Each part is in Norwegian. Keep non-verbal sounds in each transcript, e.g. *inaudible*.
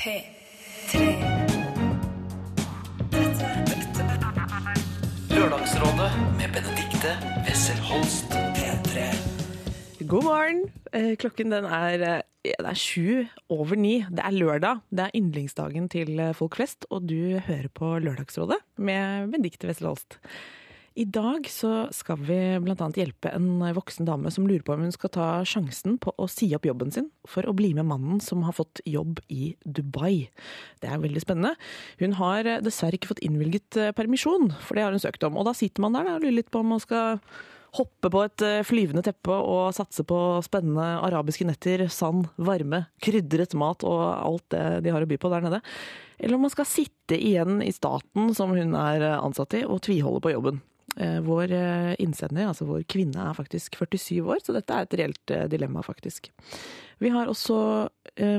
P3. Lørdagsrådet med Benedikte Wessel Holst. P3. God morgen. Eh, Klokken den er, eh, er sju over ni. Det er lørdag. Det er yndlingsdagen til eh, folk flest, og du hører på Lørdagsrådet med Benedicte Wessel Holst. I dag så skal vi bl.a. hjelpe en voksen dame som lurer på om hun skal ta sjansen på å si opp jobben sin for å bli med mannen som har fått jobb i Dubai. Det er veldig spennende. Hun har dessverre ikke fått innvilget eh, permisjon, for det har hun søkt om. Og da sitter man der og lurer litt på om man skal hoppe på et eh, flyvende teppe og satse på spennende arabiske netter, sand, varme, krydret mat og alt det de har å by på der nede. Eller om man skal sitte igjen i staten som hun er eh, ansatt i, og tviholde på jobben. Eh, Vår eh, innsender, altså vår kvinne, er faktisk 47 år, så dette er et reelt eh, dilemma, faktisk. Vi har også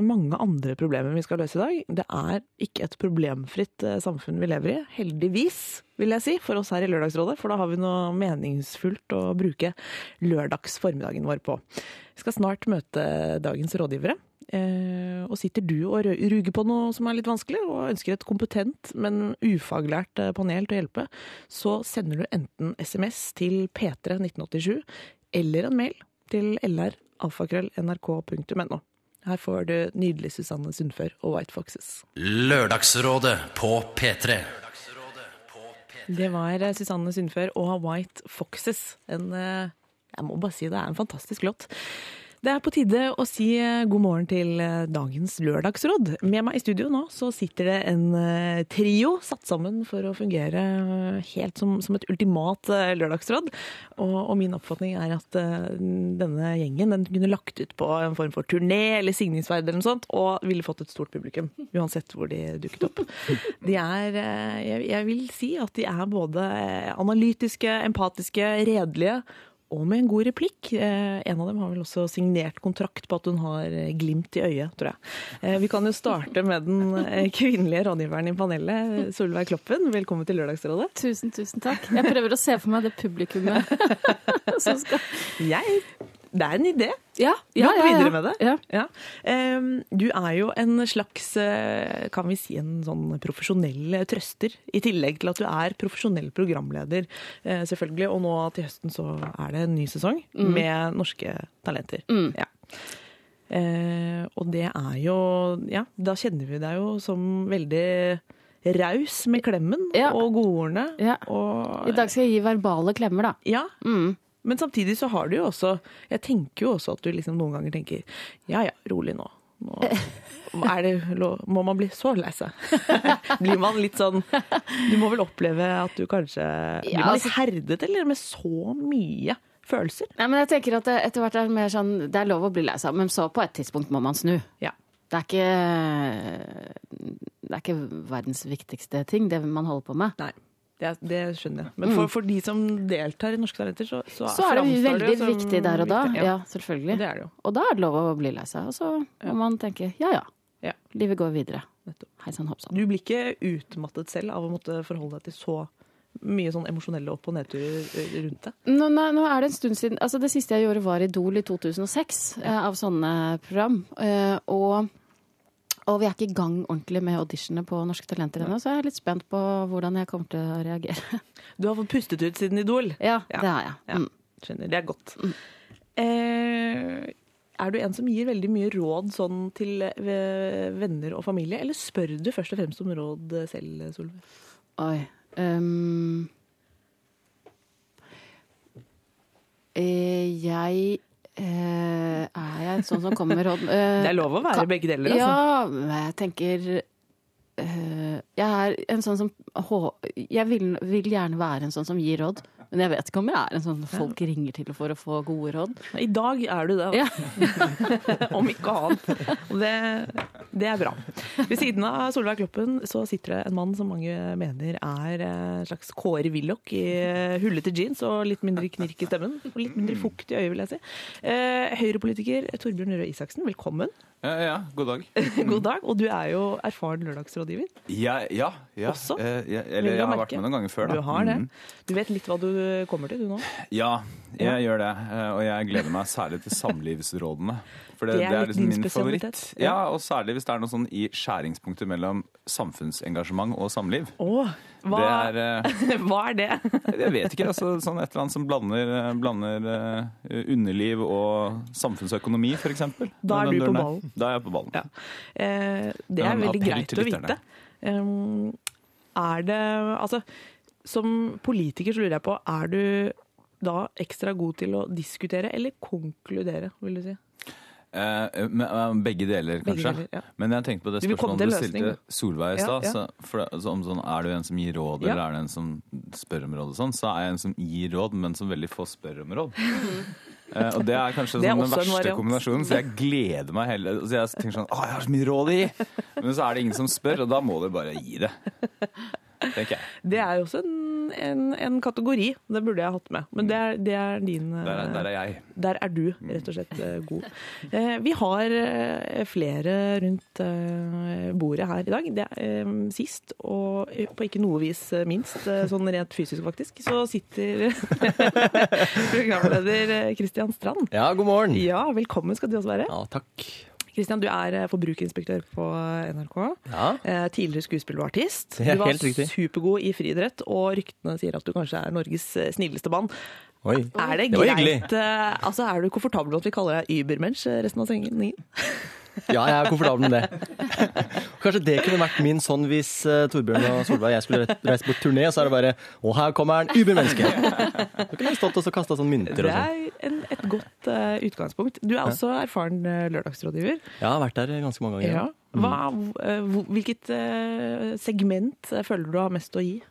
mange andre problemer vi skal løse i dag. Det er ikke et problemfritt samfunn vi lever i. Heldigvis, vil jeg si, for oss her i Lørdagsrådet, for da har vi noe meningsfullt å bruke lørdagsformiddagen vår på. Vi skal snart møte dagens rådgivere. Eh, og sitter du og ruger på noe som er litt vanskelig, og ønsker et kompetent, men ufaglært eh, panel til å hjelpe, så sender du enten SMS til P3 1987 eller en mail til lralfakrøll.nrk.no. Her får du nydelig Susanne Sundfør og White Foxes. Lørdagsrådet på P3. Det var eh, Susanne Sundfør og White Foxes. En, jeg må bare si det er en fantastisk låt. Det er på tide å si eh, god morgen til eh, dagens lørdagsråd. Med meg i studio nå så sitter det en eh, trio satt sammen for å fungere helt som, som et ultimat lørdagsråd. Og, og min oppfatning er at denne gjengen den kunne lagt ut på en form for turné eller signingsferd eller noe sånt, og ville fått et stort publikum. Uansett hvor de dukket opp. De er, jeg, jeg vil si at de er både analytiske, empatiske, redelige og med en god replikk. Eh, en av dem har vel også signert kontrakt på at hun har eh, glimt i øyet, tror jeg. Eh, vi kan jo starte med den kvinnelige rådgiveren i panelet, Solveig Kloppen. Velkommen til Lørdagsrådet. Tusen, tusen takk. Jeg prøver å se for meg det publikummet *laughs* som skal Jeg, det er en idé. Ja, ja, ja, videre med det. Ja. Du er jo en slags, eh, kan vi si, en sånn profesjonell trøster. I tillegg til at du er profesjonell programleder, eh, selvfølgelig. Og nå til høsten så er det en ny sesong med norske talenter. Ja. Eh, og det er jo Ja, da kjenner vi deg jo som veldig raus med klemmen Ja. og godordene. Ja. Og, I dag skal jeg gi verbale klemmer, da. ja, Mm. Men samtidig så har du jo også Jeg tenker jo også at du liksom noen ganger tenker ja ja, rolig nå. nå det, må man bli så lei seg? *laughs* Blir man litt sånn Du må vel oppleve at du kanskje Blir man litt altså- herdet, eller med så mye følelser? Nei, men jeg tenker at det etter hvert er det mer sånn Det er lov å bli lei seg, men så på et tidspunkt må man snu. Ja. Det er ikke Det er ikke verdens viktigste ting, det man holder på med. Nei. Det, det skjønner jeg. Men for, for de som deltar i Norske Talenter, så, så, Mm. Så er det veldig det viktig der og da. viktig. Ja, selvfølgelig. Det er det jo. Og da er det lov å bli lei seg. Og så må man tenke ja ja, Ja, livet går videre. nettopp. Hei sann, hopp sann. Du blir ikke utmattet selv av å måtte forholde deg til så mye sånn emosjonelle opp- og nedturer rundt det? Nå, nei, nå er det en stund siden altså Det siste jeg gjorde, var Idol i 2006, eh, av sånne program. Eh, og, og vi er ikke i gang ordentlig med auditionene på Norske Talenter ennå, så jeg er litt spent på hvordan jeg kommer til å reagere. *laughs* Du har fått pustet ut siden Idol. ja, Ja. det har jeg. Ja, Mm. skjønner. Det er godt. Eh, er du en som gir veldig mye råd sånn til eh, venner og familie, eller spør du først og fremst om råd selv, Solveig? Oi. Eh, jeg eh, Er jeg en sånn som kommer med råd? Uh, Det er lov å være Ka- begge deler, altså. Ja, jeg tenker uh, Jeg er en sånn som Jeg vil, vil gjerne være en sånn som gir råd. Men jeg vet ikke om jeg er en sånn folk ringer til for å få gode råd. I dag er du det, da. Ja. *laughs* om ikke annet. Og det, det er bra. Ved siden av Solveig Kloppen så sitter det en mann som mange mener er eh, en slags Kåre Willoch i eh, hullete jeans og litt mindre knirk i stemmen. Og litt mindre fukt i øyet, vil jeg si. Eh, Høyrepolitiker Torbjørn Røe Isaksen, velkommen. Ja, ja, god dag. *laughs* God dag. Og du er jo erfaren lørdagsrådgiver. Ja, ja. ja. Også? Eh, ja, eller jeg har merke? vært med noen ganger før, da. Du har det. Mhm. Du vet litt hva du du kommer til, du nå. Ja, jeg gjør det. eh, Og jeg gleder meg særlig til samlivsrådene. For det, Det er det er liksom min favoritt. Ja, Ja. Og særlig hvis det er noe sånn i skjæringspunktet mellom samfunnsengasjement og samliv. Åh, hva, Det er eh, *laughs* hva er det? *laughs* Jeg vet ikke. altså sånn Et eller annet som blander, blander eh, underliv og samfunnsøkonomi, f.eks. Da er du på ballen. Da er jeg på ballen. Ja. Eh, det Ja, er veldig greit å vite. Um, er det Altså, som politiker så lurer jeg på, er du da ekstra god til å diskutere eller konkludere, vil du si? Eh, men, eh, begge deler, Begge kanskje. deler, ja. Men jeg tenkte på det spørsmålet du stilte Solveig i stad. ja. så- det- så om sånn, Er du en som gir råd, Ja. eller er det en som spør om råd? og sånn, Så er jeg en som gir råd, men som veldig få spør om råd. *laughs* Eh, og det er kanskje Det er sånn den verste variant. kombinasjonen, så jeg gleder meg hele Så jeg tenker sånn Å, jeg har så mye råd å gi! *laughs* Men så er det ingen som spør, og da må du bare gi det. *laughs* Tenker jeg. Det er jo også en, en, en kategori. Det burde jeg hatt med. Men det er, det er din Der er, der er jeg. Der er du rett og slett eh, god. Eh, Vi har eh, flere rundt eh, bordet her i dag. Det er eh, sist, og på ikke noe vis minst, sånn rent fysisk faktisk, så sitter *laughs* programleder Kristian Christian Strand. Ja, god morgen. Ja, velkommen skal du også være. Ja, takk. Christian, du er eh, forbrukerinspektør på NRK. Ja. Eh, Tidligere skuespiller og artist. Du var supergod i friidrett, og ryktene sier at du kanskje er Norges eh, snilleste mann. Oi. Er det Det var greit eh, Altså, Er du komfortabel med at vi kaller deg Übermensch eh, resten av sendingen? *laughs* Ja, jeg er komfortabel med det. Kanskje det kunne vært min sånn hvis uh, Torbjørn og Solveig og jeg skulle re- reise på turné, så er det bare Å, her kommer han, übermenneske! Du kunne stått og så kasta sånn mynter Det og sånn. er en, et godt uh, utgangspunkt. Du er også erfaren lørdagsrådgiver. Ja, jeg har vært der ganske mange ganger. Ja. Hva, eh, hvilket uh, segment eh, føler du har mest å gi?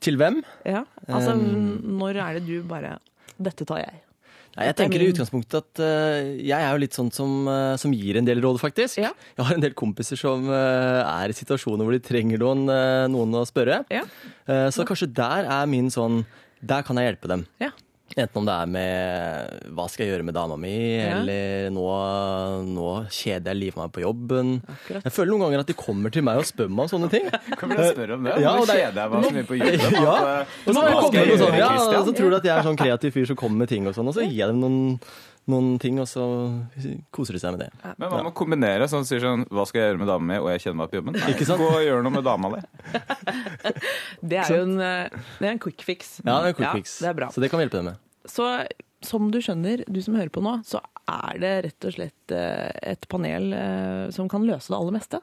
Til hvem? Ja, altså. Når er det du bare Dette tar jeg. Nei, jeg er tenker i utgangspunktet at uh, jeg er jo litt sånn som, uh, som gir en del råd, faktisk. Ja. Jeg har en del kompiser som uh, er i situasjoner hvor de trenger noen, noen å spørre. Ja. Så kanskje der er min sånn Der kan jeg hjelpe dem. Ja. Enten om det er med hva skal jeg gjøre med dama mi, Ja. eller nå, nå kjeder jeg livet meg på jobben. Akkurat. Jeg føler noen ganger at de kommer til meg og spør meg om sånne ting. *laughs* Kommer de og spør om det? Ja, og det- kjeder jeg meg så mye på jobben. Ja, at, eh, Og så, sånn, ja, så tror du at jeg er sånn kreativ fyr som kommer med ting og sånn, og så gir jeg dem noen, noen ting, og så koser de seg med det. Men hva med å kombinere? Sånn sier sånn Hva skal jeg gjøre med dama mi, og jeg kjenner meg på jobben? Nei, Ikke sant? Gå og gjøre noe med dama di. *laughs* Det er jo en, eh, det er en quick fix. Ja, det er en quick fix. det er bra. Så det kan vi hjelpe dem med. Så som du skjønner, du som hører på nå, så er det rett og slett eh, et panel eh, som kan løse det aller meste.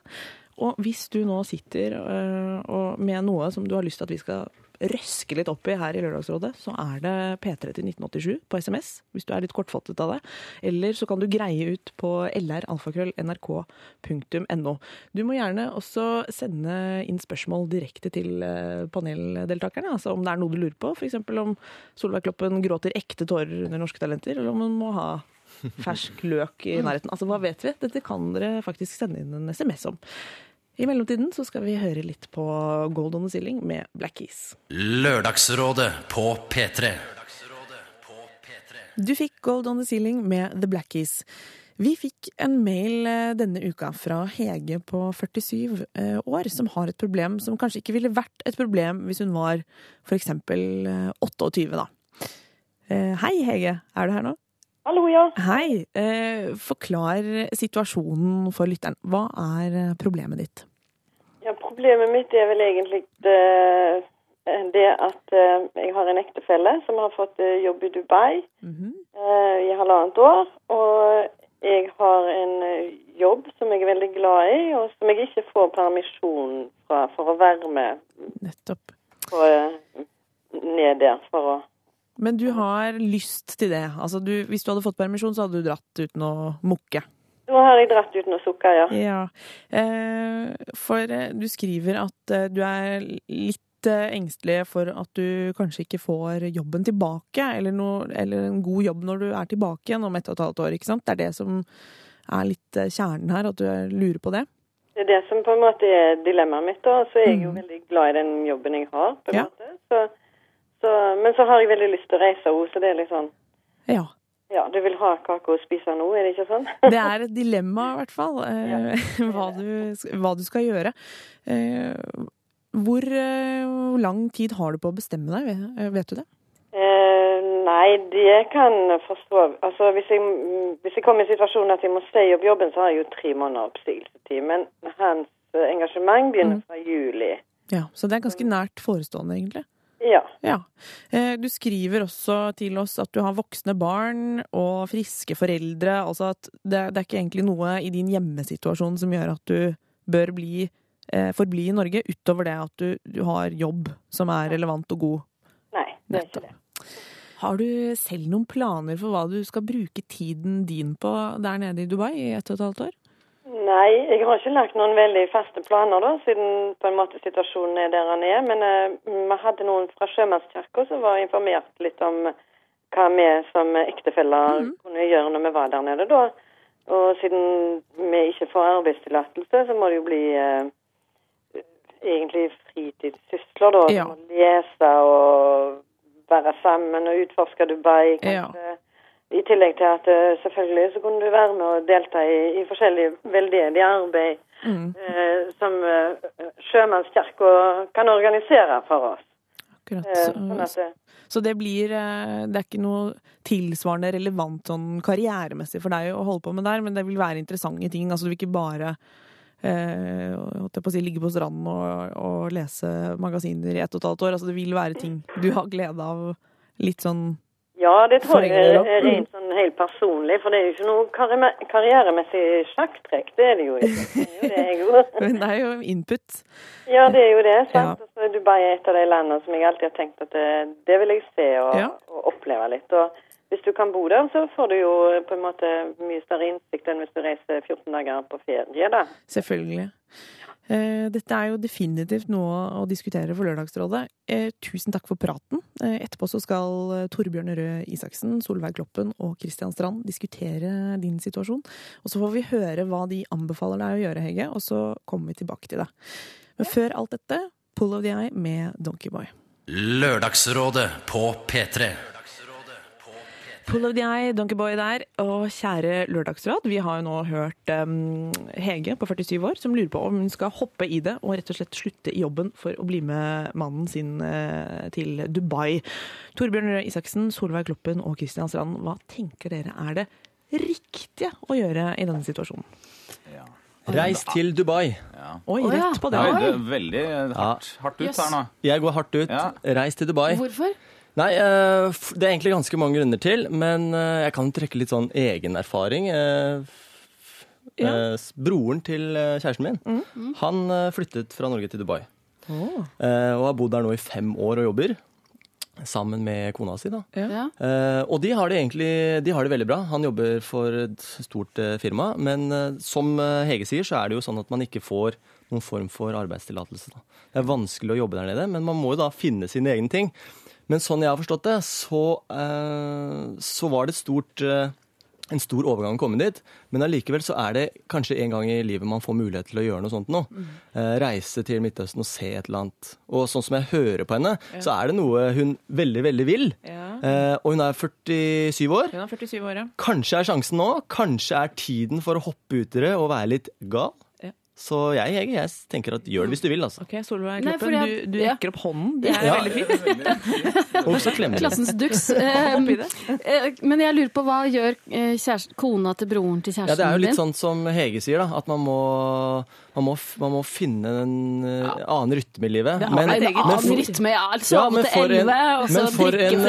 Og hvis du nå sitter og med noe som du har lyst til at vi skal røske litt opp i her i Lørdagsrådet, så er det P3 til 1987 på SMS, hvis du er litt kortfattet av det. Eller så kan du greie ut på lralfakrøll.nrk.no. Du må gjerne også sende inn spørsmål direkte til eh, paneldeltakerne. Altså om det er noe du lurer på, f.eks. om Solveig Kloppen gråter ekte tårer under Norske Talenter, eller om hun må ha fersk løk i nærheten. Altså, hva vet vi? Dette kan dere faktisk sende inn en SMS om. I mellomtiden så skal vi høre litt på Gold on the Ceiling med Black Keys. Lørdagsrådet på P3. Du fikk Gold on the Ceiling med The Black Keys. Vi fikk en mail eh, denne uka fra Hege på 47 eh, år, som har et problem som kanskje ikke ville vært et problem hvis hun var for eksempel eh, 28, da. Eh, Hei, Hege. Er du her nå? Hallo, ja. Hei. Eh, Forklar situasjonen for lytteren. Hva er problemet ditt? Problemet mitt er vel egentlig eh, det at eh, jeg har en ektefelle som har fått eh, jobb i Dubai eh, i halvannet år. Og jeg har en jobb som jeg er veldig glad i, og som jeg ikke får permisjon fra for å være med Nettopp. på, ned der. For å Men du har lyst til det. Altså, du, hvis du hadde fått permisjon, så hadde du dratt uten å mukke. Nå har jeg dratt uten noe sukker, ja. Ja. Eh, for eh, du skriver at eh, du er litt engstelig for at du kanskje ikke får jobben tilbake, eller, noe, eller en god jobb når du er tilbake igjen om ett og et halvt år, ikke sant? Det er det som er litt kjernen her, at du er- lurer på det? Det er det som på en måte er dilemmaet mitt. da, Så er jeg jo Mm. veldig glad i den jobben jeg har. på en Ja. måte. Så, så, men så har jeg veldig lyst til å reise òg, så det er litt sånn Ja. Ja, du vil ha kake og spise nå, er det ikke sånn? *laughs* Det er et dilemma, i hvert fall, eh, *laughs* hva, du, hva du skal gjøre. Eh, hvor eh, lang tid har du på å bestemme deg, vet- du det? Nei, det kan jeg forstå. Altså, hvis jeg, hvis jeg kommer i situasjonen at jeg må si opp jobben, så har jeg jo tre måneder oppsigelsestid. Men hans engasjement begynner fra juli. Ja, Så det er ganske nært forestående, egentlig. Ja. Ja. Eh, Du skriver også til oss at du har voksne barn og friske foreldre. Altså at det, det er ikke egentlig noe i din hjemmesituasjon som gjør at du bør bli, eh, forbli i Norge, utover det at du, du har jobb som er relevant og god. Nei, det er ikke det. Har du selv noen planer for hva du skal bruke tiden din på der nede i Dubai i ett og et halvt år? Nei, jeg har ikke lagt noen veldig faste planer da, siden på en måte situasjonen er der den er. Men uh, vi hadde noen fra Sjømannskirka som var informert litt om hva vi som ektefeller kunne gjøre når vi var der nede da. Og siden vi ikke får arbeidstillatelse, så må det jo bli uh, egentlig fritidssysler da. Ja. Lese og være sammen og utforske Dubai, Ja. I tillegg til at eh, selvfølgelig så kunne du være med og delta i, i forskjellig veldedig arbeid Mm. eh, som uh, Sjømannskirka kan organisere for oss. Akkurat. Eh, sånn at, Så, eh, det blir eh, Det er ikke noe tilsvarende relevant sånn karrieremessig for deg å holde på med der, men det vil være interessante ting. Altså du vil ikke bare eh, på si, ligge på stranden og, og lese magasiner i ett og et halvt år. Altså det vil være ting du har glede av litt sånn ja, det tror jeg er, er rent sånn helt personlig, for det er jo ikke noe karri- karrieremessig sjakktrekk. Det er det jo ikke. Det er jo det, jeg. *laughs* Men det er jo input. Ja, det er jo det. Ja. sant? Og så er Dubai et av de landene som jeg alltid har tenkt at det, det vil jeg se og, Ja. og oppleve litt. Og hvis du kan bo der, så får du jo på en måte mye større innsikt enn hvis du reiser 14 dager på ferie, da. Selvfølgelig. Eh, Dette er jo definitivt noe å diskutere for Lørdagsrådet. Eh, Tusen takk for praten. Eh, Etterpå så skal Torbjørn Røe Isaksen, Solveig Kloppen og Christian Strand diskutere din situasjon. Og så får vi høre hva de anbefaler deg å gjøre, Hege, og så kommer vi tilbake til det. Men før alt dette, Pull of the Eye med Donkeyboy. Lørdagsrådet på P3. Pull of the Eye, Donkeyboy der. Og kjære Lørdagsråd, vi har jo nå hørt um, Hege på 47 år som lurer på om hun skal hoppe i det og rett og slett slutte i jobben for å bli med mannen sin uh, til Dubai. Torbjørn Røe Isaksen, Solveig Kloppen og Kristian Strand, hva tenker dere er det riktige å gjøre i denne situasjonen? Reis til Dubai. Oi, rett på det. Oi, det er veldig hardt, hardt ut her nå. Jeg går hardt ut. Ja. Reis til Dubai. Hvorfor? Nei, eh, det er egentlig ganske mange grunner til, men eh, jeg kan trekke litt sånn egen erfaring. Eh, Ja. eh, Broren til kjæresten min, han eh, flyttet fra Norge til Dubai. Åh. Eh, Og har bodd der nå i fem år og jobber. Sammen med kona si, da. Ja. Eh, og de har det egentlig de har det veldig bra. Han jobber for et stort firma. Men som Hege sier, så er det jo sånn at man ikke får noen form for arbeidstillatelse. Det er vanskelig å jobbe der nede, men man må jo da finne sine egne ting. Men sånn jeg har forstått det, så, eh, så var det stort eh, en stor overgang å komme dit, men allikevel så er det kanskje en gang i livet man får mulighet til å gjøre noe sånt nå. Eh, reise til Midtøsten og se et eller annet. Og sånn som jeg hører på henne, så er det noe hun veldig, veldig vil. Ja. Og hun er 47 år. Hun er 47 år, ja. Kanskje er sjansen nå. Kanskje er tiden for å hoppe ut i det og være litt gal. Ja. Så jeg, jeg, jeg tenker at gjør det hvis du vil, altså. Ok, Solveig Kloppen, Nei, jeg- du, du ja. rekker opp hånden. Det er Ja. veldig fint. *laughs* Og så klemmer. Klassens duks. *laughs* Eh, eh, Men jeg lurer på hva gjør eh, kjæresten, kona til broren til kjæresten din? Ja, det er jo litt sånn som Hege sier, da. At man må, man må, man må finne en ja. annen rytme i livet. Det er Men, men annen rytme, ja. ja, Sove men for en, men for en,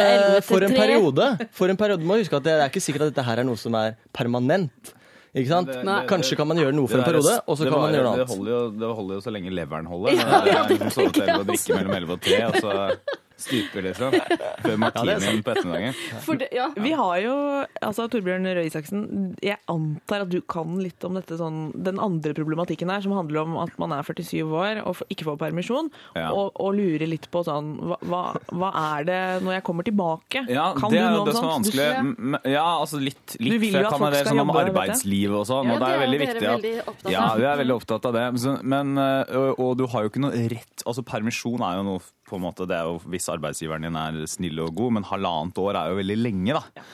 for en periode. For en periode må huske at det er ikke sikkert at dette her er noe som er permanent. Ikke sant? Det- det, Kanskje kan man gjøre noe for en periode, og så det kan man gjøre noe Det annet. holder jo, det holder jo så lenge leveren holder. Det er det, det, det, det, det, drikke mellom elleve og tre, og så *laughs* stuper, liksom. Før martinien på ettermiddagen. For det, ja. Vi har jo, altså Torbjørn Røe Isaksen, jeg antar at du kan litt om dette sånn, den andre problematikken her, som handler om at man er 47 år og ikke får permisjon, Ja. og, og lurer litt på sånn, hva, hva, er det når jeg kommer tilbake? Ja, kan det du noe om det sånt? vanskelig. Ja, altså litt. litt Du vil jo jeg skal sånn om jobbe, arbeidslivet og sånn, Ja, og det er er veldig viktig at veldig Ja, vi er veldig opptatt av det. Men øh, og, og du har jo ikke noe rett Altså, permisjon er jo noe på en måte, Det er jo hvis arbeidsgiveren din er snill og god, men halvannet år er jo veldig lenge, da.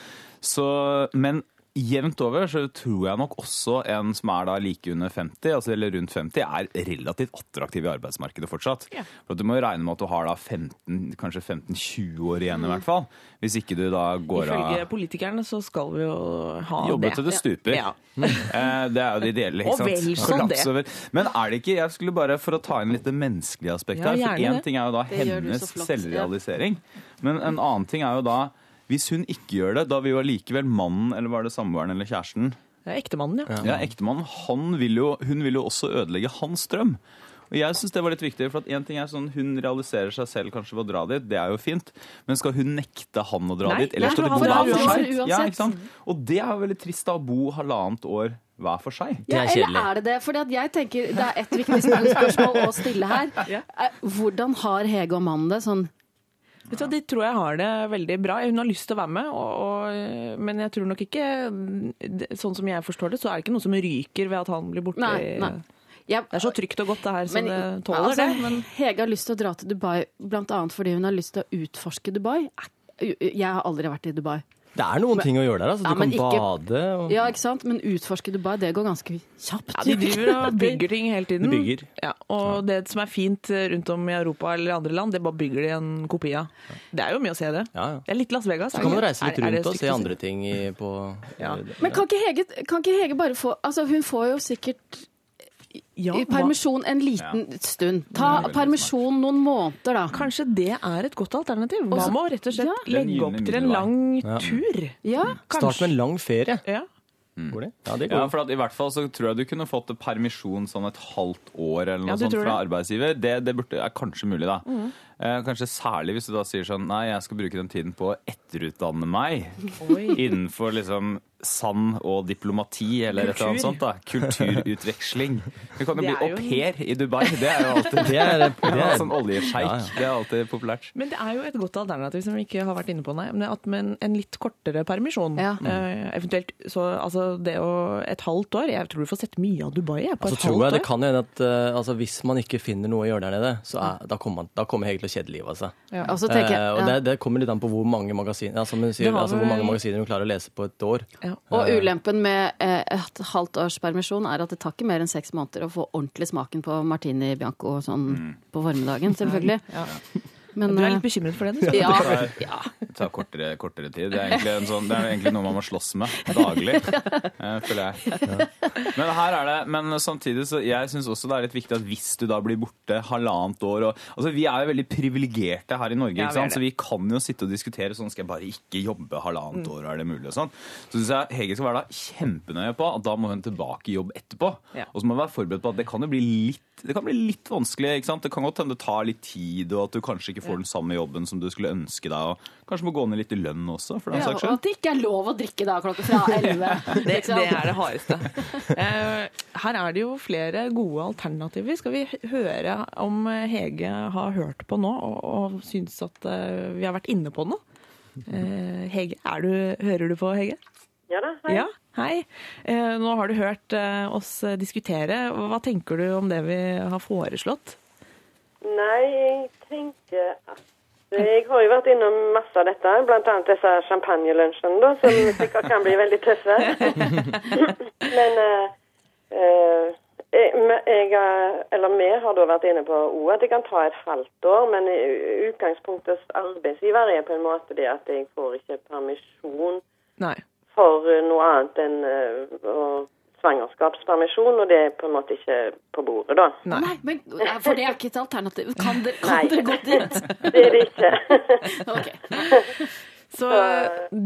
Så, men jevnt over så tror jeg nok også en som er da like under 50, altså eller rundt 50, er relativt attraktiv i arbeidsmarkedet fortsatt. Ja. For Du må jo regne med at du har da 15, kanskje 15-20 år igjen i hvert fall. Hvis ikke du da går Ifølge av politikerne så skal vi jo ha Jobbe det. til det stuper. Ja. Ja. *laughs* Det er jo det ideelle. ikke Og sant? vel sånn det. Men er det ikke Jeg skulle bare for å ta inn litt det menneskelige aspektet her. For én ting er jo da Det hennes selvrealisering. Men en annen ting er jo da hvis hun ikke gjør det, da vil jo allikevel mannen, eller var det samboeren eller kjæresten, Det er ektemannen, ja. ja, ektemannen, han vil jo, hun vil jo også ødelegge hans drøm. Og jeg synes det var litt viktig, for at en ting er sånn, Hun realiserer seg selv kanskje ved å dra dit, det er jo fint. Men skal hun nekte han å dra Nei, dit? Eller nei, skal de for bo han hver for seg? Ja, ikke sant? Og det er jo veldig trist da, å bo halvannet år hver for seg. Det Ja, er eller er det det? For jeg tenker det er et viktig spørsmål å stille her. *laughs* Eh, Hvordan har Hege og mannen det sånn? Vet du, De tror jeg har det veldig bra. Hun har lyst til å være med, og, og, men jeg tror nok ikke Sånn som jeg forstår det, så er det ikke noe som ryker ved at han blir borte. Nei, nei. Jeg, Det er så trygt og godt det her, så men, det tåler altså, det. Men Hege har lyst til å dra til Dubai annet fordi hun har lyst til å utforske Dubai. Jeg har aldri vært i Dubai. Det er noen ting å gjøre der. Altså. Du Ja, men kan ikke- bade og Ja, ikke sant? Men utforske Dubai, det går ganske kjapt. ja, de driver og bygger ting hele tiden. De bygger. Ja, og det som er fint rundt om i Europa eller andre land, det bare bygger de en kopi av. Det er jo mye å se det. Ja, ja. Det er litt Las Vegas. Så kan man reise litt Er- er rundt og se andre ting i, på Ja. Men kan ikke, Hege, kan ikke Hege bare få Altså, hun får jo sikkert Ja, i permisjon en liten stund. Ta permisjon noen måneder, da. Kanskje det er et godt alternativ? Hva med å rett og slett Ja. Legge opp til en lang Ja. tur? Ja. Start med en lang ferie. Ja. Går det? Ja, det går. Ja, for at I hvert fall så tror jeg du kunne fått permisjon sånn et halvt år eller noe Ja, sånt fra fra arbeidsgiver. Det, det burde, er kanskje mulig, da. Eh, kanskje særlig hvis du da sier sånn Nei, jeg skal bruke den tiden på å etterutdanne meg innenfor liksom sand og diplomati eller et eller annet sånt. da. Kulturutveksling. Du kan jo bli au pair i Dubai. Det er jo alltid *laughs* *laughs* Det er, det er, Sånn oljesjeik. Ja, ja. Det er alltid populært. Men det er jo et godt alternativ som vi ikke har vært inne på, nei. Men at med en, en litt kortere permisjon. Ja. Uh, eventuelt så altså det å Et halvt år. Jeg tror du får sett mye av Dubai jeg, på altså, et tror jeg år. det kan hende at uh, altså, hvis man ikke finner noe å gjøre der nede, så er, da kommer man, da kommer helt til å kjede livet av seg. Ja. Og så tenker jeg Eh, og det, det kommer litt an på hvor mange magasiner altså, men sier, altså, hvor mange magasiner du klarer å lese på et år. Ja. Og ulempen med eh, et halvt års permisjon er at det tar ikke mer enn seks måneder å få ordentlig smaken på martini bianco sånn på formiddagen, selvfølgelig. Ja. Men Du er eh, litt bekymret for det? Du. *laughs* ja, Ja. Det tar kortere, kortere tid. Det er, sånn, det er egentlig noe man må slåss med daglig, *laughs* eh, føler jeg. Men her er det, men samtidig så jeg syns også det er litt viktig at hvis du da blir borte halvannet år og, altså Vi er jo veldig privilegerte her i Norge, Ja, ikke vi sant? så vi kan jo sitte og diskutere sånn skal jeg bare ikke jobbe halvannet år, er det mulig og sånn. Så syns jeg Hege skal være da kjempenøye på at da må hun tilbake i jobb etterpå. Og så må hun være forberedt på at det kan jo bli litt det kan bli litt vanskelig. ikke sant? Det kan godt hende det tar litt tid, og at du kanskje ikke får den samme jobben som du skulle ønske deg. og Kanskje må gå ned litt i lønn også, for den ja, saks og at det ikke er lov å drikke da klokka fra *laughs* elleve. Det, det er det hardeste. Eh, her er det jo flere gode alternativer. Skal vi høre om Hege har hørt på nå og, og syns at eh, vi har vært inne på noe? Eh, Hege, er du, hører du på, Hege? Ja da, hei. Ja, hei. Eh, nå har du hørt eh, oss diskutere. Hva tenker du om det vi har foreslått? Nei, jeg tenker at jeg har jo vært innom masse av dette, annet disse champagnelunsjene, som *laughs* sikkert kan bli veldig tøffe. *laughs* Men uh, eh, jeg, eh, eller vi har da vært inne på òg at det kan ta et halvt år, men utgangspunktets arbeidsgiver er på en måte det at jeg får ikke permisjon Nei. for eh, noe annet enn eh, å- svangerskapspermisjon, og det er på en måte ikke på bordet, da. Nei. Nei, men, for det er ikke et alternativ. Kan dere, kan Nei. dere gå dit? *laughs* Det er det ikke. *laughs* okay. Så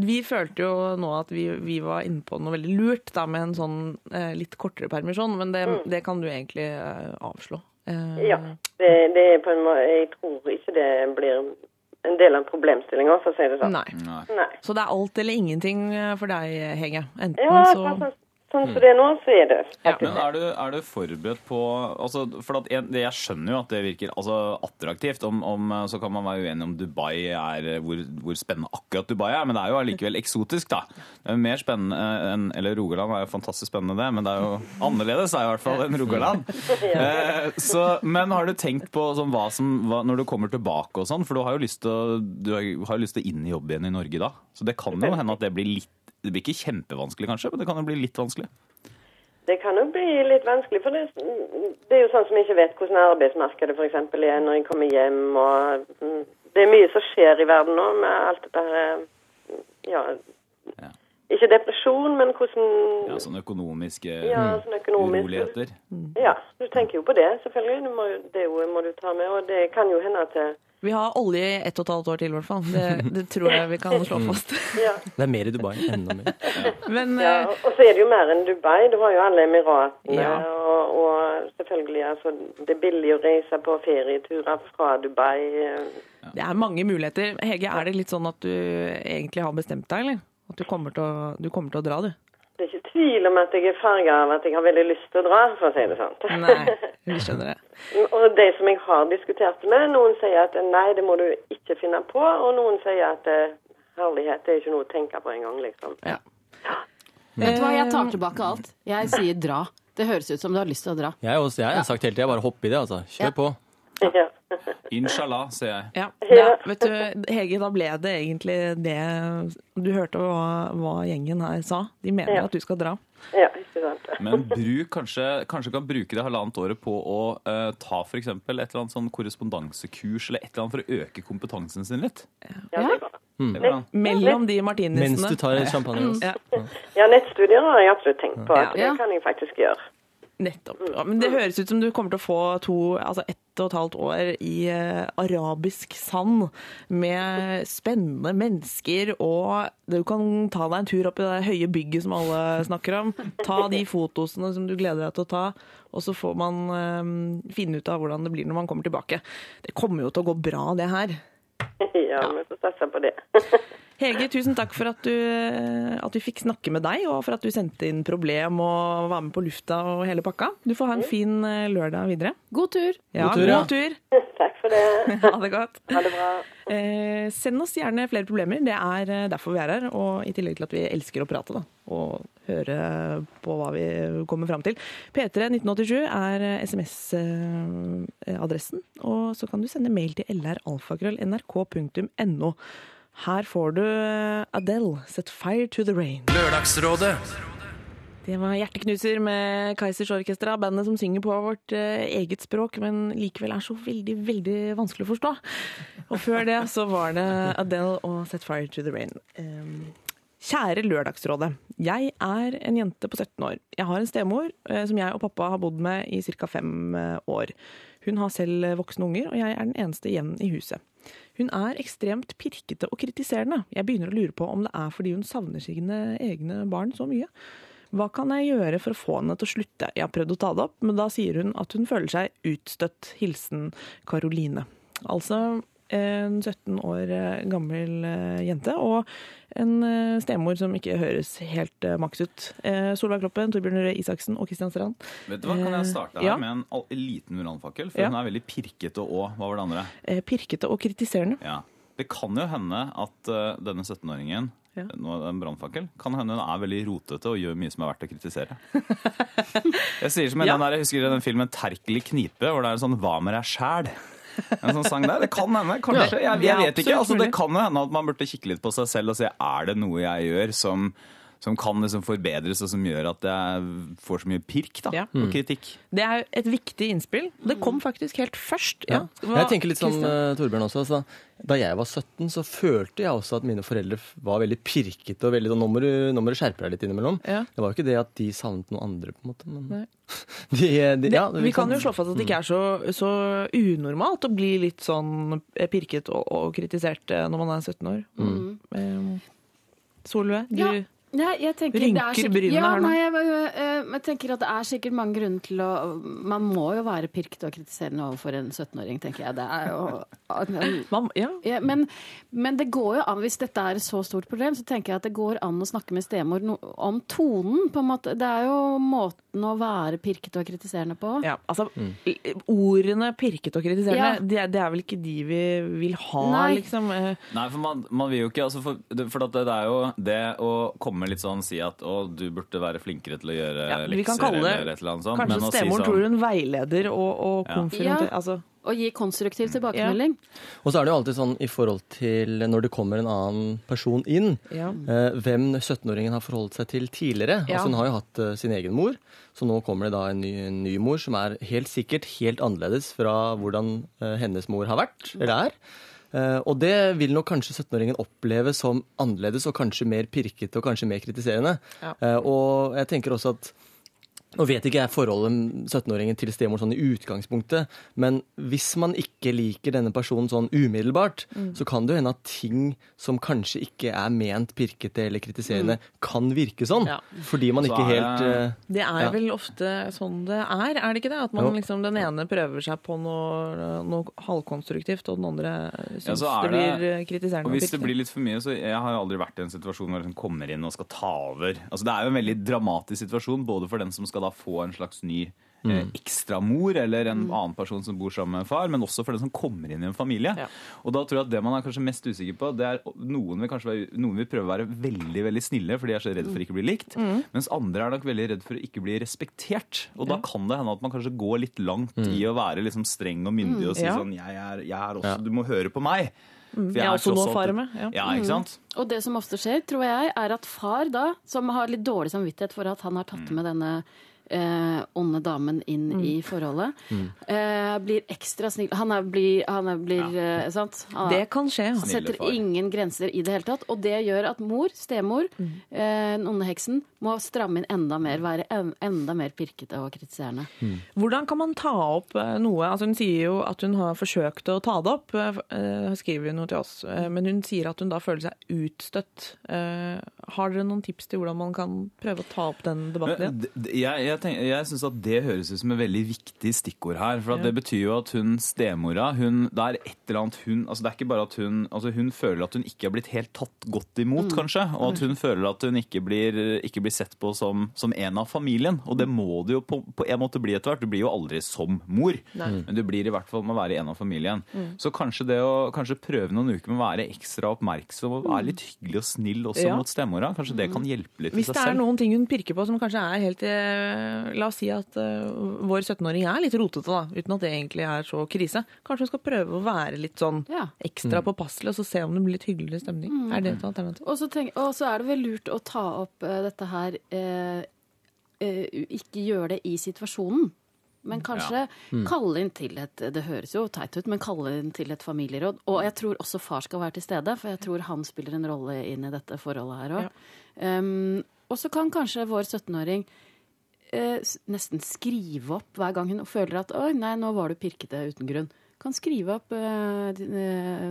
vi følte jo nå at vi, vi var inne på noe veldig lurt da, med en sånn eh, litt kortere permisjon, men det, det kan du egentlig eh, avslå. Eh, Ja. Det, det er på en måte Jeg tror ikke det blir en del av problemstillinga, for å si det sånn. Nei. Nei. Nei. Så det er alt eller ingenting eh, for deg, Hege. Enten Ja, så sånn, sånn som det er nå, så er det Ja. faktisk Men er du, er du forberedt på altså, For at en, det, jeg skjønner jo at det virker altså, attraktivt. Om, om, så kan man være uenig om Dubai er hvor, hvor spennende akkurat Dubai er, men det er jo allikevel eksotisk, da. Det er jo mer spennende enn Eller Rogaland er jo fantastisk spennende, det, men det er jo annerledes er i hvert fall enn Rogaland. *laughs* eh, så, men har du tenkt på sånn, hva som hva, Når du kommer tilbake og sånn, for du har jo lyst til å inn i jobb igjen i Norge da. Så det kan jo hende at det blir litt det blir ikke kjempevanskelig, kanskje, men det kan jo bli litt vanskelig. Det kan jo bli litt vanskelig, for det, det er jo sånn som jeg ikke vet hvordan arbeidsmarkedet f.eks. er når jeg kommer hjem. og mm, Det er mye som skjer i verden nå med alt dette her Ja, Ja. ikke depresjon, men hvordan Ja, sånne økonomiske Ja, sånne økonomisk. uroligheter. Ja, du tenker jo på det, selvfølgelig. Må, det må du ta med. Og det kan jo hende at det, Vi har olje i ett og et halvt år til, i hvert fall. Det, det tror jeg vi kan slå fast. *laughs* ja. Det er mer i Dubai. Enda mer. *laughs* Men Ja, eh, og så er det jo mer enn Dubai. Du har jo alle Emiratene. Ja. Og, og selvfølgelig, altså, det er billig å reise på ferieturer fra Dubai. eh, det er mange muligheter. Hege, er det litt sånn at du egentlig har bestemt deg, eller? At du kommer til å, du kommer til å dra, du? Det er ikke tvil om at jeg er farga av at jeg har veldig lyst til å dra, for å si det sånn. Nei, *laughs* vi skjønner det. og de som jeg har diskutert med, noen sier at nei, det må du ikke finne på, og noen sier at eh, herlighet, det er ikke noe å tenke på engang, liksom. Ja. Vet du hva, jeg tar tilbake alt. Jeg sier dra. Det høres ut som du har lyst til å dra. Jeg, også, jeg har sagt hele tida bare hopp i det. altså. Kjør Ja. på. Ja. Inshallah, sier jeg. Ja, ja. vet du, Hege, da ble det egentlig det Du hørte hva, hva gjengen her sa. De mener Ja. at du skal dra. ja, ikke sant. Men bruk kanskje, kanskje kan bruke det halvannet året på å uh, ta f.eks. et eller annet sånn korrespondansekurs eller et eller annet for å øke kompetansen sin litt. Ja, det er. Det går. Mellom de Mens du tar en champagne. Ja, ja, nettstudier har jeg absolutt tenkt på. Ja. Det kan jeg faktisk gjøre. Nettopp. Ja, men det høres ut som du kommer til å få to, altså ett og et halvt år i eh, arabisk sand med spennende mennesker, og du kan ta deg en tur opp i det høye bygget som alle snakker om. Ta de fotosene som du gleder deg til å ta, og så får man eh, finne ut av hvordan det blir når man kommer tilbake. Det kommer jo til å gå bra, det her. *laughs* ja, vi får satse på det. *laughs* Hege, tusen takk for at, du, at vi fikk snakke med deg, og for at du sendte inn problem og var med på lufta og hele pakka. Du får ha en fin eh, lørdag videre. God tur! Ja, God tur, ja. god tur. *laughs* Takk for det. *laughs* Ha det godt. Ha det bra. Eh, send oss gjerne flere problemer. Det er eh, derfor vi er her. Og i tillegg til at vi elsker å prate, da. Og høre på hva vi kommer fram til. P3 1987 er SMS-adressen. Og så kan du sende mail til lralfakrøll.nrk.no. Her får du eh, Adele, 'Set Fire to the Rain'. Lørdagsrådet Det var Hjerteknuser med Kaizers Orkestra, bandet som synger på vårt eh, eget språk, men likevel er så veldig, veldig vanskelig å forstå. Og før det så var det Adele og Set Fire to the Rain. Um, Kjære Lørdagsrådet. Jeg er en jente på 17 år. Jeg har en stemor eh, som jeg og pappa har bodd med i ca. fem eh, år. Hun har selv eh, voksne unger, og jeg er den eneste igjen i huset. Hun er ekstremt pirkete og kritiserende. Jeg begynner å lure på om det er fordi hun savner sine egne barn så mye. Hva kan jeg gjøre for å få henne til å slutte? Jeg har prøvd å ta det opp, men da sier hun at hun føler seg utstøtt. Hilsen Karoline. Altså en 17 år eh, gammel eh, jente og en eh, stemor som ikke høres helt maks ut. Solveig Kloppen, Torbjørn Røe Isaksen og Kristian Strand. Vet du hva, Kan jeg starte her Ja. med en liten uranfakkel? For Ja. hun er veldig pirkete og Hva var det andre? Pirkete og kritiserende. Ja. Det kan jo hende at denne 17-åringen Ja. en brannfakkel, kan hende hun er veldig rotete og gjør mye som er verdt å kritisere. *laughs* Jeg sier som en Ja. den der, jeg husker den filmen 'Terkel i knipe', hvor det er en sånn 'Hva med deg sjæl'? En sånn sang der. Det kan hende, kanskje. Jeg, jeg vet ikke. Altså, det kan jo hende at man burde kikke litt på seg selv og se er det noe jeg gjør som, som kan liksom forbedres, og som gjør at jeg får så mye pirk da, Ja. og kritikk. Det er et viktig innspill. Det kom faktisk helt først. Ja. Hva- Jeg tenker litt sånn, eh, Torbjørn også. Altså, da jeg var 17, så følte jeg også at mine foreldre var veldig pirkete og veldig sånn Nå må du, nå må du skjerpe deg litt innimellom. Ja. Det var jo ikke det at de savnet noen andre, på en måte. Men Nei. *laughs* de, de, ja, vi kan jo sånn- slå fast at det ikke er så, så unormalt å bli litt sånn pirket og, og kritisert eh, når man er 17 år. Eh, Solveig, du Ja. Nei, jeg tenker det er Rynker sikkert- brynene ja, her nå. Nei, jeg, jeg, jeg tenker at det er sikkert mange grunner til å Man må jo være pirkete og kritiserende overfor en 17-åring, tenker jeg. Det er jo man, ja. ja, men, men det går jo an, hvis dette er et så stort problem, så tenker jeg at det går an å snakke med stemor no, om tonen. på en måte. Det er jo måten å være pirkete og kritiserende på. Ja, altså, Ordene pirket og kritiserende, Ja. det, er- det er vel ikke de vi vil ha, Nei. liksom. Eh, Nei, for man, man vil jo ikke altså for, for at det, det er jo det å komme kommer litt sånn si at å, du burde være flinkere til å gjøre Ja, vi kan lekser kalle det- eller et eller annet sånt. Kanskje stemoren si sånn- tror hun veileder og, og Ja. Ja. altså, Og gi konstruktiv tilbakemelding. Og så er det jo alltid sånn i forhold til når det kommer en annen person inn, ja. eh, hvem 17-åringen har forholdt seg til tidligere. Ja. Altså Hun har jo hatt uh, sin egen mor, så nå kommer det da en ny, en ny mor som er helt sikkert helt annerledes fra hvordan uh, hennes mor har vært, eller er. Eh, og det vil nok kanskje 17-åringen oppleve som annerledes og kanskje mer pirkete og kanskje mer kritiserende. Ja. Eh, og jeg tenker også at nå vet ikke jeg forholdet 17-åringen til stemor sånn i utgangspunktet, men hvis man ikke liker denne personen sånn umiddelbart, Mm. så kan det jo hende at ting som kanskje ikke er ment pirkete eller kritiserende, kan virke sånn. Mm. Ja. Fordi man Så ikke helt det- eh, Det er Ja. vel ofte sånn det er, er det ikke det? At man liksom, den ene prøver seg på noe, noe halvkonstruktivt, og den andre syns Ja, er det blir kritiserende. Og og hvis det blir litt for mye, så Jeg har aldri vært i en situasjon hvor jeg kommer inn og skal ta over. Altså Det er jo en veldig dramatisk situasjon, både for den som skal da få en slags ny Mm. ekstramor, eller en annen person som bor sammen med en far, men også for den som kommer inn i en familie. Ja. Og da tror jeg at det man er kanskje mest usikker på, det er noen vil kanskje være, noen vil prøve å være veldig veldig snille, for de er så redd for ikke å bli likt, mens andre er nok veldig redd for å ikke bli respektert. Og da kan det hende at man kanskje går litt langt i å være liksom streng og myndig og si Ja. sånn jeg er, jeg er også, Du må høre på meg. For Jeg er også tross noe å fare med, ja. Ja, ikke sant? Og det som ofte skjer, tror jeg, er at far da, som har litt dårlig samvittighet for at han har tatt med denne eh, onde damen inn i forholdet, eh, blir ekstra snill. Han er, blir, han er, blir eh, sant? Han er- Det kan skje. Han. Setter ingen grenser i det hele tatt. Og det gjør at mor, stemor, Mm. eh, den onde heksen, må stramme inn enda mer, være en, enda mer pirkete og kritiserende. Hvordan kan man ta opp eh, noe? Altså Hun sier jo at hun har forsøkt å ta det opp, eh, skriver hun noe til oss. eh, Men hun sier at hun da føler seg utstøtt. Eh, Har dere noen tips til hvordan man kan prøve å ta opp den debatten igjen? Jeg, jeg, tenker, jeg syns at det høres ut som et veldig viktig stikkord her. For det betyr jo at hun stemora hun, Det er et eller annet hun altså Det er ikke bare at hun altså Hun føler at hun ikke har blitt helt tatt godt imot, kanskje. Og at hun føler at hun ikke blir, ikke blir sett på som, som en av familien. Og det må det jo på, på en måte bli etter hvert. Du blir jo aldri som mor, men du blir i hvert fall med å være en av familien. Så kanskje det å kanskje prøve noen uker med å være ekstra oppmerksom og være litt hyggelig og snill også Ja. mot stemora, kanskje det kan hjelpe litt i Hvis det er noen ting hun pirker på som kanskje er helt eh, La oss si at eh, vår 17-åring er litt rotete, da, uten at det egentlig er så krise. Kanskje hun skal prøve å være litt sånn Ja. ekstra påpasselig, og så se om det blir litt hyggeligere stemning. Er det et alternativ? Og så, tenk, og så er det vel lurt å ta opp eh, dette her eh, eh, Ikke gjøre det i situasjonen. Men kanskje kalle inn til et Det høres jo teit ut, men kalle inn til et familieråd. Og jeg tror også far skal være til stede, for jeg tror han spiller en rolle inn i dette forholdet her òg. Um, og så kan kanskje vår 17-åring eh, nesten skrive opp hver gang hun føler at 'oi, nei, nå var du pirkete uten grunn'. Kan skrive opp eh, eh,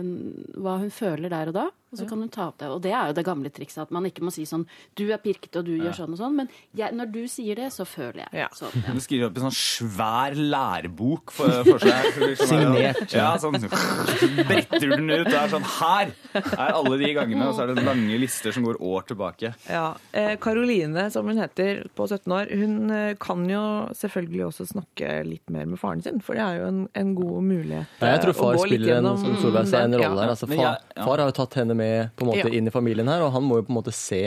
hva hun føler der og da, og så kan hun ta opp det. Og det er jo det gamle trikset, at man ikke må si sånn 'du er pirkete, og du gjør sånn og sånn', men jeg, når du sier det, så føler jeg. Ja. sånn. ja. Du skriver opp en sånn svær lærebok for, for seg. *laughs* for liksom Signert, Ja, sånn, bretter du den ut. Det er sånn Her er alle de gangene, og så er det lange lister som går år tilbake. Ja, eh, Karoline, som hun heter, på 17 år, hun eh, kan jo selvfølgelig også snakke litt mer med faren sin, for det er jo en, en god mulighet. Ja, jeg tror eh, far spiller en, som Solveig sa, en rolle her. Altså, far, ja. far har jo tatt henne med på en måte Ja. inn i familien her, og han må jo på en måte se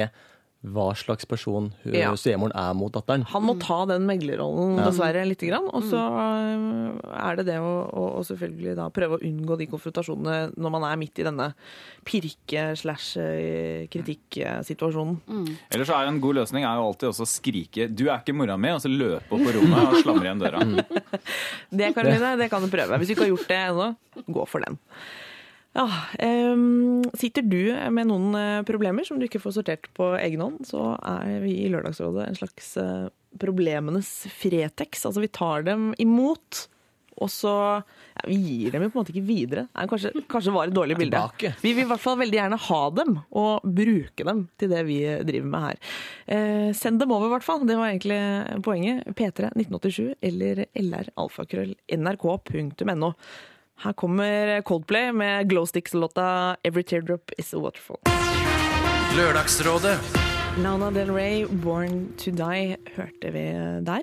hva slags person Ja. stemoren er mot datteren. Han må ta den meglerrollen, dessverre, lite grann. Og så eh, er det det å, å, å selvfølgelig da prøve å unngå de konfrontasjonene når man er midt i denne pirke-slash-kritikk-situasjonen. Ellers så er en god løsning er jo alltid også å skrike 'du er ikke mora mi', og så løpe opp på rommet og slamre igjen døra. *laughs* Det, Karoline, det kan du prøve. Hvis du ikke har gjort det ennå, gå for den. Ja, um, sitter du med noen eh, problemer som du ikke får sortert på egen hånd, så er vi i Lørdagsrådet en slags eh, problemenes Fretex. Altså vi tar dem imot, og så ja, Vi gir dem jo på en måte ikke videre. Nei, kanskje, kanskje var et dårlig bilde. Vi vil i hvert fall veldig gjerne ha dem, og bruke dem til det vi driver med her. Eh, send dem over, i hvert fall. Det var egentlig poenget. P3 1987 eller lralfakrøll nrk.no. Her kommer Coldplay med Glowsticks-låta 'Every Teardrop Is A Waterfall'. Lørdagsrådet. Lana Del Rey, 'Born To Die', hørte vi der.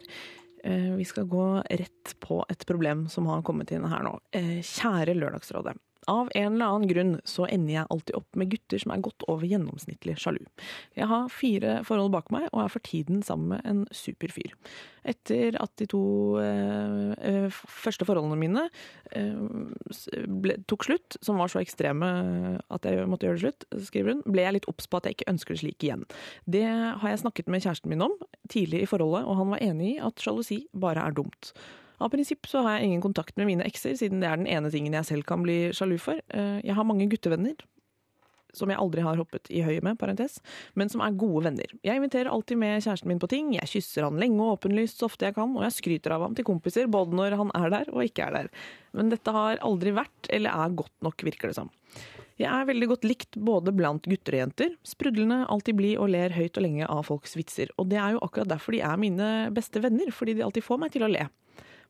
Eh, Vi skal gå rett på et problem som har kommet inn her nå. Eh, Kjære Lørdagsrådet. Av en eller annen grunn så ender jeg alltid opp med gutter som er godt over gjennomsnittlig sjalu. Jeg har fire forhold bak meg og er for tiden sammen med en super fyr. Etter at de to eh, eh, første forholdene mine eh, ble, tok slutt, som var så ekstreme at jeg måtte gjøre det slutt, skriver hun, ble jeg litt obs på at jeg ikke ønsker det slik igjen. Det har jeg snakket med kjæresten min om tidlig i forholdet, og han var enig i at sjalusi bare er dumt. Av prinsipp så har jeg ingen kontakt med mine ekser, siden det er den ene tingen jeg selv kan bli sjalu for. Eh, Jeg har mange guttevenner, som jeg aldri har hoppet i høyet med, parentes, men som er gode venner. Jeg inviterer alltid med kjæresten min på ting, jeg kysser han lenge og åpenlyst så ofte jeg kan, og jeg skryter av ham til kompiser, både når han er der og ikke er der. Men dette har aldri vært, eller er godt nok, virker det som. Jeg er veldig godt likt både blant gutter og jenter. Sprudlende, alltid blid og ler høyt og lenge av folks vitser. Og det er jo akkurat derfor de er mine beste venner, fordi de alltid får meg til å le.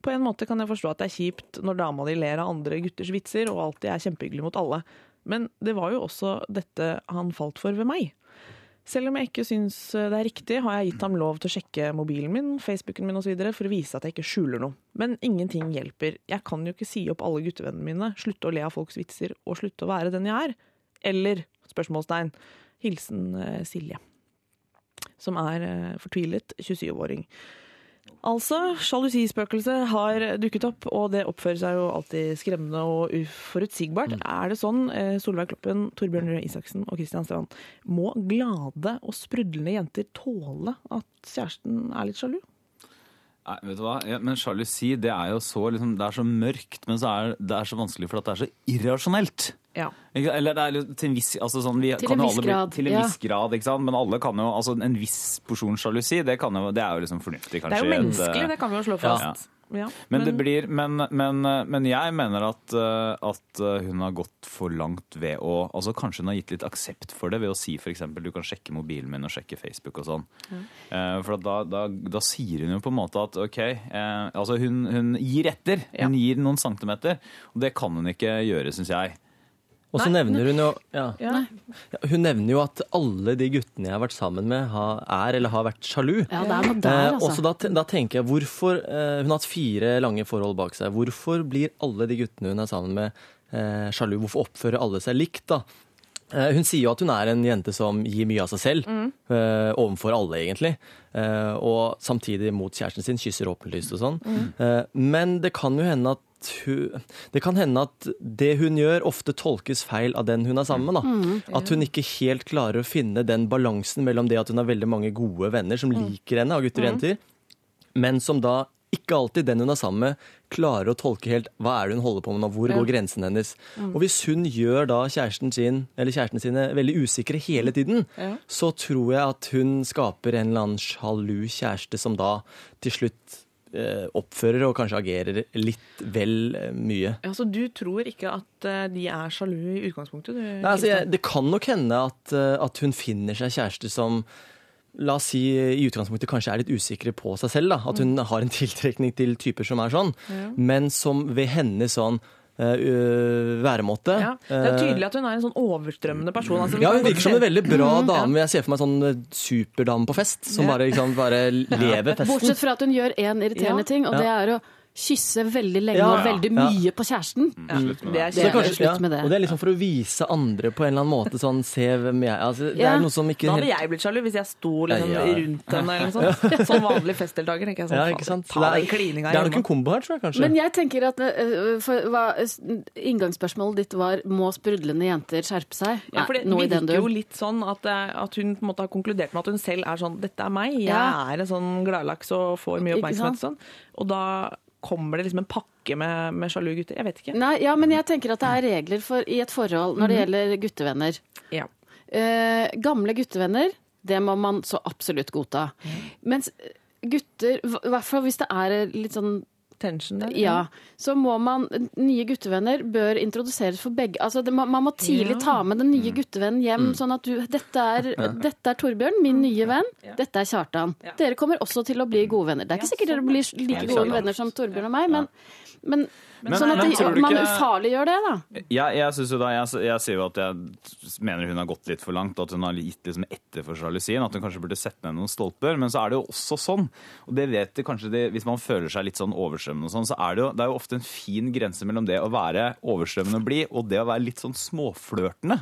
På en måte kan jeg forstå at det er kjipt når dama di ler av andre gutters vitser og alltid er kjempehyggelig mot alle. Men det var jo også dette han falt for ved meg. Selv om jeg ikke syns det er riktig, har jeg gitt ham lov til å sjekke mobilen min, Facebooken min osv. for å vise at jeg ikke skjuler noe. Men ingenting hjelper. Jeg kan jo ikke si opp alle guttevennene mine, slutte å le av folks vitser og slutte å være den jeg er. Eller spørsmålstegn. Hilsen eh, Silje. Som er eh, fortvilet 27-åring. Altså, sjalusispøkelset har dukket opp, og det oppfører seg jo alltid skremmende og uforutsigbart. Er det sånn, eh, Solveig Kloppen, Torbjørn Røe Isaksen og Kristian Strand, må glade og sprudlende jenter tåle at kjæresten er litt sjalu? Nei, vet du hva? Ja, men sjalusi det er jo så, liksom, det er så mørkt, men så er det er så vanskelig for at det er så irrasjonelt. Ja. Eller det er til en viss, altså sånn, vi Til kan en viss alle grad, Til en ja. viss grad, ikke sant? Men alle kan jo, altså en viss porsjon sjalusi, det, kan jo, det er jo liksom fornuftig kanskje. Det er jo et, menneskelig, det kan vi jo slå fast. Ja. Men, det blir, men, men, men jeg mener at, eh, at eh, hun har gått for langt ved å altså Kanskje hun har gitt litt aksept for det ved å si f.eks. du kan sjekke mobilen min og sjekke Facebook og sånn. Eh, For da, da, da sier hun jo på en måte at OK eh, Altså hun, hun gir etter. Hun gir noen centimeter. Og det kan hun ikke gjøre, syns jeg. Og så nevner hun jo ja. Ja. Hun nevner jo at alle de guttene jeg har vært sammen med, har, er eller har vært sjalu. Ja, det er noe Eh, der, og så altså. da, da tenker jeg, hvorfor eh, Hun har hatt fire lange forhold bak seg. Hvorfor blir alle de guttene hun er sammen med, eh, sjalu? Hvorfor oppfører alle seg likt, da? Eh, hun sier jo at hun er en jente som gir mye av seg selv, eh, overfor alle, egentlig. Eh, og samtidig mot kjæresten sin, kysser åpenlyst og sånn. Eh, men det kan jo hende at hun, det kan hende at det hun gjør, ofte tolkes feil av den hun er sammen med. Da. At hun ikke helt klarer å finne den balansen mellom det at hun har veldig mange gode venner som liker henne, av gutter og jenter, men som da ikke alltid den hun er sammen med, klarer å tolke helt hva er det hun holder på med nå, hvor går grensen hennes. Og hvis hun gjør da kjæresten sin, eller kjæresten sine veldig usikre hele tiden, så tror jeg at hun skaper en eller annen sjalu kjæreste som da til slutt oppfører og kanskje agerer litt vel eh, mye. Ja, Så du tror ikke at eh, de er sjalu i utgangspunktet? Du, Nei, altså, jeg, det kan nok hende at, eh, at hun finner seg kjæreste som La oss si i utgangspunktet kanskje er litt usikre på seg selv. da, At hun har en tiltrekning til typer som er sånn, men som ved henne sånn eh, væremåte Ja, det er eh, tydelig at hun er en sånn overstrømmende person. Altså, ja, Hun virker som en veldig bra dame. Jeg ser for meg sånn eh, superdame på fest, som bare, liksom, bare *laughs* lever festen. Bortsett fra at hun gjør én irriterende Ja. ting, og det er å kysse veldig lenge Ja, og veldig Ja. mye på kjæresten. Ja, det er Det er kanskje, slutt med det. Og det er liksom for å vise andre på en eller annen måte sånn Se hvem jeg altså, Det er noe som ikke Da hadde helt jeg blitt sjalu hvis jeg sto liksom Ja, ja. rundt henne eller noe sånt. Som vanlig festdeltaker. tenker jeg sånn, ja, ikke sant? Ta det den er, klininga det er nok en kombo her, tror jeg kanskje. Men jeg tenker at øh, for, hva, Inngangsspørsmålet ditt var må sprudlende jenter skjerpe seg? Ja, for det virker jo litt sånn at, at hun på en måte har konkludert med at hun selv er sånn Dette er meg, jeg Ja. er en sånn gladlaks og får mye oppmerksomhet. og? Sånn. Og da kommer det liksom en pakke med, med sjalu gutter. Jeg vet ikke. Nei, ja, men jeg tenker at det er regler for, i et forhold når det gjelder guttevenner. Ja. Eh, gamle guttevenner, det må man så absolutt godta. Mens gutter, i hvert fall hvis det er litt sånn Tension der. Ja, så må man Nye guttevenner bør introduseres for begge. Altså, det, man, man må tidlig Ja. ta med den nye guttevennen hjem, sånn at du Dette er, *laughs* dette er Torbjørn, min nye venn. Dette er Kjartan. Ja. Dere kommer også til å bli gode venner. Det er ikke sikkert dere blir like gode venner som Torbjørn og meg, men, Men, Men- sånn at det, man ikke- ufarliggjør det, da. Jeg, jeg, synes jo da, jeg, jeg sier jo at jeg mener hun har gått litt for langt, at hun har gitt liksom etter for sjalusien. At hun kanskje burde sette ned noen stolper. Men så er det jo også sånn, og det vet det kanskje det, hvis man føler seg litt sånn overstrømmende og sånn, så er det jo, det er jo ofte en fin grense mellom det å være overstrømmende og blid, og det å være litt sånn småflørtende.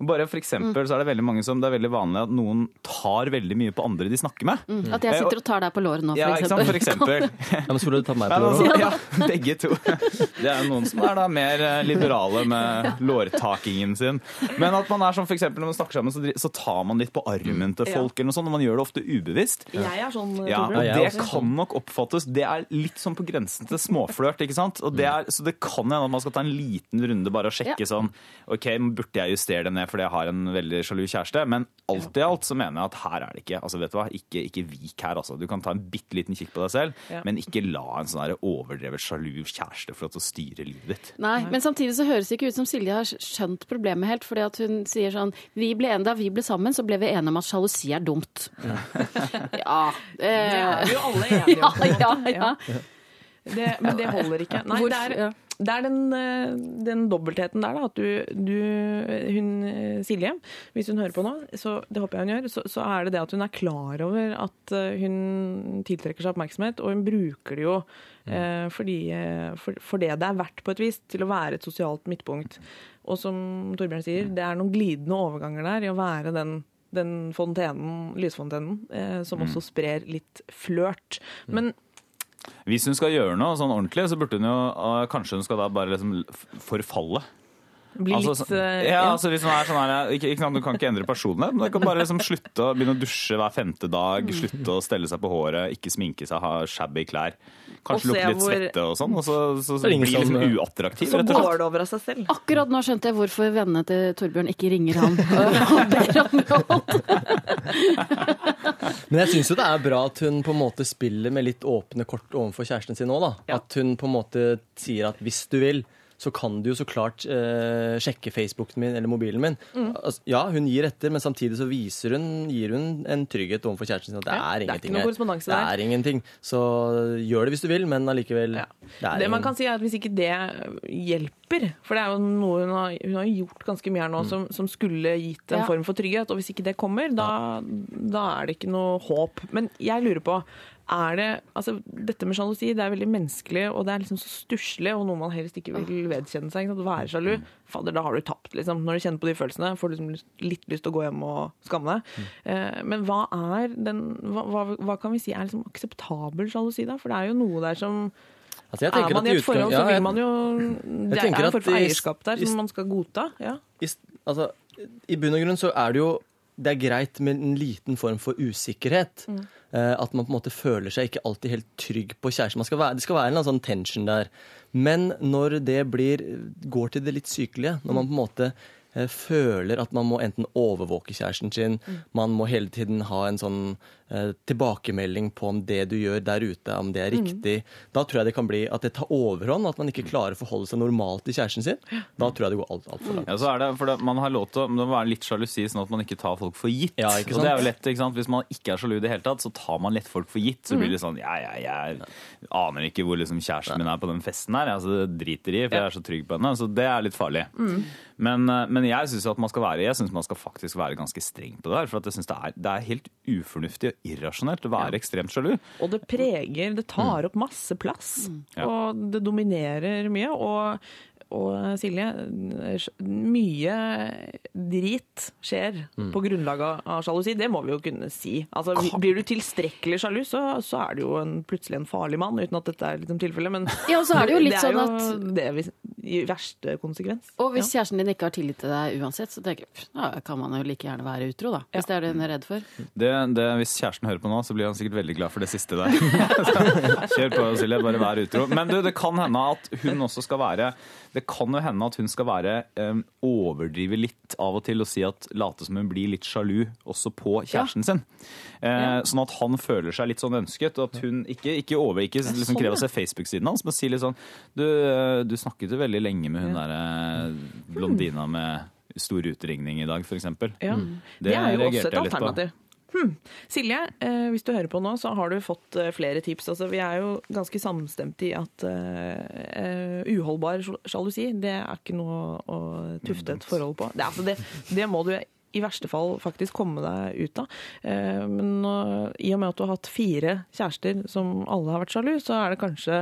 Og bare for eksempel så er det veldig mange som, det er veldig vanlig at noen tar veldig mye på andre de snakker med. At jeg sitter og tar deg på låret nå, Ja, for ikke sant, for eksempel. eksempel. Ja, men skulle du tar meg på låret. ja, begge to. Det er jo noen som er da mer eh, liberale med *laughs* lårtakingen sin. Men at man er sånn, eksempel når man snakker sammen, så, tar man litt på armen til folk, eller noe sånt, og man gjør det ofte ubevisst. Jeg er sånn, Ja, og det kan nok oppfattes Det er litt sånn på grensen til småflørt, ikke sant? Det er, så det kan hende at man skal ta en liten runde bare og sjekke sånn OK, burde jeg justere det ned fordi jeg har en veldig sjalu kjæreste? Men alt i alt så mener jeg at her er det ikke Altså, vet du hva, ikke, ikke vik her, altså. Du kan ta en bitte liten kikk på deg selv, men ikke la en sånn overdrevet sjalu kjæreste få lov til å styre livet ditt. Nei, men samtidig så høres det ikke ut som Silje har skjønt problemet helt. fordi at hun sier sånn vi ble en, Da vi ble sammen, så ble vi enige om at sjalusi er dumt. Ja. Det er Eh, vi jo alle enige om. *laughs* Ja, ja, ja. Det, men det holder ikke. Nei, det er, ja. Det er den, eh, den dobbeltheten der, da. At du, du hun eh, Silje, hvis hun hører på nå, så det håper jeg hun gjør, så, så er det det at hun er klar over at eh, hun tiltrekker seg oppmerksomhet, og hun bruker det jo eh, fordi, for, for det det er verdt på et vis, til å være et sosialt midtpunkt. Og som Torbjørn sier, det er noen glidende overganger der i å være den den fontenen, lysfontenen, eh, som også sprer litt flørt. Men Hvis hun skal gjøre noe sånn ordentlig, så burde hun jo Kanskje hun skal da bare liksom forfalle. Blir Altså, litt så- eh, ja, altså hvis man er sånn her, ikke, ikke, Du kan ikke endre personlighet, men du kan bare liksom slutte å begynne å dusje hver femte dag, Mm. slutte å stelle seg på håret, ikke sminke seg, ha shabby klær. Kanskje lukte litt hvor- svette og sånn, og så, så, så blir liksom som- uattraktiv, Så rett og slett. går det over av seg selv. Akkurat nå skjønte jeg hvorfor vennene til Torbjørn ikke ringer han og ber om råd. *laughs* Men jeg syns jo det er bra at hun på en måte spiller med litt åpne kort overfor kjæresten sin òg, da. Ja. At hun på en måte sier at hvis du vil, så kan du jo så klart eh, sjekke Facebooken min eller mobilen min. Mm. Altså, ja, hun gir etter, men samtidig så viser hun, gir hun en trygghet overfor kjæresten sin at det Ja, er det er ingenting ikke noen her. Det er ingenting. Så gjør det hvis du vil, men allikevel Ja. det er Det man kan si er at Hvis ikke det hjelper For det er jo noe hun har, hun har gjort ganske mye her nå som, som skulle gitt en Ja. form for trygghet. Og hvis ikke det kommer, da, da er det ikke noe håp. Men jeg lurer på er det, altså Dette med sjalusi det er veldig menneskelig, og det er liksom så stusslig, og noe man helst ikke vil vedkjenne seg. Ikke være sjalu. Fader, da har du tapt, liksom. Når du kjenner på de følelsene, får du liksom litt lyst til å gå hjem og skamme deg. Eh, men hva er den hva, hva, hva kan vi si er liksom akseptabel sjalusi, da? For det er jo noe der som Altså, er man i et forhold, utgang- så vil man jo Det er en form for eierskap der som man skal godta. Ja. I, altså, I bunn og grunn så er det jo det er greit med en liten form for usikkerhet. Mm. Eh, at man på en måte føler seg ikke alltid helt trygg på kjæresten. Man skal være, det skal være en sånn tension der. Men når det blir, går til det litt sykelige, når man på en måte eh, føler at man må enten overvåke kjæresten sin, Mm. man må hele tiden ha en sånn tilbakemelding på om det du gjør der ute, om det er Mm. riktig. Da tror jeg det kan bli at det tar overhånd, at man ikke klarer å forholde seg normalt til kjæresten sin. Da tror jeg det går alt, for langt. Ja, så er det, for det, Man har lov til å det må være litt sjalusi, sånn at man ikke tar folk for gitt. Ja, ikke og det er jo lett, ikke sant? Hvis man ikke er sjalu i det hele tatt, så tar man lett folk for gitt. Så blir det sånn Ja, ja, jeg aner ikke hvor liksom kjæresten min er på den festen her. Altså, det driter i, for jeg er så trygg på henne. Så det er litt farlig. Men, eh, men jeg syns at man skal være Jeg synes man skal faktisk være ganske streng på det her. For at jeg synes det, er, det er helt ufornuftig irrasjonelt være ekstremt sjalu. Og det preger Det tar opp masse plass. Mm. Og det dominerer mye. Og, og Silje, mye drit skjer på grunnlag av- sjalusi. Det må vi jo kunne si. Altså, blir du tilstrekkelig sjalu, så, så er du jo en, plutselig en farlig mann, uten at dette er liksom tilfellet. Men Ja, og så er det jo litt *laughs* det er sånn jo det vi, i verste konsekvens. Og hvis kjæresten din ikke har tillit til deg uansett, så tenker jeg ja, kan man jo like gjerne være utro, da. Hvis det er det hun er redd for. Det, det, hvis kjæresten hører på nå, så blir han sikkert veldig glad for det siste der. *laughs* Kjør på, Silje. Bare vær utro. Men du, det kan hende at hun også skal være Det kan jo hende at hun skal være um, overdrive litt av og til og si at late som hun blir litt sjalu også på kjæresten sin. Eh, Sånn at han føler seg litt sånn ønsket, og at hun ikke, ikke over, ikke liksom sånn, krever å se Facebook-siden hans, men si litt sånn Du, eh, du snakket jo veldig lenge med hun derre blondina med stor utringning i dag, eksempel. Ja. Det Det, er jo også et alternativ. på. Alternativ. Silje, eh, hvis du hører på nå, så har du fått eh, flere tips. Altså, vi er jo ganske samstemte i at eh, eh, uholdbar sjalusi, det er ikke noe å tufte et forhold på. Det, altså, det, det må du i verste fall faktisk komme deg ut av. Eh, men i og med at du har hatt fire kjærester som alle har vært sjalu, så er det kanskje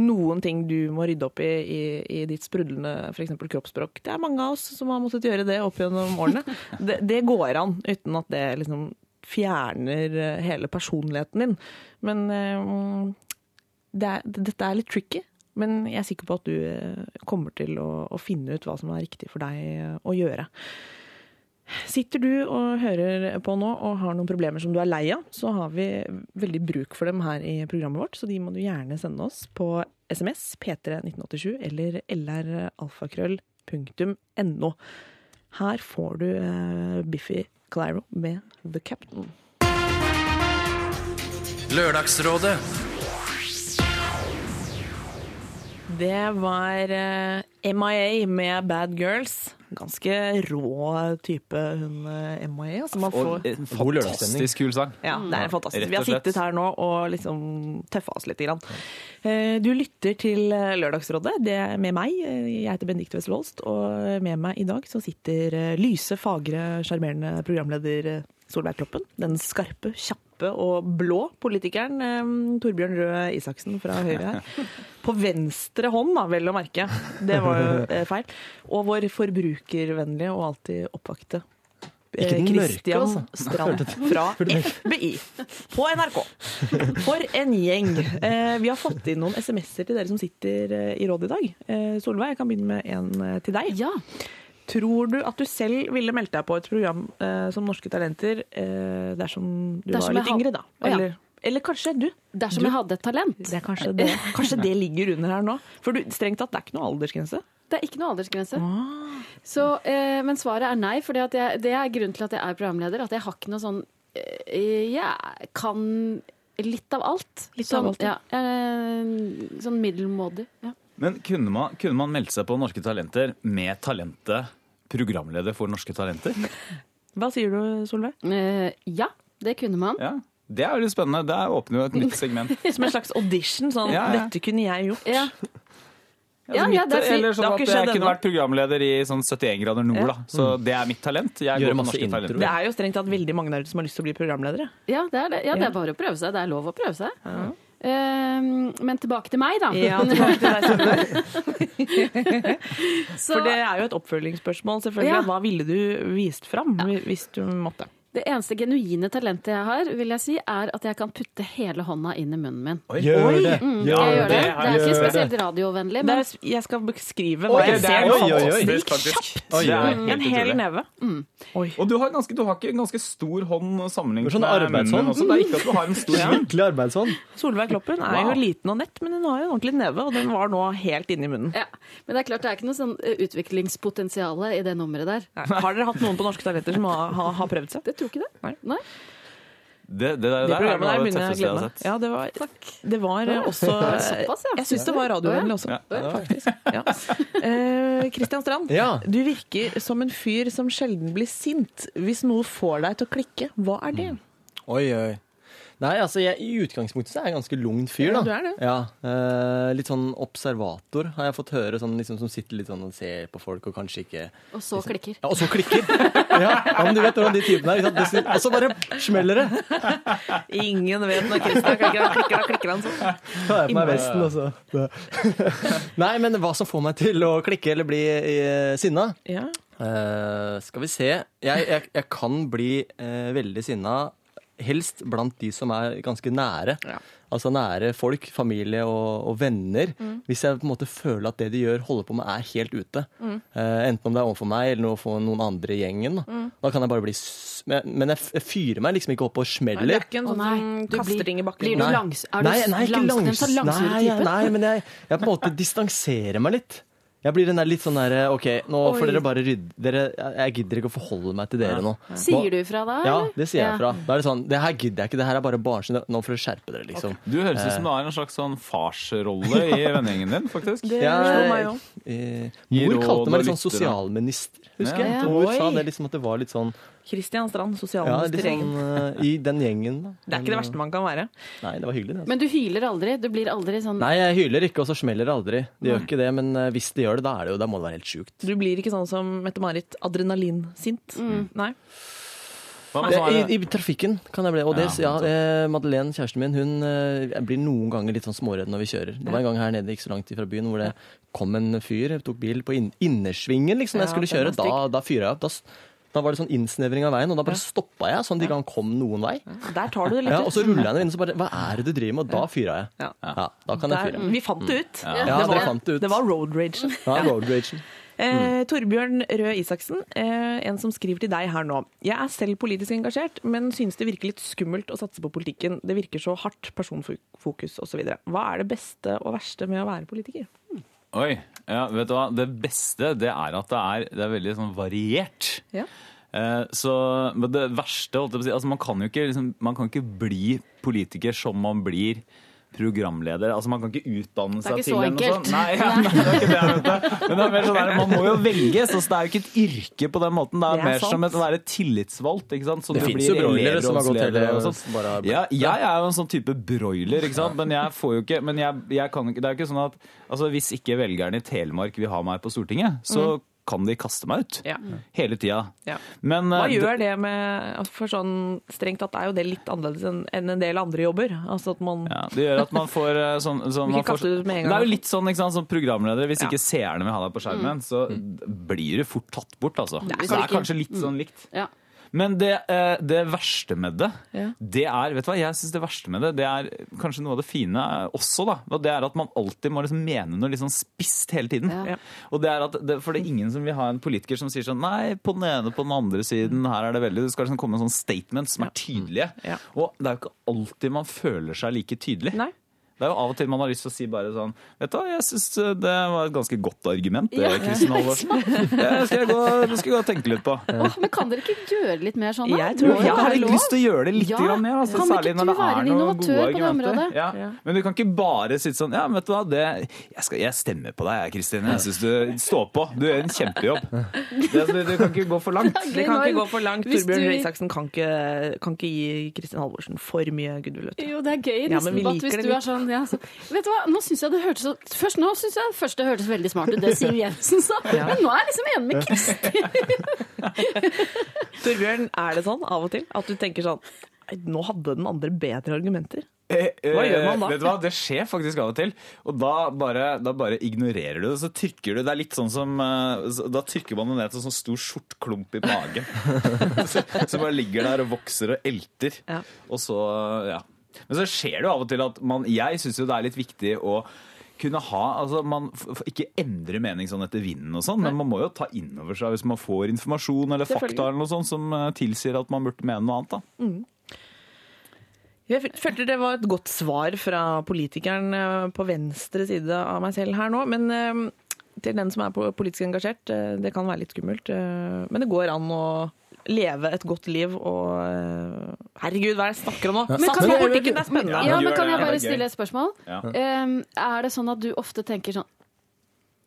noen ting du må rydde opp i i, i ditt sprudlende f.eks. kroppsspråk. Det er mange av oss som har måttet gjøre det opp gjennom årene. Det, det går an uten at det liksom fjerner eh, hele personligheten din. Men eh, det er, dette er litt tricky. Men jeg er sikker på at du eh, kommer til å, å finne ut hva som er riktig for deg å gjøre. Sitter du og hører på nå og har noen problemer som du er lei av, så har vi veldig bruk for dem her i programmet vårt, så de må du gjerne sende oss på SMS P3 1987 eller lralfakrøll.no. Her får du eh, Clyro med The Captain. Lørdagsrådet. Det var eh, MIA med Bad Girls. Ganske rå type hun eh, MIA. Altså man får en fantastisk kul sang. Ja, det er fantastisk. Vi har sittet her nå og liksom tøffa oss litt. Grann. Eh, Du lytter til Lørdagsrådet. Det er med meg. Jeg heter Benedicte Wessel Holst, og med meg i dag så sitter lyse, fagre, sjarmerende programleder Solveig Kloppen. Den skarpe, kjappe og blå politikeren eh, Torbjørn Røe Isaksen fra Høyre her. *laughs* På venstre hånd, da, vel å merke. Det var jo eh, feil. Og vår forbrukervennlige og alltid oppvakte eh, mørke, altså. *laughs* Strand fra FBI på NRK. For en gjeng. Eh, vi har fått inn noen SMS-er til dere som sitter eh, i rådet i dag. Eh, Solveig, jeg kan begynne med en eh, til deg. Ja. Tror du at du selv ville meldt deg på et program eh, som Norske Talenter eh, dersom du Dersom var litt yngre, da? Eller, ja. Eller, kanskje du? Dersom Du- jeg hadde et talent. Det er kanskje det, *laughs* kanskje det ligger under her nå. For du, strengt tatt, det er ikke noe aldersgrense. Det er ikke noe aldersgrense. Ah. Så, eh, men svaret er nei, for det er grunnen til at jeg er programleder. At jeg har ikke noe sånn eh, Jeg kan litt av alt. Litt sånn, av alt, ja. ja. eh, sånn middelmådig. Ja. Men kunne man, kunne man meldt seg på Norske Talenter med talentet programleder for Norske Talenter? Hva sier du, Solveig? Eh, ja, det kunne man. Ja, Det er jo spennende. Det åpner jo et nytt segment. *laughs* Som en slags audition? Sånn, Ja, ja. dette kunne jeg gjort. Ja. Ja, ja, mitt, er fint. eller sånn at jeg kunne vært programleder i sånn 71 grader nord, da. Så det er mitt talent. Jeg Gjør går på masse. Talenter. Det er jo strengt tatt veldig mange der ute som har lyst til å bli programledere. Ja, det er det. Ja, det er bare å prøve seg. Det er lov å prøve seg. Eh, men tilbake til meg, da. Ja, tilbake til deg. *laughs* For det er jo et oppfølgingsspørsmål, selvfølgelig. Ja. Hva ville du vist fram hvis du måtte? Det eneste genuine talentet jeg har, vil jeg si, er at jeg kan putte hele hånda inn i munnen min. Gjør Oi. det! Mm, jeg gjør det. det Det er ikke spesielt radiovennlig, men er, jeg skal beskrive hva jeg ser. er Oi, oi, oi. Det er kjapt! En hel neve. Oi. Og du har, ganske, du har ikke en ganske stor hånd sammenlignet Sånn med munnen også. Det er ikke at du har en stor. Skikkelig arbeidshånd. Solveig Kloppen er Wow. jo liten og nett, men hun har jo en ordentlig neve, og den var nå helt inni munnen. ja. Men det er klart det er ikke noe sånn eh, utviklingspotensial i det nummeret der. Har dere hatt noen på Norske Talenter som har, har, har prøvd seg? Det tror ikke det. Nei. Nei. Det, det der, Det der programmet der begynner jeg å glede meg. Ja, det var, det var også Såpass, ja. Jeg syns det var radiovennlig også, Ja. faktisk. Ja. Eh, Christian Strand, Ja. du virker som en fyr som sjelden blir sint. Hvis noe får deg til å klikke, hva er det? Oi, oi. Nei, altså jeg, I utgangspunktet så er jeg en ganske lugn fyr. Ja, da. du er det. Ja, eh, Litt sånn observator har jeg fått høre, sånn, liksom, som sitter litt sånn og ser på folk og kanskje ikke Og så klikker. Ja, Og så klikker! *laughs* ja, ja, men Du vet hvordan de typene er. sier- Og så bare smeller det! *laughs* Ingen vet når Christian klikker, da klikker, da klikker han sånn. Jeg på meg vesten, altså. *laughs* Nei, men hva som får meg til å klikke eller bli uh, sinna? Ja. Uh, skal vi se. Jeg, jeg, jeg kan bli uh, veldig sinna, helst blant de som er ganske nære. Ja. Altså nære folk, familie og, og venner. Hvis jeg på en måte føler at det de gjør, holder på med, er helt ute. Eh, enten om det er overfor meg eller overfor noen andre i gjengen. Da, da kan jeg bare bli Men, jeg, jeg fyrer meg liksom ikke opp og Du er ikke en sånn nei, du kaster ting i bakken. blir du langs- er du nei, nei, langs, langs, og langsure nei, nei, men jeg, jeg på en måte distanserer meg litt. Jeg blir den der litt sånn der OK, nå får Oi. dere bare rydde dere, jeg, gidder ikke å forholde meg til dere nå. Sier du ifra da? Ja, eller? det sier jeg fra. Da er det sånn Det her gidder jeg ikke, det her er bare barnslig. Nå får dere skjerpe dere, liksom. Du høres ut som du har en slags sånn farsrolle i *laughs* vennegjengen din, faktisk. Det Ja, slo meg òg. eh, mor kalte meg litt sånn sosialminister, husker jeg. Ja. Mor sa det liksom at det var litt sånn Christian Strand, Ja, sånn uh, i den gjengen, da. Det er ikke det verste man kan være. Nei, det var hyggelig, det. Altså. Men du hyler aldri? Du blir aldri sånn Nei, jeg hyler ikke, og så smeller det aldri. Det gjør ikke det, men eh, hvis det gjør det, da, er det jo, da må det være helt sjukt. Du blir ikke sånn som Mette-Marit, adrenalinsint. Nei. Det, sånn i, I trafikken kan jeg bli. Og det, Ja, ja, eh, Madeleine, kjæresten min, hun jeg blir noen ganger litt sånn småredd når vi kjører. Det var en gang her nede ikke så langt fra byen hvor det kom en fyr, tok bil på innersvingen liksom, jeg skulle kjøre. Da, da fyra jeg opp. Da, da var det sånn innsnevring av veien, og da bare stoppa jeg, sånn at ikke han kom noen vei. Der tar du det litt Ja, og så ruller jeg ned inn, og så bare Hva er det du driver med? Og da fyra jeg. Ja. Ja, da kan jeg fyre. vi fant det ut. Ja, det, var, fant det ut. det var road rage. Ja, road ragen. Eh, Torbjørn Røe Isaksen, eh, en som skriver til deg her nå. Jeg er selv politisk engasjert, men synes det virker litt skummelt å satse på politikken. Det virker så hardt, personfokus osv. Hva er det beste og verste med å være politiker? Oi, ja, vet du hva? Det beste det er at det er, det er veldig sånn variert. Ja. Eh, så, men det verste, holdt jeg på å si, altså man kan jo ikke, liksom, man kan ikke bli politiker som man blir programleder. Altså Man kan ikke utdanne Det er seg ikke til så en og enkelt. sånn. Nei, *laughs* ja, nei, det er ikke det, enkelt. du. Men det er mer sånn der, man må jo velges. Altså, det er jo ikke et yrke på den måten. Det er, Det er mer sant. som et, å være tillitsvalgt. Ikke sant? Så Det fins jo broilere som har gått til hele bare har- Ja, jeg er jo en sånn type broiler, ikke sant? men jeg får jo ikke Men jeg, jeg kan ikke Det er jo ikke sånn at altså, hvis ikke velgerne i Telemark vil ha meg på Stortinget, så kan de kaste meg ut. Ja. Hele tida. Ja. Men Hva eh, gjør det med altså, For sånn strengt tatt er jo det litt annerledes enn en del andre jobber. Altså at man Ja, det gjør at man får eh, sånn, *laughs* sånn man får, ut med en gang. Det er jo litt sånn ikke sant, som programleder. Hvis Ja. ikke seerne vil ha deg på skjermen, så blir du fort tatt bort, altså. Det er det er kanskje litt sånn likt. Ja. Men det, eh, det verste med det, Ja. det er vet du hva, jeg synes det verste med det, det er kanskje noe av det fine også, da. Og det er at man alltid må liksom mene noe litt sånn spisst hele tiden. Ja. Ja. Og det er at det, For det er ingen som vil ha en politiker som sier sånn Nei, på den ene, på den andre siden, her er det veldig Det skal liksom komme sånne statements som er tydelige. Ja. Og det er jo ikke alltid man føler seg like tydelig. Nei. Det er jo av og til man har lyst til å si bare sånn Vet du hva, jeg syns det var et ganske godt argument, det, Ja. Kristin Halvorsen. Det skal jeg gå, skal jeg gå og tenke litt på. *laughs* Åh, men kan dere ikke gjøre litt mer sånn? da? Jeg tror Jeg har litt lov. lyst til å gjøre det litt Ja, grann mer. Altså, kan særlig når det er noen gode argumenter. Ja. Ja. Men du kan ikke bare sitte sånn Ja, vet du hva, det, jeg, skal, jeg stemmer på deg, jeg, Kristin. Jeg syns du står på. Du gjør en kjempejobb. Det, du, du kan ikke gå for langt. Det kan ikke gå for langt. Torbjørn Røe Isaksen kan ikke, kan ikke gi Kristin Halvorsen for mye goodwill. Jo, det er gøy. Ja, nesten men vi liker hvis det er litt. Sånn ja, så, Vet du hva, nå syns jeg det hørtes så Først nå synes jeg det hørtes veldig smart ut, det Siv Jensen sa. Men nå er jeg liksom enig med Kristin. *laughs* Torbjørn, er det sånn av og til at du tenker sånn Nå hadde den andre bedre argumenter. Eh, eh, Hva gjør man da? Vet du hva, Det skjer faktisk av og til. Og da bare, da bare ignorerer du det. Så trykker du Det er litt sånn som eh, Da trykker man det ned til en sånn stor skjortklump i magen. *laughs* som bare ligger der og vokser og elter. Ja. Og så, ja. Men så skjer det jo av og til at man Jeg syns jo det er litt viktig å kunne ha, altså man Ikke endre mening sånn etter vinden og sånn, men man må jo ta inn over seg hvis man får informasjon eller fakta eller noe sånt som eh, tilsier at man burde mene noe annet. da. Jeg følte det var et godt svar fra politikeren eh, på venstre side av meg selv her nå. Men eh, til den som er politisk engasjert, det kan være litt skummelt. Men det går an å leve et godt liv og eh, Herregud, hva er det jeg snakker om nå? Men kan jeg- politikken, er spennende. Ja, men Kan jeg bare stille et spørsmål? Ja. Um, er det sånn at du ofte tenker sånn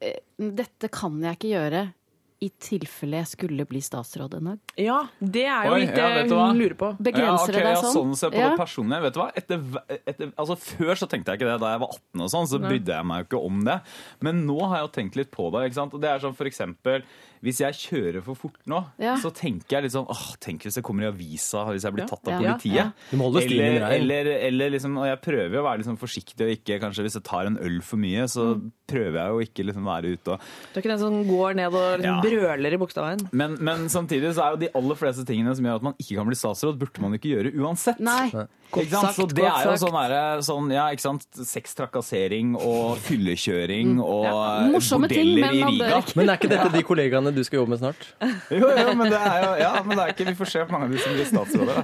eh, Dette kan jeg ikke gjøre i tilfelle jeg skulle bli statsråd en dag. Ja, det er jo Oi, litt ja, det vet hun lurer på. Begrenser ja, okay, det deg ja, sånn? sånn ser på Ja. det personlige. Vet du hva? Etter, etter, altså Før så tenkte jeg ikke det. Da jeg var 18 og sånn, så brydde jeg meg jo ikke om det. Men nå har jeg jo tenkt litt på det. ikke sant? Og det er sånn for eksempel hvis jeg kjører for fort nå, Ja. så tenker jeg litt sånn åh, Tenk hvis jeg kommer i avisa hvis jeg blir tatt av politiet. Eller, rein. eller, eller liksom, og jeg prøver jo å være liksom forsiktig og ikke kanskje Hvis jeg tar en øl for mye, så Mm. prøver jeg jo ikke liksom være ute og Du er ikke den som går ned og liksom Ja. brøler i Bogstadveien. men, men samtidig så er jo de aller fleste tingene som gjør at man ikke kan bli statsråd, burde man ikke gjøre uansett. Nei. Godt sagt, så det godt er jo sagt. sånn, der, sånn ja, ikke sant? sextrakassering og fyllekjøring og Ja, bordeller ting, i Riga. Men er ikke dette de kollegaene du skal jobbe med snart? *laughs* Jo, jo, men det er jo ja, men det er ikke, Vi får se hvor mange av de som blir statsråder. Da.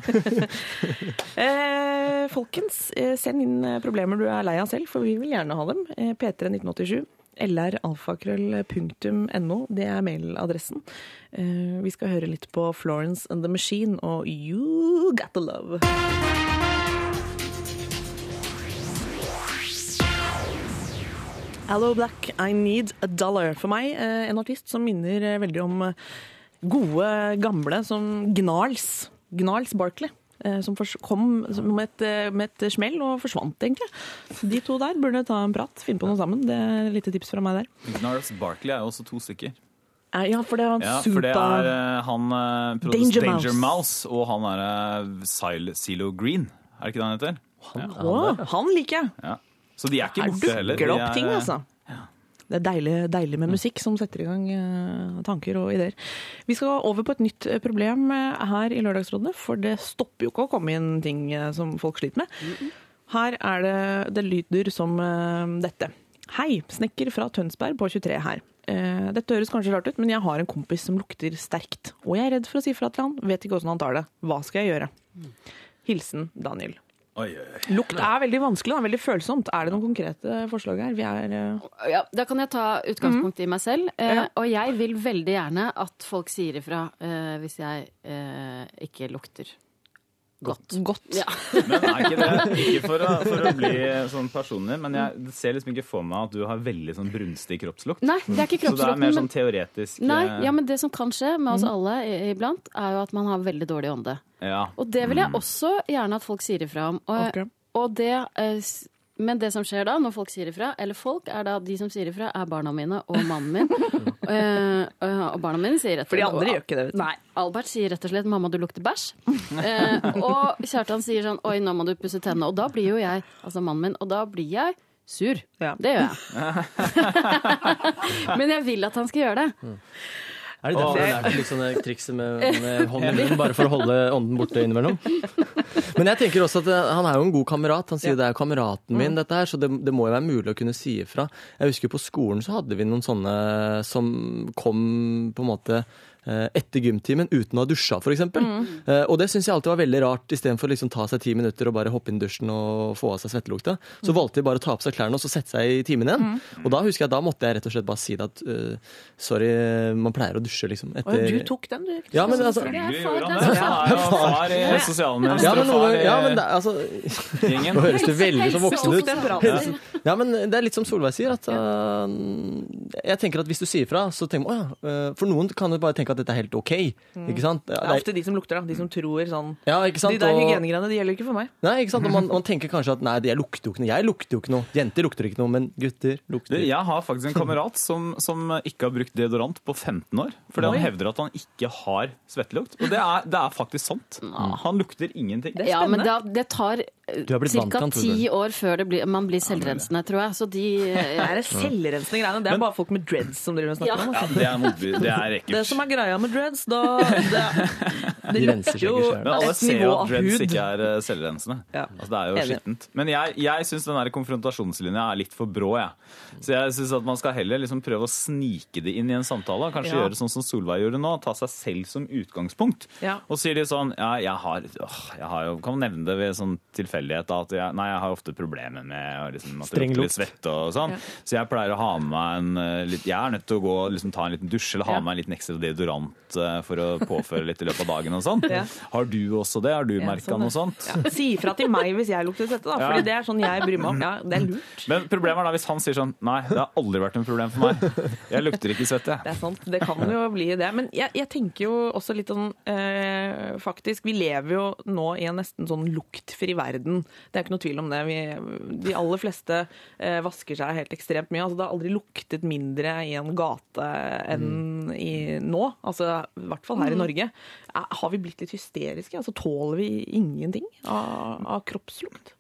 *laughs* Eh, folkens, eh, send inn eh, problemer du er lei av selv, for vi vil gjerne ha dem. Eh, P3 1987. lralfakrøll.no, det er mailadressen. Eh, vi skal høre litt på Florence and the Machine og You Got The Love. Allo Black, I Need A Dollar. For meg, eh, en artist som minner eh, veldig om eh, gode gamle som Gnarls. Gnarls Barkley. Som kom med et, med et smell og forsvant, egentlig. De to der burde ta en prat, finne på noe sammen. Det er et lite tips fra meg der. Gnarls Barkley er jo også to stykker. Ja, for det er han Ja, for det er han Danger Danger, Mouse. Mouse. og han er Silo Green. Er det ikke det han heter? Å, han liker jeg! Ja. Så de er ikke borte heller. dukker det De er, ting, altså. Det er deilig, deilig med musikk som setter i gang eh, tanker og ideer. Vi skal over på et nytt eh, problem eh, her i Lørdagsrådet, for det stopper jo ikke å komme inn ting som folk sliter med. Her er det Det lyder som dette. Hei, snekker fra Tønsberg på 23 her. Dette høres kanskje rart ut, men jeg har en kompis som lukter sterkt. Og jeg er redd for å si fra til han, vet ikke åssen han tar det. Hva skal jeg gjøre? Hilsen Daniel. Oi, oi. Lukt er veldig vanskelig, da, veldig følsomt. Er det noen konkrete forslag her? Vi er uh... Ja, da kan jeg ta utgangspunkt i meg selv. Uh, Ja. Og jeg vil veldig gjerne at folk sier ifra uh, hvis jeg eh, ikke lukter godt. godt. Ja. *laughs* Men er ikke det Ikke for å, for å bli sånn personlig, men jeg ser liksom ikke for meg at du har veldig sånn brunstig kroppslukt. Nei, det er ikke kroppslukt. Så det er mer sånn teoretisk nei, eh, ja, men det som kan skje med oss alle iblant, er jo at man har veldig dårlig ånde. ja. Og det vil jeg også gjerne at folk sier ifra om. Og, Ok. og det, eh, men det som skjer da, når folk sier ifra, eller folk, er da de som sier ifra, er barna mine og mannen min. uh, *laughs* eh, og barna mine sier rett og slett For de andre gjør ikke det. vet du. Nei. Albert sier rett og slett 'mamma, du lukter bæsj'. Uh, og Kjartan sier sånn 'oi, nå må du pusse tennene'. Og da blir jo jeg, altså mannen min, og da blir jeg sur. Ja. Det gjør jeg. *laughs* *laughs* Men jeg vil at han skal gjøre det. Er det derfor du har lært litt sånne trikset med, *laughs* med hånden i munnen, bare for å holde ånden borte innimellom? Men jeg tenker også at eh, han er jo en god kamerat. Han sier det er kameraten min, dette her, så det, det må jo være mulig å kunne si ifra. Jeg husker på skolen så hadde vi noen sånne som kom på en måte etter gymtimen uten å ha dusja, f.eks. Mm. Og det syns jeg alltid var veldig rart. Istedenfor å liksom ta seg ti minutter og bare hoppe inn i dusjen og få av seg svettelukta, så valgte de bare å ta på seg klærne og så sette seg i timen igjen. Og da husker jeg, da måtte jeg rett og slett bare si det at uh, sorry, man pleier å dusje, liksom. Etter du tok den, du. Ja, men altså far, er er i ja, sosialminister men, og far i ja, men altså, gjengen. Nå høres du veldig så voksen ut. Ja, men det er litt som Solveig sier. At, uh, jeg tenker at Hvis du sier fra, så tenker man å ja. For noen kan jo bare tenke at dette er helt OK. Ikke sant? Det er ofte de som lukter, da. De som tror sånn ja, ikke sant? De der hygienegreiene, de gjelder ikke for meg. Nei, ikke sant? Og man, *laughs* man tenker kanskje at nei, jeg lukter jo ikke noe. Jeg lukter jo ikke noe. Jenter lukter ikke noe, men gutter lukter. jeg har faktisk en kamerat som, som ikke har brukt deodorant på 15 år. Fordi han hevder at han ikke har svettelukt. Og det er, det er faktisk sant. Han lukter ingenting. Det er Ja, men det, det tar ca. ti år før det blir, man blir selvrensende, tror jeg. Så de Det er selvrensende greiene. Det er bare folk med dreads som driver og snakker Ja. om. Ja, Altså. det er motby. Det er Det som er greia med dreads, da *laughs* Det, det lukter jo. Men alle ser jo at dreads ikke er eh, selvrensende. Ja. Altså, det er jo Enig. skittent. Men jeg, jeg syns den der konfrontasjonslinja er litt for brå. Jeg. Så jeg syns at man skal heller liksom prøve å snike det inn i en samtale. Kanskje Ja. gjøre sånn som Solveig gjorde nå. Ta seg selv som utgangspunkt. Ja. Og sier de sånn Ja, jeg har, åh, jeg har jo Kan man nevne det ved sånn tilfeldighet at jeg, nei, jeg har ofte problemer med liksom, at det lukter litt svette og sånn. Så jeg pleier å ha med meg en eh, litt Jeg er nødt til å gå og liksom, ta en liten dusj eller ha med meg en liten ekstra deodorant eh, for å påføre litt i løpet av dagen og sånn. *laughs* Ja. Har du også det? Har du Ja, merka sånn, noe sånt? Ja. Si ifra til meg hvis jeg lukter svette, da. Ja. Fordi det er sånn jeg bryr meg om. Ja, det er lurt. *laughs* Men problemet er da hvis han sier sånn Nei, det har aldri vært en problem for meg. Jeg lukter ikke svette. Det er sant, det kan jo bli det. Men jeg, jeg tenker jo også litt sånn eh, Faktisk, vi lever jo nå i en nesten sånn luktfri verden. Det er ikke noe tvil om det. Vi, de aller fleste eh, vasker seg helt ekstremt mye. Altså, det har aldri luktet mindre i en gate enn i nå. Altså, I hvert fall her i Norge. Eh, Har vi blitt litt hysteriske? Altså, tåler vi ingenting av, av kroppslukt?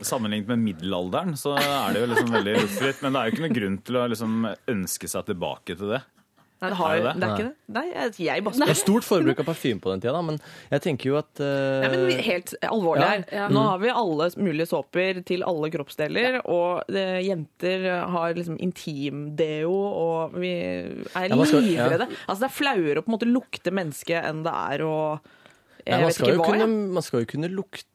Sammenlignet med middelalderen så er det jo liksom veldig *laughs* utfritt Men det er jo ikke noen grunn til å liksom ønske seg tilbake til det. Nei, det, har, Er det, det det? er ikke det. Nei, jeg, jeg bare Det er stort forbruk av parfyme på den tida, da, men jeg tenker jo at uh, Nei, men helt alvorlig her. Ja. Nå har vi alle mulige såper til alle kroppsdeler, og eh, jenter har liksom intimdeo, og vi er Ja, livredde. Altså, det er flauere å på en måte lukte menneske enn det er å Nei, man, vet skal ikke jo hva, kunne, man skal jo kunne lukte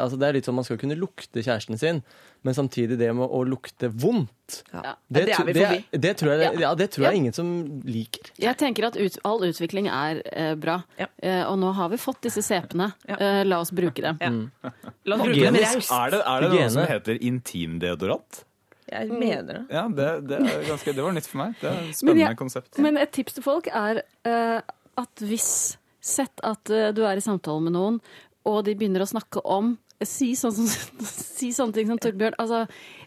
altså Det er litt sånn man skal kunne lukte kjæresten sin, men samtidig det med å lukte vondt Ja. Det, Det er vi det, forbi. det tror jeg, ja, det tror jeg Ja. ingen som liker. Jeg tenker at ut, all utvikling er eh, bra. Ja. Eh, og nå har vi fått disse. Ja. Eh, la oss bruke dem. Ja. La oss bruke raust. Er det, er det noe som heter intimdeodorant? Jeg mener det. Ja, det, det, er ganske, det var nytt for meg. Det er et Men jeg- konsept. Men et tips til folk er eh, at hvis Sett at eh, du er i samtale med noen, og de begynner å snakke om Si, sånn som, *laughs* si sånne ting som Torbjørn. Altså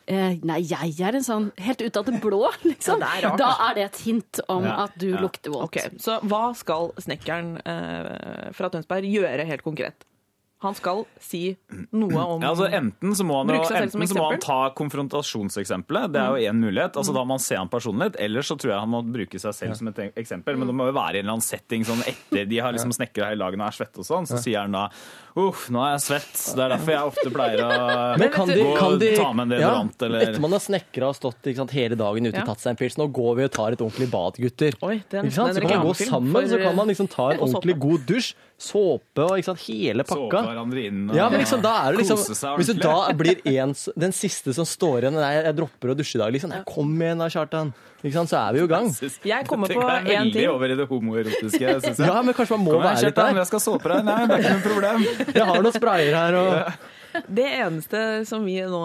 eh, Nei, jeg er en sånn Helt ut av det blå, *laughs* liksom. Ja, det er rart, da altså. er det et hint om Ja, at du ja. lukter vondt. Ok, Så hva skal snekkeren eh, fra Tønsberg gjøre helt konkret? Han skal si noe om Ja, altså Enten så må han, jo, enten så må han ta konfrontasjonseksempelet, det er jo én mulighet. altså Da må han se han personlig litt. Eller så tror jeg han må bruke seg selv som et eksempel. Men det må jo være i en eller annen setting sånn etter de har liksom snekra i lagene og er svette og sånn. Så sier han da uff, nå er jeg svett. Det er derfor jeg ofte pleier å Men kan de, kan de ta med en deodorant, eller Etter man har snekra og stått ikke sant, hele dagen ute Ja. og tatt seg en pils, nå går vi og tar et ordentlig bad, gutter. Oi, det er Ikke sant? Så kan man gå sammen, for- så kan man liksom ta en *laughs* ordentlig god dusj. Såpe og ikke sant, hele såpe hverandre inn. og- Ja, men liksom, da er det liksom Kose seg Hvis du da blir en, den siste som står igjen Nei, jeg dropper å dusje i dag, liksom. Nei, kom igjen da, Kjartan. Ikke sant, så er vi jo i gang. Jeg kommer på én veldig ting. over i det homoerotiske, *laughs* syns jeg. Ja, men kanskje man må Kom være litt der. jeg skal såpe deg. Nei, det er ikke noe problem. *laughs* Jeg har noen sprayer her og Det eneste som vi nå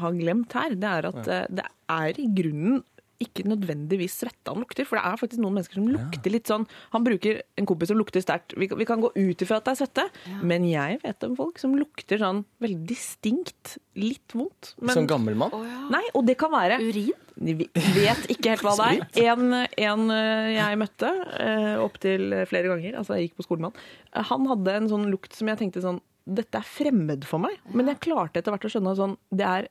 har glemt her, det er at eh, det er i grunnen ikke nødvendigvis svette han lukter, for det er faktisk noen mennesker som lukter litt sånn Han bruker en kompis som lukter sterkt. Vi, kan- vi kan gå ut ifra at det er svette, men jeg vet om folk som lukter sånn veldig distinkt litt vondt. Men, Som gammel mann. Nei, og det kan være Urin? Vi vet ikke helt hva det er. En, en eh, jeg møtte eh, opptil flere ganger, altså jeg gikk på skolen med han, eh, han hadde en sånn lukt som jeg tenkte sånn Dette er fremmed for meg. Men jeg klarte etter hvert å skjønne sånn Det er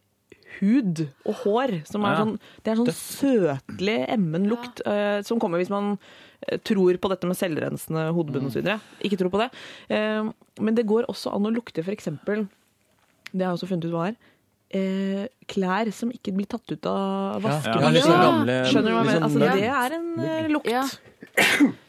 hud og hår som er Ja. sånn Det er sånn søtlig, emmen lukt uh, som kommer hvis man eh, tror på dette med selvrensende hodebunn osv. Ikke tror på det. Uh, men det går også an å lukte f.eks. Det har jeg også funnet ut hva er. Eh, klær som ikke blir tatt ut av Ja, vaskemaskinen. litt sånn gamle Skjønner du hva jeg mener? sånn Altså, det er en lukt Ja.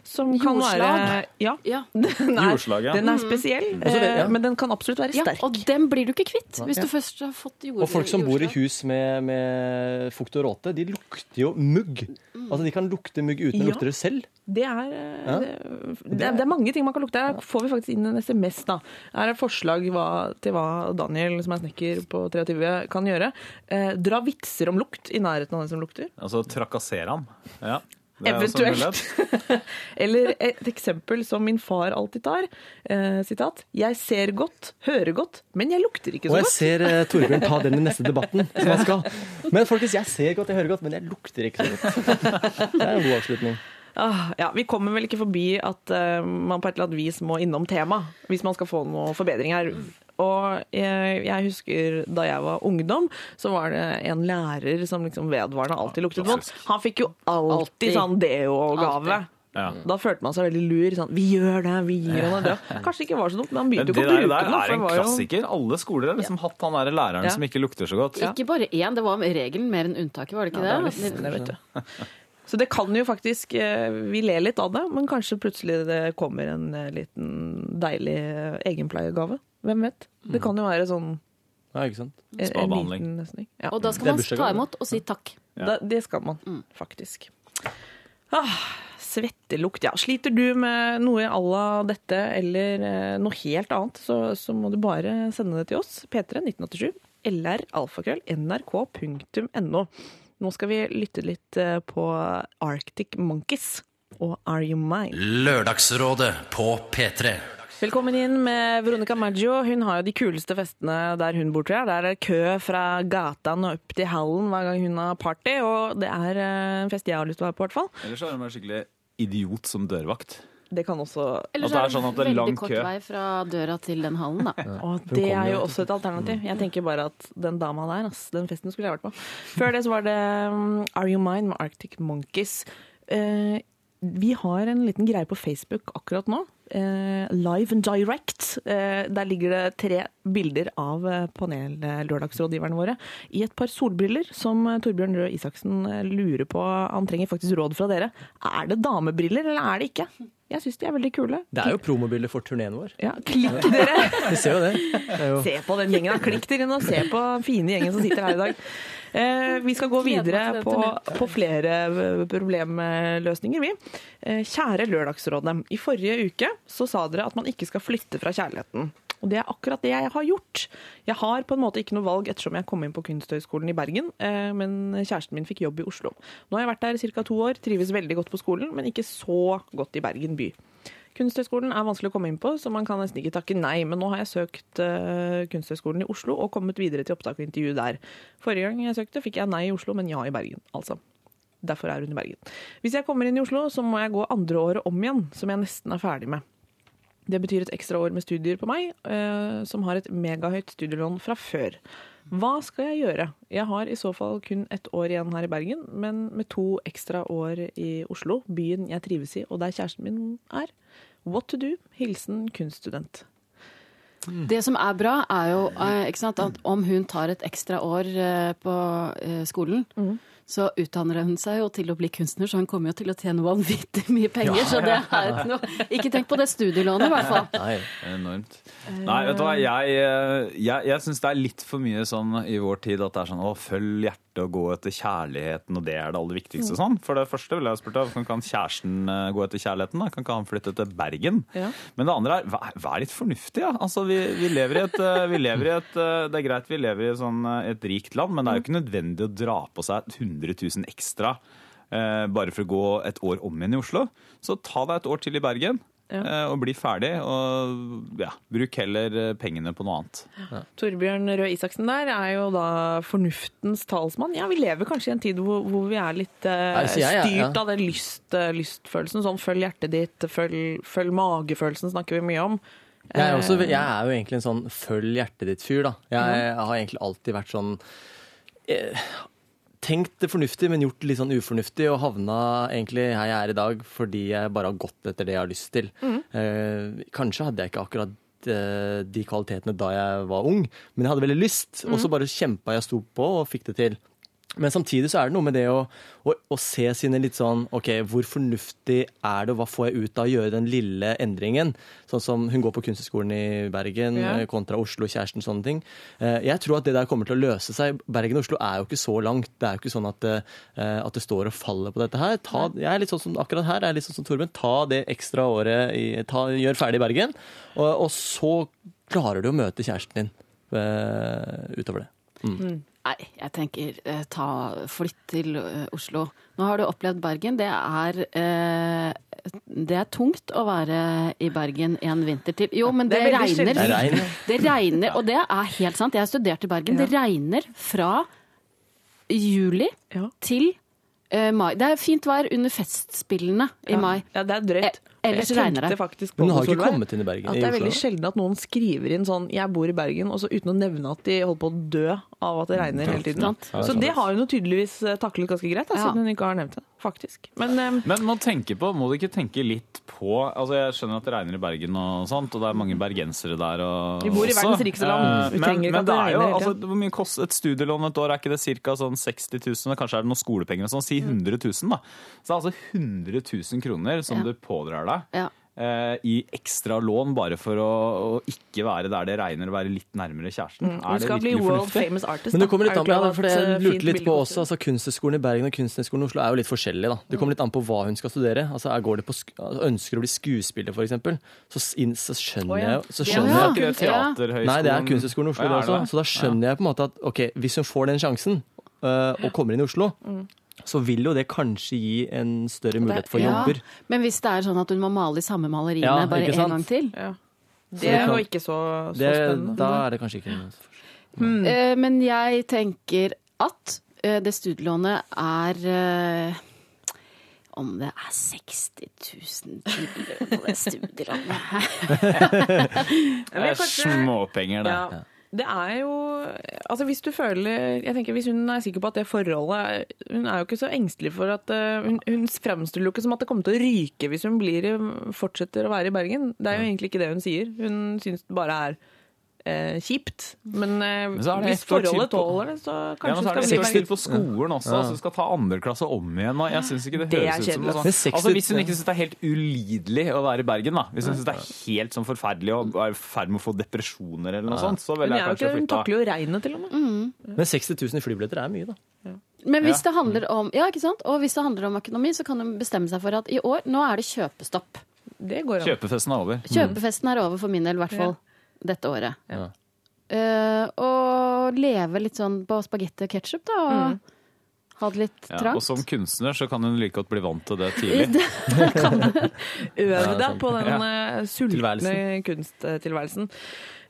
Som kan være Jordslag. Ja. Ja. *laughs* Den er, Jordslag, ja. den er spesiell, Og ja. eh, men den kan absolutt være ja, sterk. og den blir du ikke kvitt hvis du først har fått jord, Og folk som bor i jordslag. hus med, med fukt og råte, de lukter jo mugg. Altså, De kan lukte mugg uten å lukte det selv. Det er, eh, Ja. det, det, er, det er mange ting man kan lukte. Her får vi faktisk inn en SMS. da. Her er forslag hva, til hva Daniel, som er snekker på 23, kan gjøre. Eh, dra vitser om lukt i nærheten av den som lukter. Altså trakassere ham. Ja. Eventuelt. *laughs* Eller et eksempel som min far alltid tar. Eh, sitat. Jeg ser godt, hører godt, men jeg lukter ikke så godt. Og jeg godt. ser eh, Torbjørn ta den i neste *laughs* debatten. som han skal. Men folkens, jeg ser godt, jeg hører godt, men jeg lukter ikke så godt. *laughs* Det er en god avslutning. Ah, ja, vi kommer vel ikke forbi at eh, man på et eller annet vis må innom tema hvis man skal få noe forbedring her. Og jeg, jeg husker da jeg var ungdom, så var det en lærer som liksom vedvarende alltid luktet vondt. Han fikk jo alltid, Alltid. sånn deo-gave. Ja. Da følte man seg veldig lur. Sånn, vi gjør det, vi gir han det. *laughs* Kanskje det ikke var så dumt, men han begynte det jo ikke å der, bruke der det. er for det en klassiker. Alle skoler har liksom hatt han der læreren Ja. som ikke lukter så godt. Ja. Ikke bare én, det var regelen mer enn unntaket, var det ikke Ja, det er det? det, vet du. *laughs* Så det kan jo faktisk eh, Vi ler litt av det, men kanskje plutselig det kommer en eh, liten deilig eh, egenpleiegave. Hvem vet? Det kan jo være sånn Ja, ikke sant? Spabehandling. en liten. Ja. Og da skal man ta imot og si takk. Ja. Da, det skal man faktisk. Ah, svettelukt, ja. Sliter du med noe à la dette eller eh, noe helt annet, så, så må du bare sende det til oss. P3 1987 LR alfakrøll nrk.no. Nå skal vi lytte litt eh, på Arctic Monkeys og Are You Mine? Lørdagsrådet på P3. Velkommen inn med Veronica Maggio. Hun har jo de kuleste festene der hun bor, tror jeg. Der er det kø fra gataen og opp til hallen hver gang hun har party, og det er eh, en fest jeg har lyst til å være på, i hvert fall. Ellers så er hun en skikkelig idiot som dørvakt. Det kan også Eller så er det sånn at det er veldig kort kø. vei fra døra til den hallen, da. *laughs* Og det er jo også et alternativ. Jeg tenker bare at den dama der, ass, den festen skulle jeg vært på. *laughs* Før det så var det um, Are You Mine med Arctic Monkeys. Eh, vi har en liten greie på Facebook akkurat nå. Eh, live and direct. Eh, der ligger det tre bilder av eh, panellørdagsrådgiverne våre i et par solbriller som eh, Torbjørn Røe Isaksen eh, lurer på. Han trenger faktisk råd fra dere. Er det damebriller, eller er det ikke? Jeg syns de er veldig kule. Det er jo promobilder for turneen vår. Ja, klikk dere! *laughs* Vi ser jo det. det jo... Se på den gjengen. da. Klikk dere inn og se på den fine gjengen som sitter her i dag. Eh, vi skal gå videre på, på flere eh, problemløsninger, vi. Eh, kjære Lørdagsrådet. I forrige uke så sa dere at man ikke skal flytte fra kjærligheten. Og det er akkurat det jeg har gjort. Jeg har på en måte ikke noe valg ettersom jeg kom inn på Kunsthøgskolen i Bergen, eh, men kjæresten min fikk jobb i Oslo. Nå har jeg vært der ca. to år, trives veldig godt på skolen, men ikke så godt i Bergen by. Kunsthøgskolen er vanskelig å komme inn på, så man kan nesten ikke takke nei. Men nå har jeg søkt uh, Kunsthøgskolen i Oslo og kommet videre til opptak og intervju der. Forrige gang jeg søkte, fikk jeg nei i Oslo, men ja i Bergen. Altså. Derfor er hun i Bergen. Hvis jeg kommer inn i Oslo, så må jeg gå andre året om igjen, som jeg nesten er ferdig med. Det betyr et ekstra år med studier på meg, eh, som har et megahøyt studielån fra før. Hva skal jeg gjøre? Jeg har i så fall kun ett år igjen her i Bergen, men med to ekstra år i Oslo, byen jeg trives i, og der kjæresten min er. What to do? Hilsen kunststudent. Det som er bra, er jo eh, ikke sant, at om hun tar et ekstra år eh, på skolen, skolen, så utdanner hun seg jo til å bli kunstner, så hun kommer jo til å tjene vanvittig *laughs* mye penger. Så det er ikke noe Ikke tenk på det studielånet, i hvert fall. *laughs* Nei. Enormt. Nei, vet du hva, jeg, eh, jeg, jeg syns det er litt for mye sånn i vår tid at det er sånn å, følg hjertet og gå etter kjærligheten, og det er det aller viktigste. sånn. For det første vil jeg spørre deg, kan, kan kjæresten eh, gå etter kjærligheten? da? Kan ikke han flytte til Bergen? Ja. Men det andre er, vær, vær litt fornuftig, ja. Altså, vi, vi lever i et, eh, vi lever i et Det er greit vi lever i sånn, et rikt land, men det er jo ikke nødvendig å dra på seg 100 000 ekstra eh, bare for å gå et år om igjen i Oslo. Så ta deg et år til i Bergen. Ja. eh, Og bli ferdig, og ja, bruk heller eh, pengene på noe annet. Torbjørn Røe Isaksen der er jo da fornuftens talsmann. Ja, vi lever kanskje i en tid hvor, hvor vi er litt eh, Altså, jeg- jeg- styrt ja. av den lyst, lystfølelsen. Sånn følg hjertet ditt, følg, følg magefølelsen snakker vi mye om. Jeg er, også, jeg er jo egentlig en sånn følg hjertet ditt-fyr, da. Jeg har egentlig alltid vært sånn eh, Tenkt det fornuftig, men gjort det litt sånn ufornuftig, og havna egentlig her jeg er i dag fordi jeg bare har gått etter det jeg har lyst til. Eh, kanskje hadde jeg ikke akkurat eh, de kvalitetene da jeg var ung, men jeg hadde veldig lyst, og så bare kjempa jeg, sto på og fikk det til. Men samtidig så er det noe med det å, å, å se sine litt sånn OK, hvor fornuftig er det, og hva får jeg ut av å gjøre den lille endringen? Sånn som hun går på Kunsthøgskolen i Bergen Ja. eh, kontra Oslo, kjæresten, sånne ting. Eh, Jeg tror at det der kommer til å løse seg. Bergen og Oslo er jo ikke så langt. Det er jo ikke sånn at, det, at det står og faller på dette her. Ta, jeg er litt sånn som akkurat her, jeg er litt sånn som Torben. Ta det ekstra året, i, ta, gjør ferdig Bergen, og, og så klarer du å møte kjæresten din eh, utover det. Nei, jeg tenker eh, ta, flytt til eh, Oslo. Nå har du opplevd Bergen. Det er, eh, det er tungt å være i Bergen en vinter til. Jo, men det, Det er regner. Det regner. Det regner, og det er helt sant. Jeg har studert i Bergen. Det regner fra juli Ja. til eh, mai. Det er fint vær under festspillene i mai. Ja, det er drøyt. Ellers Jeg regner det. faktisk på Men hun har ikke Solveig, kommet inn i Bergen. At det er veldig sjelden at noen skriver inn sånn 'jeg bor i Bergen', og så uten å nevne at de holder på å dø av at det regner hele tiden. Så det har hun jo tydeligvis eh, taklet ganske greit, da, siden hun ikke har nevnt det. Faktisk. Men um... Men må, på, må du ikke tenke litt på altså Jeg skjønner at det regner i Bergen, og sånt, og det er mange bergensere der. Og, Vi bor i verdens rikeste land. Eh, Vi men, trenger ikke men at det er jo, regner hele altså. Hvor mye koster et studielån et år? Er ikke det ca. Sånn 60 000? Kanskje er det noen skolepenger sånn. Si 100 000, da. Så det er altså 100 000 kroner som Ja. du pådrar deg. Ja. eh, I ekstra lån bare for å, å ikke være der det regner og være litt nærmere kjæresten. hun Er det skal bli virkelig world fornuftig? famous artist. Men det kommer litt an på, ja, for jeg eh, lurte litt på også, altså Kunsthøgskolen i Bergen og Kunsthøgskolen i Oslo er jo litt forskjellige. da. Det kommer litt an på hva hun skal studere. Altså, er- går det på, sk- altså, Ønsker å bli skuespiller, f.eks., så, inn- så skjønner ja. jeg så Ja. skjønner Er jeg ikke det Nei, det er Kunsthøgskolen i Oslo, Ja, det også. Så da skjønner jeg på en måte at ok, hvis hun får den sjansen, øh, og kommer inn i Oslo, så vil jo det kanskje gi en større mulighet for Ja, jobber. Men hvis det er sånn at hun må male de samme maleriene Ja, bare ikke en gang til Ja. Det er jo ikke så, så Det, spennende. da er det kanskje ikke noe Mm. Eh, Men jeg tenker at eh, det studielånet er eh, om det er 60 000 til på det studielånet. *laughs* Det er småpenger, det. Ja. Det er jo Altså hvis du føler Jeg tenker Hvis hun er sikker på at det forholdet Hun er jo ikke så engstelig for at eh, Hun, hun fremstiller jo ikke som at det kommer til å ryke hvis hun blir, fortsetter å være i Bergen. Det er jo egentlig ikke det hun sier. Hun syns det bare er eh, kjipt. Men, eh, så hvis forholdet tåler det, så Ja, men så er det til på skolen også, så du skal ta andre klasse om igjen. Og jeg synes ikke det Det høres ut som noe seks Altså, hvis hun ikke syns det er helt ulidelig å være i Bergen, da. Hvis hun syns det er helt sånn forferdelig og er i ferd med å få depresjoner eller noe sånt, så ville jeg kanskje ikke, hun takler jo regnet, til og med. Men 60 000 i flybilletter er mye, da. Men hvis det handler om Ja, ikke sant? Og hvis det handler om økonomi, så kan hun bestemme seg for at i år, nå er det kjøpestopp. Det går an. Kjøpefesten er over. Kjøpefesten er over for min del, i hvert fall. Dette året. Ja. Uh, og leve litt sånn på spagetti og ketsjup, da. Og ha det litt Ja, trangt. og som kunstner så kan hun like godt bli vant til det *laughs* tidlig. det, det kan Øve deg på den ja. sultne kunsttilværelsen.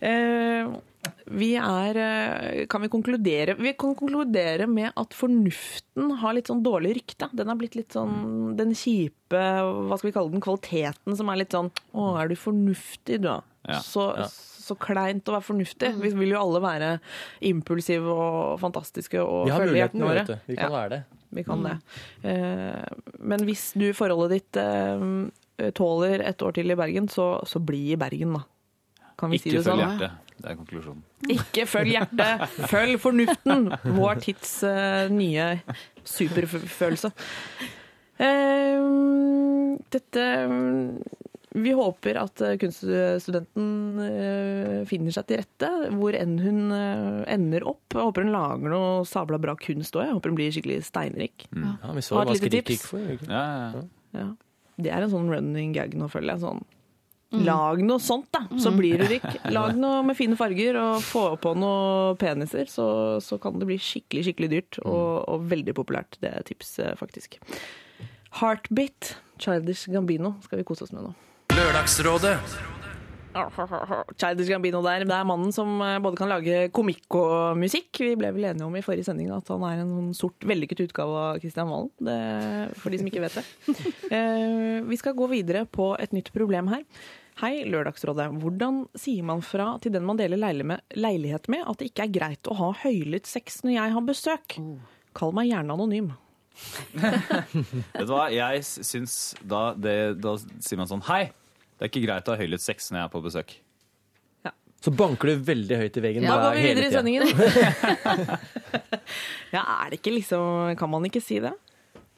Uh, vi er eh, Kan vi konkludere Vi kan konkludere med at fornuften har litt sånn dårlig rykte. Den har blitt litt sånn den kjipe Hva skal vi kalle den? Kvaliteten som er litt sånn Å, er du fornuftig, du, da? Ja. Så, så kleint å være fornuftig. Vi vil jo alle være impulsive og fantastiske og Vi har følge muligheten, hjertene våre. vet du. Vi kan Ja. være det. Vi kan det. Eh, men hvis du forholdet ditt eh, tåler et år til i Bergen, så, så bli i Bergen, da. Kan vi si Ikke det sånn? følg hjertet. Det er konklusjonen. Ikke følg hjertet, følg fornuften! Vår tids eh, nye superfølelse. Dette Vi håper at eh, kunststudenten eh, finner seg til rette hvor enn hun eh, ender opp. Jeg håper hun lager noe sabla bra kunst òg. Jeg håper hun blir skikkelig steinrik. Ja, vi så hva Skrik gikk for. Ja, ja, ja. Ja. Det er en sånn running gag nå, føler jeg. Sånn. Lag noe sånt, da, så blir du rik. *laughs* Lag noe med fine farger og få på noen peniser, så, så kan det bli skikkelig skikkelig dyrt og, og veldig populært. Det er tipset, tips, faktisk. Heartbeat, Childish Gambino, skal vi kose oss med nå. Lørdagsrådet *laughs* Childish Gambino der. Det er mannen som eh, både kan lage komikk og musikk. Vi ble vel enige om i forrige sending at han er en sånn sort, vellykket utgave av Kristian Valen. Det, for de som ikke vet det. *laughs* Eh, vi skal gå videre på et nytt problem her. Hei, Lørdagsrådet. Hvordan sier man fra til den man deler leilighet med at det ikke er greit å ha høylytt sex når jeg har besøk? Kall meg gjerne anonym. *laughs* Vet du hva, jeg syns da, det, da sier man sånn Hei, det er ikke greit å ha høylytt sex når jeg er på besøk. Så banker du veldig høyt i veggen. Da bare går vi videre i sendingen. *laughs* *laughs* ja, er det ikke liksom Kan man ikke si det?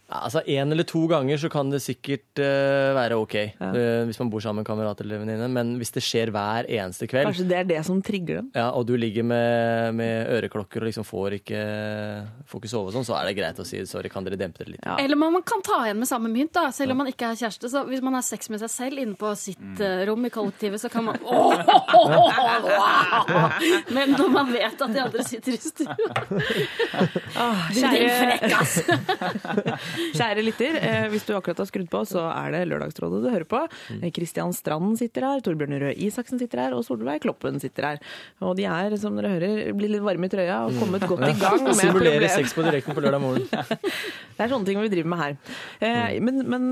Altså En eller to ganger så kan det sikkert uh, være ok, Ja. uh, hvis man bor sammen med kamerat eller venninne. Men hvis det skjer hver eneste kveld, Kanskje det er det som trigger dem? ja, og du ligger med, med øreklokker og liksom får ikke, får ikke sove og sånn, så er det greit å si sorry, kan dere dempe det litt? Ja. Eller man, man kan ta igjen med samme mynt, da, selv om man ikke er kjæreste. Så hvis man har sex med seg selv inne på sitt eh, rom i kollektivet, så kan man *laughs* Men når man vet at de andre sitter i stua *laughs* Ah, Kjære er frekk, ass! *laughs* Kjære lytter, eh, hvis du akkurat har skrudd på, så er det Lørdagsrådet du hører på. Kristian Strand sitter her, Torbjørn Røe Isaksen sitter her, og Solveig Kloppen sitter her. Og de er, som dere hører, blir litt varme i trøya og kommet godt i gang med Simulere sex på direkten på lørdag morgen. *laughs* Det er sånne ting vi driver med her. Eh, men, men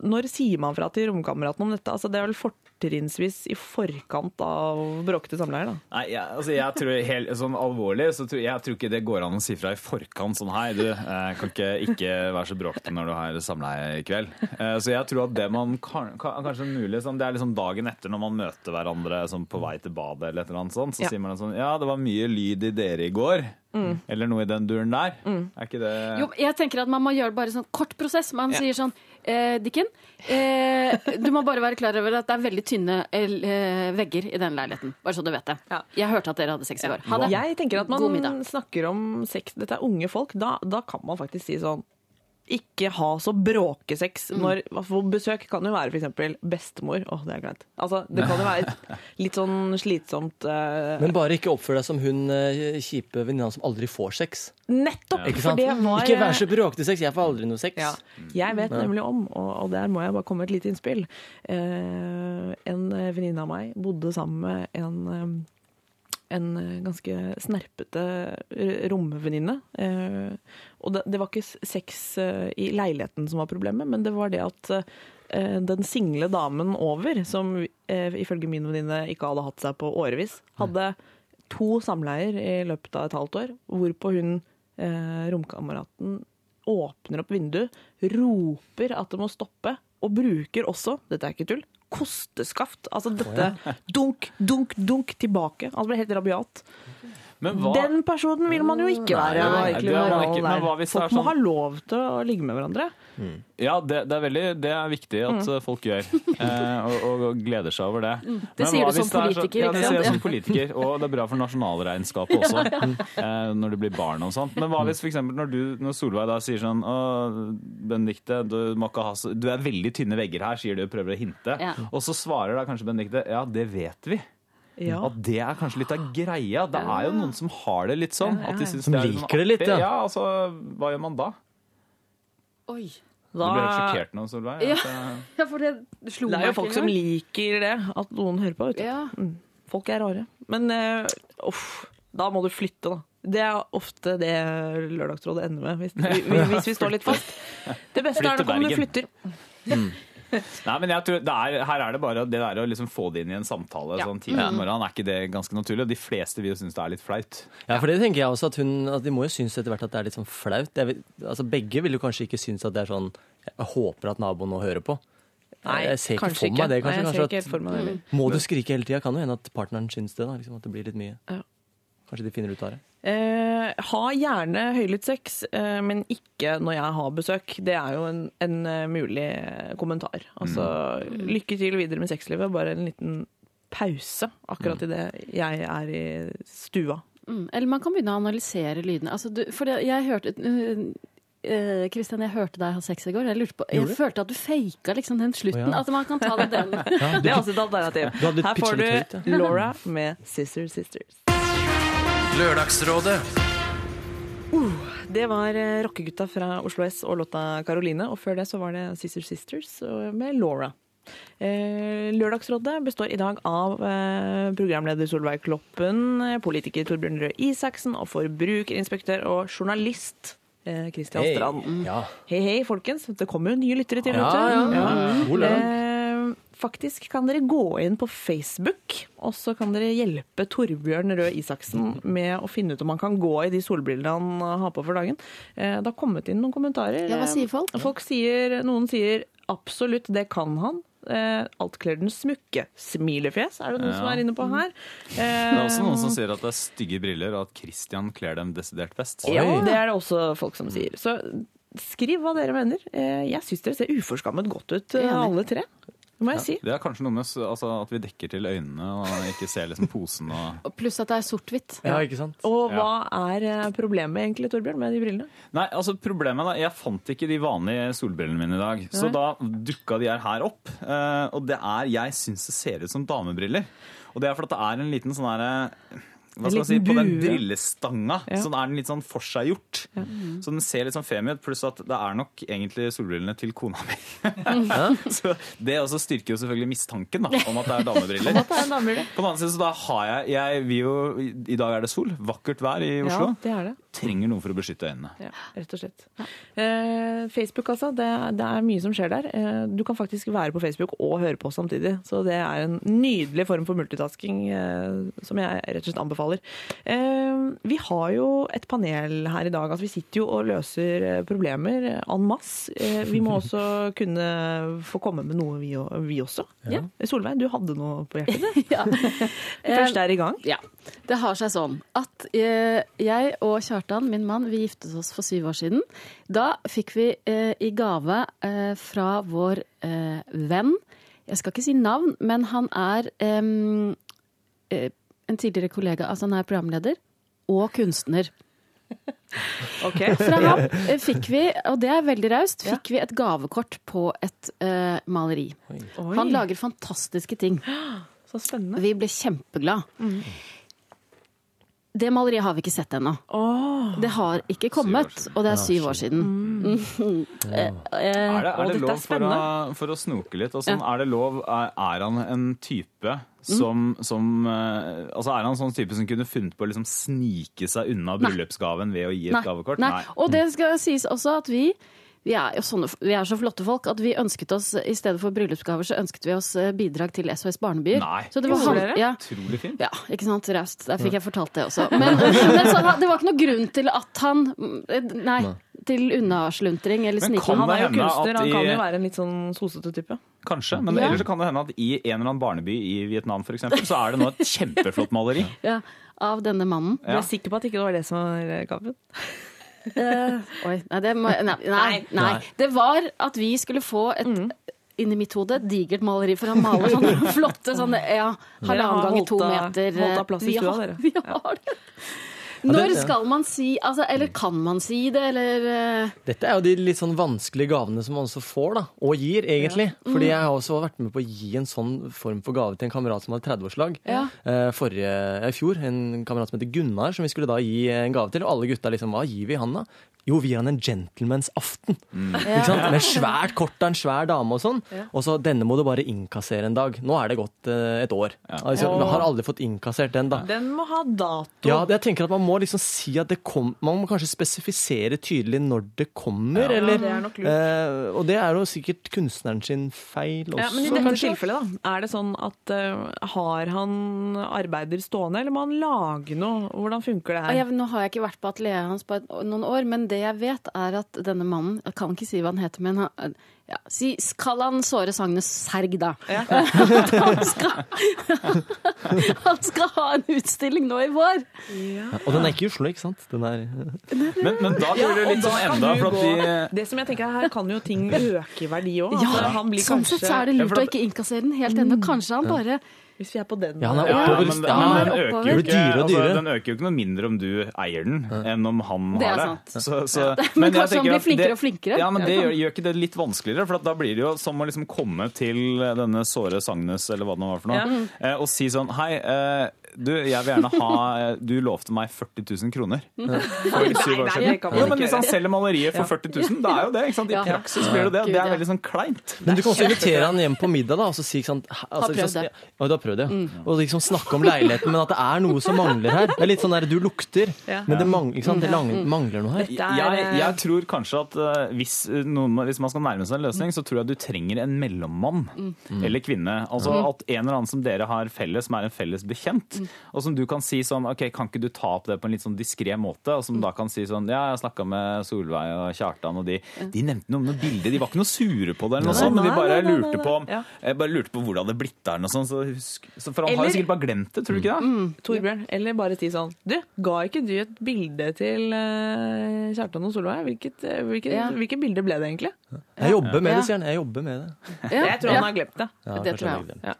når sier man fra til romkameratene om dette? Altså, det er vel fortrinnsvis i forkant av bråkete samleier? da? Nei, jeg, altså jeg tror helt sånn alvorlig så tror jeg tror ikke det går an å si fra i forkant sånn hei, du eh, kan ikke, ikke være så bråkete når du har samleie i kveld. Eh, så jeg tror at det man kan, kan, kanskje er mulig, sånn, det er liksom dagen etter når man møter hverandre sånn, på vei til badet eller et eller annet sånt, så Ja. sier man sånn ja, det var mye lyd i dere i går. Eller noe i den duren der. Er ikke det Jo, jeg tenker at man må gjøre bare sånn kort prosess. Man sier sånn eh, Dikken, eh, du må bare være klar over at det er veldig tynne eh, vegger i den leiligheten. Bare så du vet det. Ja. Jeg hørte at dere hadde sex i går. Ha det. Jeg tenker at man snakker om sex, dette er unge folk, da, da kan man faktisk si sånn ikke ha så bråkesex. Mm. Når for besøk kan jo være f.eks. bestemor. Åh, det er greit. Altså, det kan jo være litt sånn slitsomt Uh... Men bare ikke oppfør deg som hun uh, kjipe venninna som aldri får sex. Nettopp! Ikke For det var Ikke vær så bråkete sex, jeg får aldri noe sex. Ja, jeg vet nemlig om, og, og der må jeg bare komme med et lite innspill. Uh, en venninne av meg bodde sammen med en, eh, en ganske snerpete romvenninne. Eh, og det, var ikke sex eh, i leiligheten som var problemet, men det var det at eh, den single damen over, som eh, ifølge min venninne ikke hadde hatt seg på årevis, hadde to samleier i løpet av et halvt år, hvorpå hun, eh, romkameraten, åpner opp vinduet, roper at det må stoppe, og bruker også, dette er ikke tull, kosteskaft. Altså dette dunk, dunk, dunk tilbake. Altså ble helt rabiat. Men hva Den personen vil man jo ikke være. Nei, man ikke. Men hva hvis det er sånn... må ha lov til å ligge med hverandre. Ja, det, det, er veldig, det er viktig at mm. folk gjør, eh, og, og, og gleder seg over det. Det Men sier hva du som politiker. er så- Ja, det sier jeg som politiker, *laughs* og det er bra for nasjonalregnskapet også, *laughs* eh, når det blir barn og sånt. Men hva hvis eksempel når, du, når Solveig da sier sånn Å, Benedikte, du, må ikke ha så, du er veldig tynne vegger her, sier du og prøver å hinte. Ja. Og så svarer da kanskje Benedikte ja, det vet vi. Ja. At det er kanskje litt av greia. Det er jo noen som har det litt sånn. Ja, ja, At de. Som det er litt liker det litt, ja. Ja, altså, hva gjør man da? Oi. Du ble helt sjokkert nå, Solveig. Ja. *laughs* Ja, for det slo det er jo ikke folk som liker det, at noen hører på. Vet du. Ja. Folk er rare. Men uh, uff, da må du flytte, da. Det er ofte det Lørdagsrådet ender med, hvis, hvis, hvis vi står litt fast. *laughs* Det beste er når du flytter. flytter. *laughs* Nei, men jeg tror det er, Her er det bare det der å liksom få det inn i en samtale Ja. sånn tidlig om morgenen. Er ikke det ganske naturlig? Og de fleste vil jo synes det er litt flaut. Ja, for det tenker jeg også at hun at De må jo synes etter hvert at det er litt sånn flaut. Vil, altså Begge vil jo kanskje ikke synes at det er sånn Jeg håper at naboen nå hører på. jeg ser ikke for meg det. Nei, Kanskje, Nei, kanskje for meg at, må du skrike hele tida? Kan jo hende at partneren syns det. da liksom At det blir litt mye. Ja. Kanskje de finner ut av det. Eh, ha gjerne høylytt sex, eh, men ikke når jeg har besøk. Det er jo en, en eh, mulig kommentar. Altså, lykke til videre med sexlivet. Bare en liten pause akkurat idet jeg er i stua. Mm. Eller man kan begynne å analysere lydene. Altså, du, for jeg hørte Kristian, jeg hørte deg ha sex i går. Jeg, lurte på, jeg følte at du faka liksom den slutten. Oh, ja. At man kan ta det den. *laughs* Det er også et alternativ. Her får du Laura med Sister Sisters. Lørdagsrådet Det var eh, rockegutta fra Oslo S og låta Caroline, og før det så var det Sister Sisters med Laura. Eh, Lørdagsrådet består i dag av eh, programleder Solveig Kloppen, politiker Torbjørn Røe Isaksen og forbrukerinspektør og journalist eh, Christian Hei. Strand. Ja. Hei, hei, folkens. Det kommer jo nye lyttere til. Ja, ja, ja. ja. Eh, faktisk kan dere gå inn på Facebook, og så kan dere hjelpe Torbjørn Røe Isaksen med å finne ut om han kan gå i de solbrillene han har på for dagen. Eh, det har kommet inn noen kommentarer. Ja, hva sier folk? Folk sier, Noen sier absolutt, det kan han. Eh, alt kler den smukke. Smilefjes er det noen Ja. som er inne på her. *laughs* Det er også noen som Eh, sier at det er stygge briller, og at Christian kler dem desidert best. Ja, det er det også folk som sier. Så skriv hva dere mener. Eh, jeg syns dere ser uforskammet godt ut, eh, alle tre. Det må jeg si. Det er kanskje noe med altså, at vi dekker til øynene og ikke ser liksom posen og *laughs* Pluss at det er sort-hvitt. ja, ikke sant? Og hva er eh, problemet egentlig, Torbjørn, med de brillene? Nei, altså problemet da, Jeg fant ikke de vanlige solbrillene mine i dag, så Nei. da dukka de her, opp. Eh, og det er Jeg syns det ser ut som damebriller. Og det er fordi det er en liten sånn herre hva skal man si, På den brillestanga Ja. så er den litt sånn forseggjort. Så den ser litt sånn femi ut, pluss at det er nok egentlig solbrillene til kona mi. *laughs* *laughs* så Det også styrker jo selvfølgelig mistanken da, om at det er damebriller. Er. På den annen side så da har jeg, jeg vil jo, I dag er det sol, vakkert vær i Oslo. Ja, det er det. Trenger noe for å beskytte øynene. Ja, rett og slett. Eh, Facebook, altså. Det, det er mye som skjer der. Eh, du kan faktisk være på Facebook og høre på samtidig. Så det er en nydelig form for multitasking eh, som jeg rett og slett anbefaler. Eh, vi har jo et panel her i dag. Altså, vi sitter jo og løser eh, problemer en masse. Eh, vi må også *laughs* kunne få komme med noe, vi, vi også. Ja. Solveig, du hadde noe på hjertet? *laughs* Ja. Først er i gang. Ja. Det har seg sånn at jeg og Kjartan, min mann, vi giftet oss for syv år siden. Da fikk vi i gave eh, fra vår eh, venn Jeg skal ikke si navn, men han er eh, en tidligere kollega, altså han er programleder og kunstner. *laughs* Okay. Fra ham eh, fikk vi, og det er veldig raust, fikk vi et gavekort på et uh, maleri. Oi. Han lager fantastiske ting. *gasps* Så spennende. Vi ble kjempegladd. Det maleriet har vi ikke sett ennå. Oh. Det har ikke kommet, og det er syv år siden. *laughs* Eh, Er det, er det lov for å, for å snoke litt? Og ja. Er det lov, er, er han en type som, som eh, Altså Er han en sånn type som kunne funnet på å liksom snike seg unna bryllupsgaven ved å gi et gavekort? Nei. Og det skal sies også at vi vi er jo sånne, vi er så flotte folk at vi ønsket oss, i stedet for bryllupsgaver, så ønsket vi oss eh, bidrag til SOS Barnebyer. Nei. Så det var han, ja, Utrolig fint. ja, ikke sant, raust. Der fikk jeg fortalt det også. Men, *laughs* men så, det var ikke noe grunn til at han Nei, til unnasluntring eller sniking. Han er jo kunstner, han kan jo være en litt sånn sosete type. Kanskje, men Ja. ellers så kan det hende at i en eller annen barneby i Vietnam for eksempel, så er det nå et kjempeflott maleri. *laughs* Ja, av denne mannen. Du Ja. er sikker på at ikke det var det som var eh, gaven? Eh, oi, nei, det må, nei, nei, nei. Det var at vi skulle få et Inni mitt hode digert maleri, for han maler sånne *laughs* flotte sånne, ja, halvannen gang ganger to meter. holdt av plass i Vi stua, har- dere. Vi har vi har det- ja. skal man si altså, Eller kan man si det, eller eh, Dette er jo de litt sånn vanskelige gavene som man også får, da, og gir, egentlig. Fordi jeg har også vært med på å gi en sånn form for gave til en kamerat som hadde 30-årslag. Ja. Eh, forrige, I fjor. En kamerat som heter Gunnar, som vi skulle da gi en gave til. Og alle gutta liksom Hva gir vi han, da? Jo, vi gir han en gentleman's aften. Ikke sant? Med svært kort av en svær dame og sånn. Og så denne må du bare innkassere en dag. Nå er det gått eh, et år. Altså, jeg har aldri fått innkassert den, da. Den må ha dato. Ja, jeg tenker at Man må liksom si at det kom, man må kanskje spesifisere tydelig når det kommer. eller, det er nok lurt. eh, og det er jo sikkert kunstneren sin feil også. Ja, men i dette kanskje. tilfellet, da, er det sånn at uh, har han arbeider stående, eller må han lage noe? Hvordan funker det her? Nå har jeg ikke vært på atelieret hans på et, noen år, men det jeg vet, er at denne mannen Jeg kan ikke si hva han heter, men han, ja, si, Kall han Såre Sagnes Serg, da. Ja. *laughs* han, skal, *laughs* han skal ha en utstilling nå i vår. Og den er ikke i Oslo, ikke sant? Den er, Men, men da blir det litt sånn enda de Det som jeg tenker er, Her kan jo ting øke i verdi òg. Ja, han sånn sett så er det Ja, lurt å ikke innkassere den helt ennå. Kanskje han bare Hvis vi er på den Ja, han er oppover. Ja, men den øker jo ikke altså. Den øker jo ikke noe mindre om du eier den, enn om han Det er har det. sant. Så, så, *laughs* Men men kanskje han tenker blir at flinkere det- og flinkere? Ja, men Det gjør, gjør ikke det litt vanskeligere, for at da blir det jo som å liksom komme til denne såre Sagnes, eller hva det nå var for noe, eh, og si sånn Hei, eh, du, jeg vil gjerne ha eh, Du lovte meg 40 000 kroner for syv år siden. Jo, men hvis han selger maleriet for 40 000, det er jo det. ikke sant? I praksis blir det det. Det er veldig sånn kleint. men du kan også invitere han hjem på middag da, og så si ikke sant, altså, Har prøvd det. Ja, du har prøvd det, ja. Og liksom snakke om leiligheten, men at det er noe som mangler her. Det er litt sånn der, Du lukter, men det, mangler, ikke sant? det mangler noe her. Er, Jeg, eh, jeg tror kanskje at eh, hvis, noen, hvis man skal nærme seg en løsning, så tror jeg du trenger en mellommann eller kvinne. Altså at en eller annen som dere har felles, som er en felles bekjent, og som du kan si sånn OK, kan ikke du ta opp det på en litt sånn diskré måte? Og som da kan si sånn Ja, jeg snakka med Solveig og Kjartan, og de, de nevnte noe om noe bilde. De var ikke noe sure på det, eller noe sånt, men de bare nei, nei, lurte nei. på Ja. jeg bare lurte på hvor det hadde blitt der. noe sånt. så husk, så for han har jo sikkert bare glemt det, tror du ikke det? Torbjørn, eller bare si sånn Du, ga ikke du et bilde til eh, Kjartan og Solveig? Hvilket, eh, hvilket, Ja. hvilket bilde ble det egentlig? Jeg jobber med det, sier han. Jeg jobber med det. ja, Jeg tror han har glemt det. Ja, Det tror jeg. Ja.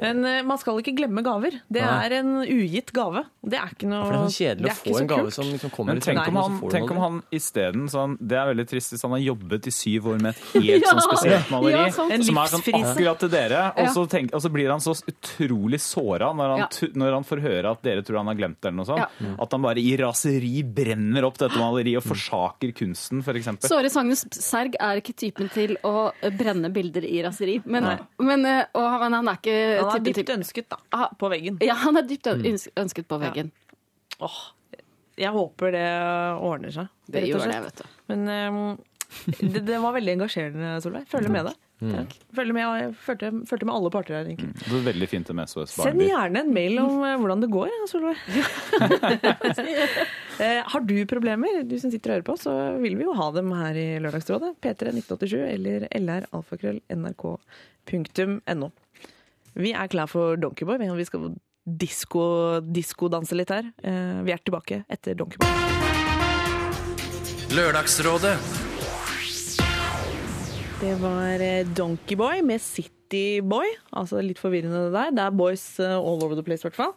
Men uh, man skal ikke glemme gaver. Det er en ugitt gave. Det er ikke noe For det er så kjedelig å få en gave som liksom kommer Men i tenk tanken, om han, tenk om han isteden sånn Det er veldig trist hvis han har jobbet i syv år med et *laughs* helt sånn spesielt maleri. Ja, som er sånn akkurat til dere. Og så, tenk, og så blir han så utrolig såra når, han Ja. når han får høre at dere tror han har glemt det. eller noe sånt. Ja. At han bare i raseri brenner opp dette maleriet og forsaker kunsten, f.eks. Såre Sagnes Serg er ikke typen til å brenne bilder i raseri. Men, men, eh, og, men han er ikke Han er dypt ønsket da, på veggen. Ja, han er dypt ønsket på veggen. Åh, jeg håper det ordner seg. Det gjør det, vet du. Men eh, *laughs* det, det var veldig engasjerende, Solveig. Følger med deg. Mm. Følger med, jeg følte, følte med alle parter her, egentlig. Det var veldig fint med SOS Send gjerne en mail om eh, hvordan det går, Solveig. *laughs* Eh, har du problemer, du som sitter og hører på, så vil vi jo ha dem her i Lørdagsrådet. P3 1987 eller lralfakrøll.nrk.no. Vi er klar for Donkeyboy. men Vi skal disko- diskodanse litt her. Eh, Vi er tilbake etter Donkeyboy. Lørdagsrådet. Det var Donkey Donkeyboy med Cityboy. Altså litt forvirrende det der. Det er boys eh, all over the place, i hvert fall.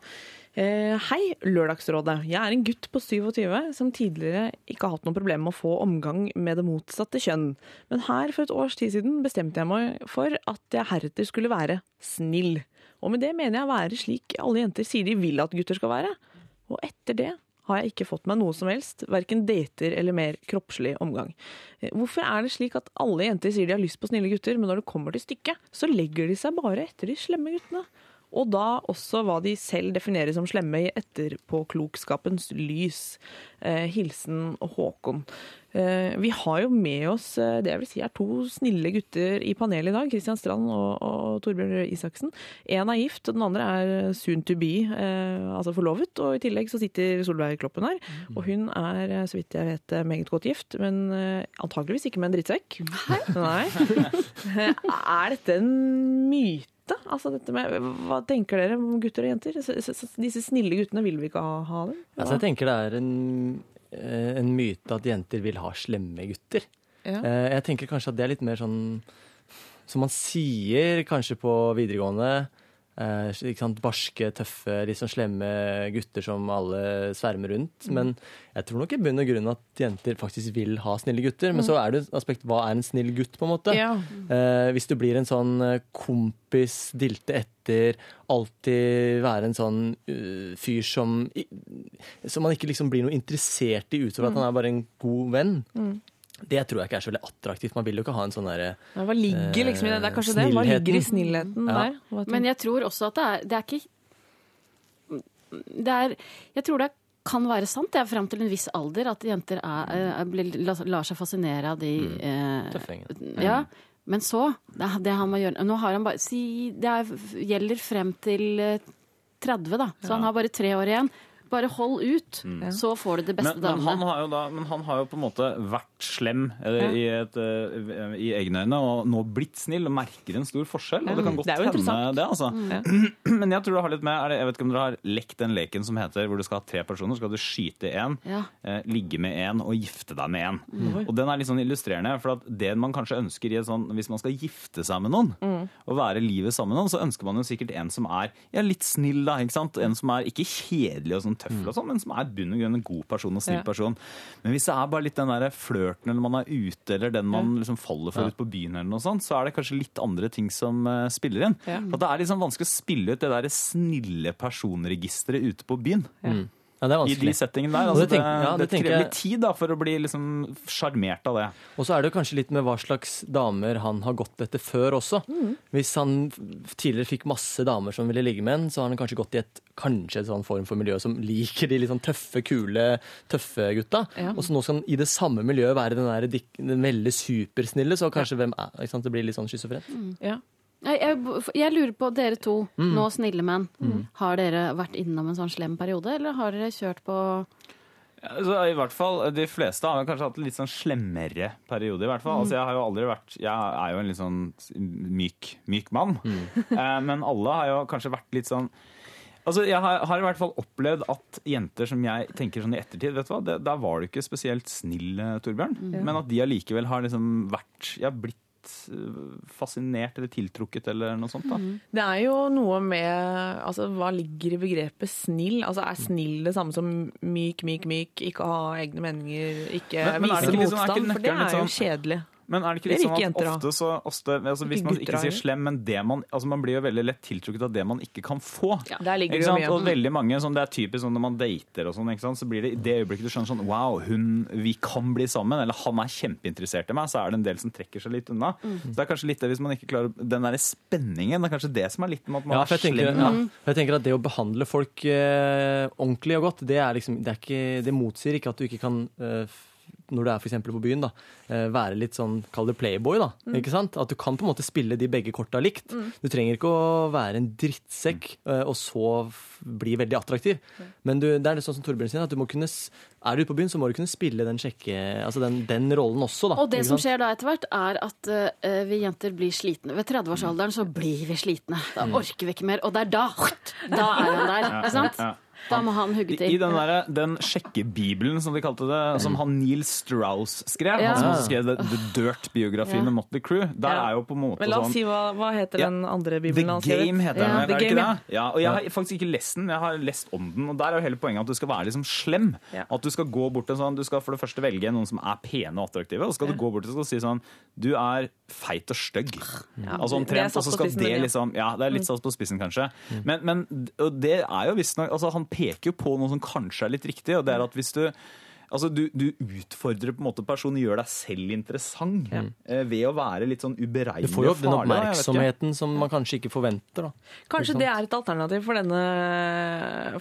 Eh, hei, Lørdagsrådet. Jeg er en gutt på 27 som tidligere ikke har hatt noe problem med å få omgang med det motsatte kjønn. Men her for et års tid siden bestemte jeg meg for at jeg heretter skulle være snill. Og med det mener jeg å være slik alle jenter sier de vil at gutter skal være. Og etter det har jeg ikke fått meg noe som helst, verken dater eller mer kroppslig omgang. Eh, Hvorfor er det slik at alle jenter sier de har lyst på snille gutter, men når det kommer til stykket, så legger de seg bare etter de slemme guttene? Og da også hva de selv definerer som slemme i etterpåklokskapens lys. Eh, hilsen Håkon. Eh, vi har jo med oss eh, det jeg vil si er to snille gutter i panelet i dag. Kristian Strand og, og Torbjørn Røe Isaksen. Én er gift, og den andre er soon to be, eh, altså forlovet. Og i tillegg så sitter Solveig Kloppen her. Og hun er, så vidt jeg vet, meget godt gift, men antageligvis ikke med en drittsekk. Nei. *laughs* er dette en myte? Altså dette med, hva tenker dere om gutter og jenter? Disse snille guttene, vil vi ikke ha, ha dem? Altså, jeg tenker det er en, eh, en myte at jenter vil ha slemme gutter. Ja. Eh, Jeg tenker kanskje at det er litt mer sånn som man sier kanskje på videregående. Eh, barske, tøffe, litt sånn slemme gutter som alle svermer rundt. Men jeg tror nok i bunn og grunn at jenter faktisk vil ha snille gutter. Men så er det et aspekt hva er en snill gutt, på en måte. Ja. Eh, hvis du blir en sånn eh, kompis, dilte etter, alltid være en sånn uh, fyr som Som man ikke liksom blir noe interessert i utover at han er bare en god venn. Det tror jeg ikke er så veldig attraktivt. Man vil jo ikke ha en sånn derre Ja, Hva ligger liksom i det? Det er kanskje det. Hva ligger i snillheten Ja. der? Men jeg tror også at det er Det er ikke det er, Jeg tror det kan være sant, det er fram til en viss alder, at jenter er, er, blir, lar, seg fascinere av de eh, Tøffingene. Ja. Men så det, det han må gjøre Nå har han bare si, Det er, gjelder frem til eh, 30, da. Så han har bare tre år igjen. Bare hold ut, så får du det beste Men, men, han har jo da, men han har jo på en måte vært slem ja. i, et, eh, i egne øyne, og nå blitt snill og merker en stor forskjell. Og det kan godt Det hende det, altså. *clears throat* Men jeg tror det har litt med er det, Jeg vet ikke om dere har lekt den leken som heter hvor du skal ha tre personer, skal du skyte én, Ja. eh, ligge med én og gifte deg med én. Og den er litt sånn illustrerende, for at det man kanskje ønsker i et sånn Hvis man skal gifte seg med noen, og være livet sammen med noen, så ønsker man jo sikkert en som er ja, litt snill, da. ikke sant? En som er ikke kjedelig og sånn tøff, og sånn, men som er bunn og grunn en god person og snill Ja. person. Men hvis det er bare litt den der flørten eller man er ute, eller den man liksom faller for ute på byen, eller noe sånt, så er det kanskje litt andre ting som uh, spiller inn. Ja. At det er liksom vanskelig å spille ut det der snille personregisteret ute på byen. Ja, det er I de settingene der. Altså, det tenker, ja, det, det krever litt tid da, for å bli liksom av det. Og så er det jo kanskje litt med hva slags damer han har gått etter før også. Hvis han tidligere fikk masse damer som ville ligge med en, så har han kanskje gått i et kanskje et sånn form for miljø som liker de litt sånn tøffe, kule, tøffe gutta. Ja. Og så nå skal han i det samme miljøet være den, der, den veldig supersnille, så kanskje hvem er ikke sant? Det blir litt sånn schizofrent. Ja. Jeg, jeg, jeg lurer på, dere to, Mm. nå snille menn, har dere vært innom en sånn slem periode, eller har dere kjørt på Ja, Altså, I hvert fall, De fleste har kanskje hatt en litt sånn slemmere periode. i hvert fall. Altså, jeg har jo aldri vært, jeg er jo en litt sånn myk, myk mann. *laughs* Eh, men alle har jo kanskje vært litt sånn Altså, Jeg har, har i hvert fall opplevd at jenter som jeg tenker sånn i ettertid vet du hva, det, Der var du ikke spesielt snill, Torbjørn. Torbjørn. Men at de allikevel har liksom vært Jeg har blitt eh, fascinert eller tiltrukket eller noe sånt. da. Det er jo noe med altså, Hva ligger i begrepet snill? Altså, Er snill det samme som myk, myk, myk? Ikke ha egne meninger, ikke Men- men vise motstand? motstand? For det er jo sånn- kjedelig. Men er det ikke Det litt vil sånn at jenter ofte så ofte, altså Hvis man ikke sier slem, men det man altså Man blir jo veldig lett tiltrukket av det man ikke kan få. Der ligger Ikke det jo sant? mye. Og veldig mange, sånn, Det er typisk sånn når man dater og sånn, ikke sant? så blir det i det øyeblikket du skjønner sånn Wow, hun, vi kan bli sammen. Eller han er kjempeinteressert i meg. Så er det en del som trekker seg litt unna. Så det er kanskje litt det hvis man ikke klarer Den derre spenningen, det er kanskje det som er litt med at man Ja, er tenker, slem. ja, da. jeg tenker at det å behandle folk eh, ordentlig og godt, det, er liksom, det, er ikke, det motsier ikke at du ikke kan eh, når du er for eksempel på byen, da, eh, være litt sånn, kall det playboy. da, ikke sant? At du kan på en måte spille de begge korta likt. Du trenger ikke å være en drittsekk eh, og så bli veldig attraktiv. Men du, det er litt sånn som Torbjørn sier, at du må kunne, er du ute på byen, så må du kunne spille den, sjekke, altså den, den rollen også. da. Og det som skjer da etter hvert, er at uh, vi jenter blir slitne. Ved 30-årsalderen så blir vi slitne. Da orker vi ikke mer. Og det er da Da er han der, *laughs* ikke sant? ja. Da må han hugge I, til. I den, der, den sjekkebibelen, som de kalte det, som han Neil Strauss skrev, Ja. han som skrev The, The Dirt-biografien Ja. med Motley Crue, der Ja. er jo på en måte Men la oss sånn si hva, hva heter Ja. den andre bibelen han skrevet? Game heter den, Ja, er det ikke det? Ja, og jeg har faktisk ikke lest den, jeg har lest om den, og der er jo hele poenget at du skal være liksom slem. Ja. At du skal gå bort til sånn, du skal for det første velge noen som er pene og attraktive, og så skal du gå bort til og si sånn, du er feit og stygg. Ja, Altså omtrent, og så skal spissen, det liksom, ja, det er litt satt på spissen kanskje. Men, men og det er jo visstnok, altså han peker jo på noe som kanskje er litt riktig, og det er at hvis du Altså, du, du utfordrer på en måte personen, gjør deg selv interessant eh, ved å være litt sånn Du får jo den farlig. oppmerksomheten som man kanskje ikke forventer. da. Kanskje det er et alternativ for denne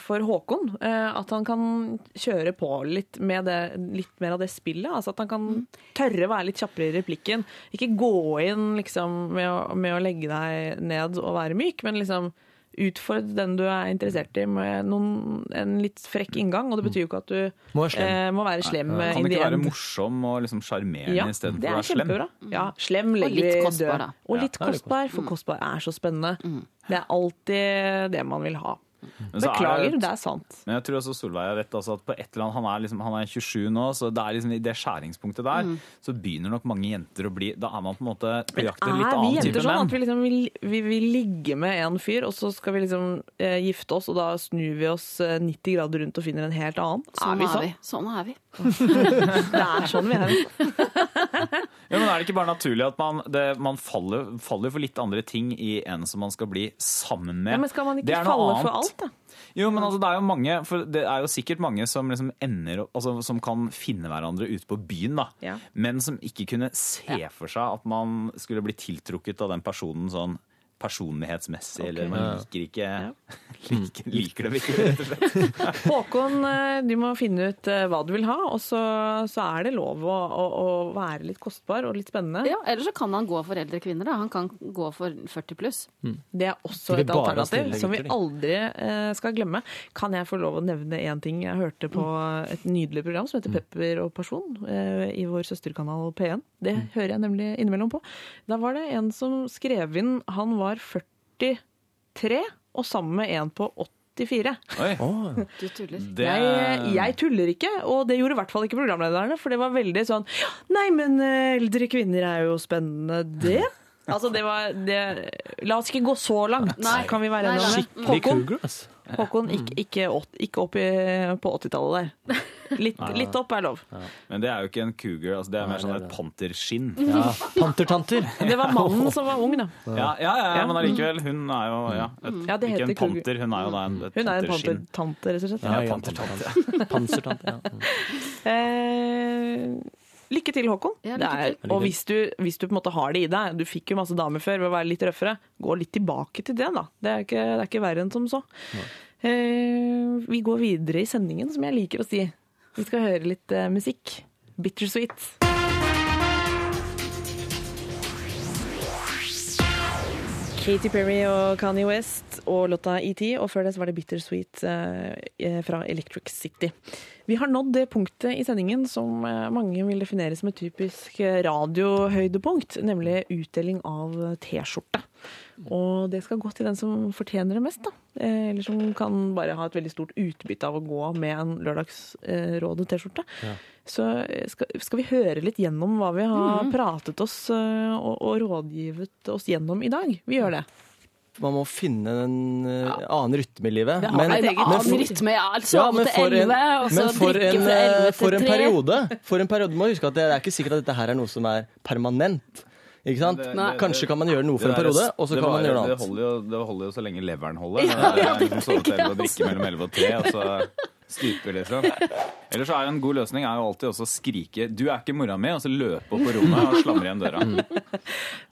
for Håkon. eh, At han kan kjøre på litt med det, litt mer av det spillet. Altså at han kan tørre å være litt kjappere i replikken. Ikke gå inn liksom med å, med å legge deg ned og være myk, men liksom utfordre den du er interessert i med noen, en litt frekk inngang. Og det betyr jo ikke at du Må være slem. eh, må være slem Nei, Kan det ikke være end. morsom og liksom sjarmerende Ja, istedenfor å være slem? Ja, slem legger litt vi kostbar, død. da. Og litt Ja, litt kostbar, for kostbar er så spennende. Det er alltid det man vil ha. Men så er Beklager, det- det er sant. Men jeg tror også Solveig har rett. Altså at på et eller annet, han, er liksom, han er 27 nå, så det er liksom i det skjæringspunktet der, så begynner nok mange jenter å bli Da er man på en måte på jakt etter litt er vi annen jenter type sånn menn. at vi liksom vil, vi vil ligge med en fyr, og så skal vi liksom eh, gifte oss, og da snur vi oss eh, 90 grader rundt og finner en helt annen? Sånn er vi sånn? Sånn er vi. *laughs* Det er sånn vi er. *laughs* Ja, men Er det ikke bare naturlig at man, det, man faller, faller for litt andre ting i en som man skal bli sammen med? Ja, men skal man ikke falle annet. for alt, da? Jo, men altså, det er jo mange For det er jo sikkert mange som liksom ender altså, Som kan finne hverandre ute på byen, da. Ja. Men som ikke kunne se for seg at man skulle bli tiltrukket av den personen sånn personlighetsmessig, eller man liker ikke *laughs* liker, liker dem ikke, rett og slett. *laughs* Håkon, eh, du må finne ut eh, hva du vil ha, og så, så er det lov å, å, å være litt kostbar og litt spennende. Ja, Eller så kan han gå for eldre kvinner. da. Han kan gå for 40 pluss. Det er også Ikke et alternativ som vi aldri eh, skal glemme. Kan jeg få lov å nevne én ting? Jeg hørte på et nydelig program som heter Pepper og person eh, i vår søsterkanal P1. Det hører jeg nemlig innimellom på. Da var det en som skrev inn Han var 43 og sammen med en på 84. Oi, Du tuller. det, Jeg, jeg tuller ikke, og det gjorde i hvert fall ikke programlederne. For det var veldig sånn Nei, men eh, eldre kvinner er jo spennende, det. *laughs* Altså, det var det, La oss ikke gå så langt, Nei. kan vi være enige om det? Skikkelig Håkon, cougar, ass. Håkon ikke, ikke, opp, ikke opp i, på 80-tallet der. Litt, *laughs* litt opp er lov. Men det er jo ikke en cougar, altså, det er mer sånn et panterskinn. *laughs* Ja. Pantertanter. *laughs* Det var mannen som var ung, da. Ja, ja, ja, ja, men allikevel, hun er jo ja, et, Ja, det ikke en panter, hun er jo da en, et Hun er en panterskinn. pantertante, rett og slett. Ja, Ja, ja, pantertante. Pansertante. Ja. Lykke til, Håkon. Ja, lykke til. er, og hvis du, hvis du på en måte har det i deg, du fikk jo masse damer før ved å være litt røffere, gå litt tilbake til det, da. Det er ikke, det er ikke verre enn som så. Uh, vi går videre i sendingen, som jeg liker å si. Vi skal høre litt uh, musikk. Bittersweet. Katy Perry og Kanye West og låta ET, og før det så var det Bittersweet eh, fra Electric City. Vi har nådd det punktet i sendingen som eh, mange vil definere som et typisk eh, radiohøydepunkt, nemlig utdeling av T-skjorte. Og det skal gå til den som fortjener det mest, da. Eh, Eller som kan bare ha et veldig stort utbytte av å gå med en Lørdagsrådet-T-skjorte. Så eh, skal, skal vi høre litt gjennom hva vi har pratet oss eh, og, og rådgivet oss gjennom i dag? Vi gjør det. Man må finne en ja. annen rytme i livet. Det har Men, en men Annen for- rytme, ja. ja, men for en, 11, og så men for drikke en, fra 11 eh, til for en periode For en periode må huske at det er ikke sikkert at dette her er noe som er permanent. Ikke sant? Det- det- Kanskje kan man gjøre noe for en periode, og så kan kan man gjøre noe Det annet. holder, jo, det holder jo så lenge leveren holder. Det er liksom Sove til 11 og drikke mellom 11 og 3, og så *laughs* stuper liksom. Eller så er en god løsning er jo alltid også å skrike 'du er ikke mora mi', og så løpe opp på rommet og slamre igjen døra.